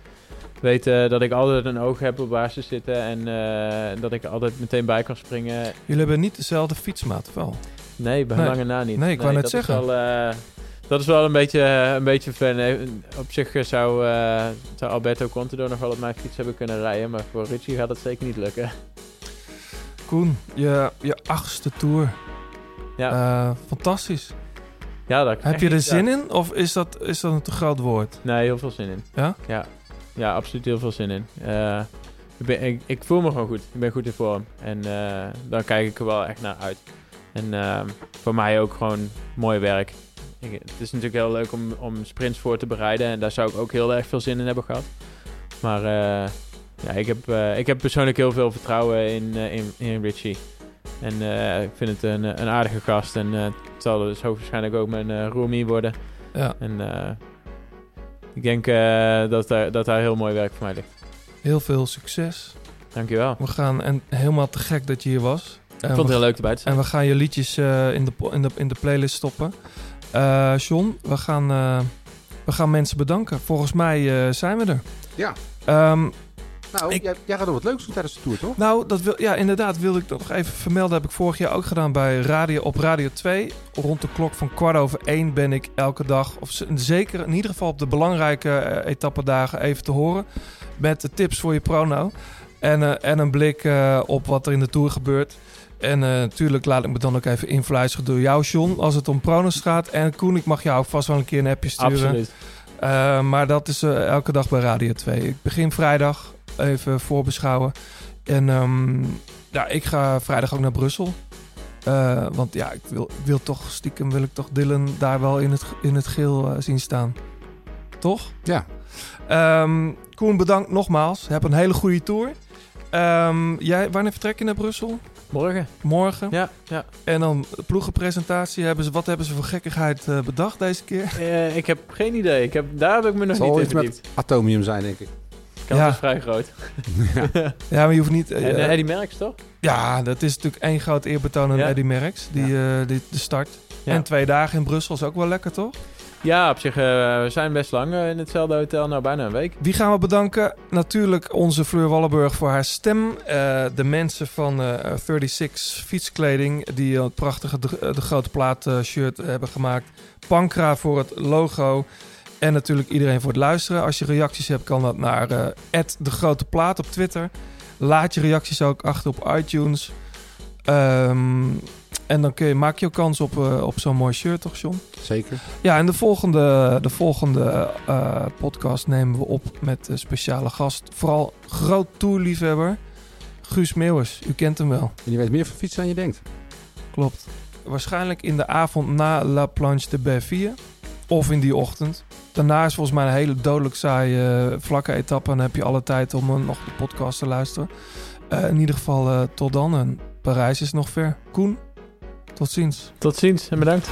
H: weten dat ik altijd een oog heb op waar ze zitten. En eh, dat ik altijd meteen bij kan springen.
C: Jullie hebben niet dezelfde fietsmaat, wel?
H: Nee, bij
C: Nee.
H: lange na niet.
C: Nee, ik wou net
H: dat
C: zeggen.
H: Is wel, eh, dat is wel een beetje, een beetje fan. Eh, Op zich eh, zou, eh, zou Alberto Contador nog wel op mijn fiets hebben kunnen rijden. Maar voor Richie gaat het zeker niet lukken.
C: Koen, je, je achtste tour.
H: Ja.
C: Eh, fantastisch.
H: Ja, dat
C: Heb je er zin in? Of is dat, is dat een te groot woord?
H: Nee, heel veel zin in.
C: Ja?
H: Ja, ja absoluut heel veel zin in. Eh, ik, ben, ik, ik voel me gewoon goed. Ik ben goed in vorm. En eh, dan kijk ik er wel echt naar uit. En eh, voor mij ook gewoon mooi werk. Ik, het is natuurlijk heel leuk om, om sprints voor te bereiden. En daar zou ik ook heel erg veel zin in hebben gehad. Maar eh, ja, ik, heb, eh, ik heb persoonlijk heel veel vertrouwen in, eh, in, in Richie. En ik vind het een, een aardige gast. En het zal dus hoogstwaarschijnlijk ook mijn eh roomie worden.
C: Ja.
H: En ik denk dat, daar, dat daar heel mooi werk voor mij ligt.
C: Heel veel succes.
H: Dankjewel.
C: We gaan, en helemaal te gek dat je hier was.
H: Ik vond het heel leuk erbij te zijn.
C: En we gaan je liedjes in, de, in, de, in de playlist stoppen. Eh John, we gaan, eh, we gaan mensen bedanken. Volgens mij eh, zijn we er.
D: Ja.
C: Ehm,
D: Nou, jij, jij gaat nog wat leuks doen tijdens de tour, toch?
C: nou, dat wil, ja, inderdaad wilde ik dat nog even vermelden. heb ik vorig jaar ook gedaan bij radio, op Radio 2. Rond de klok van kwart over één ben ik elke dag, of zeker in ieder geval op de belangrijke etappedagen, even te horen. Met de tips voor je prono. En, en een blik op wat er in de Tour gebeurt. En eh, natuurlijk laat ik me dan ook even influisteren door jou, John, als het om pronos gaat. En Koen, ik mag jou ook vast wel een keer een appje sturen.
H: Absoluut.
C: Eh, maar dat is eh, elke dag bij Radio 2. Ik begin vrijdag, even voorbeschouwen. En ehm, ja, ik ga vrijdag ook naar Brussel. Eh, want ja, ik wil, ik wil toch stiekem wil ik toch Dylan daar wel in het, in het geel eh, zien staan. Toch?
D: Ja.
C: Ehm, Koen, bedankt nogmaals. Heb een hele goede tour. Ehm, jij, wanneer vertrek je naar Brussel?
H: Morgen.
C: Morgen.
H: Ja, ja.
C: En dan ploegenpresentatie. Hebben ze, wat hebben ze voor gekkigheid eh, bedacht deze keer?
H: Eh, ik heb geen idee. Ik heb, daar heb ik me nog
D: zal
H: niet in verdiept.
D: atomium zijn, denk ik.
H: De kans
C: Ja.
H: is vrij groot.
C: Ja, maar je hoeft niet...
H: en
C: eh,
H: eh, Eddie Merckx, toch?
C: Ja, dat is natuurlijk één groot eerbetoon aan
H: Ja.
C: Eddy Merckx. Die, eh, die, de start.
H: Ja.
C: En twee dagen in Brussel is ook wel lekker, toch?
H: Ja, op zich, eh, we zijn best lang eh, in hetzelfde hotel. Nou, bijna een week.
C: Wie gaan we bedanken? Natuurlijk onze Fleur Wallenburg voor haar stem. Eh, de mensen van eh 36 Fietskleding die het prachtige De, Grote Plaat shirt hebben gemaakt. Pankra voor het logo. En natuurlijk iedereen voor het luisteren. Als je reacties hebt, kan dat naar De Grote Plaat op Twitter. Laat je reacties ook achter op iTunes. Ehm, En dan kun je, maak je ook kans op, eh, op zo'n mooi shirt, toch, John?
D: Zeker.
C: Ja, en de volgende, de volgende eh, podcast nemen we op met een speciale gast. Vooral groot toerliefhebber, Guus Meeuwers. U kent hem wel.
D: En die weet meer van fietsen dan je denkt.
C: Klopt. Waarschijnlijk in de avond na La Planche de Belleville. Of in die ochtend. Daarna is volgens mij een hele dodelijk saaie eh, vlakke etappe. En dan heb je alle tijd om nog de podcast te luisteren. In ieder geval tot dan. En Parijs is nog ver. Koen, tot ziens.
H: Tot ziens en bedankt.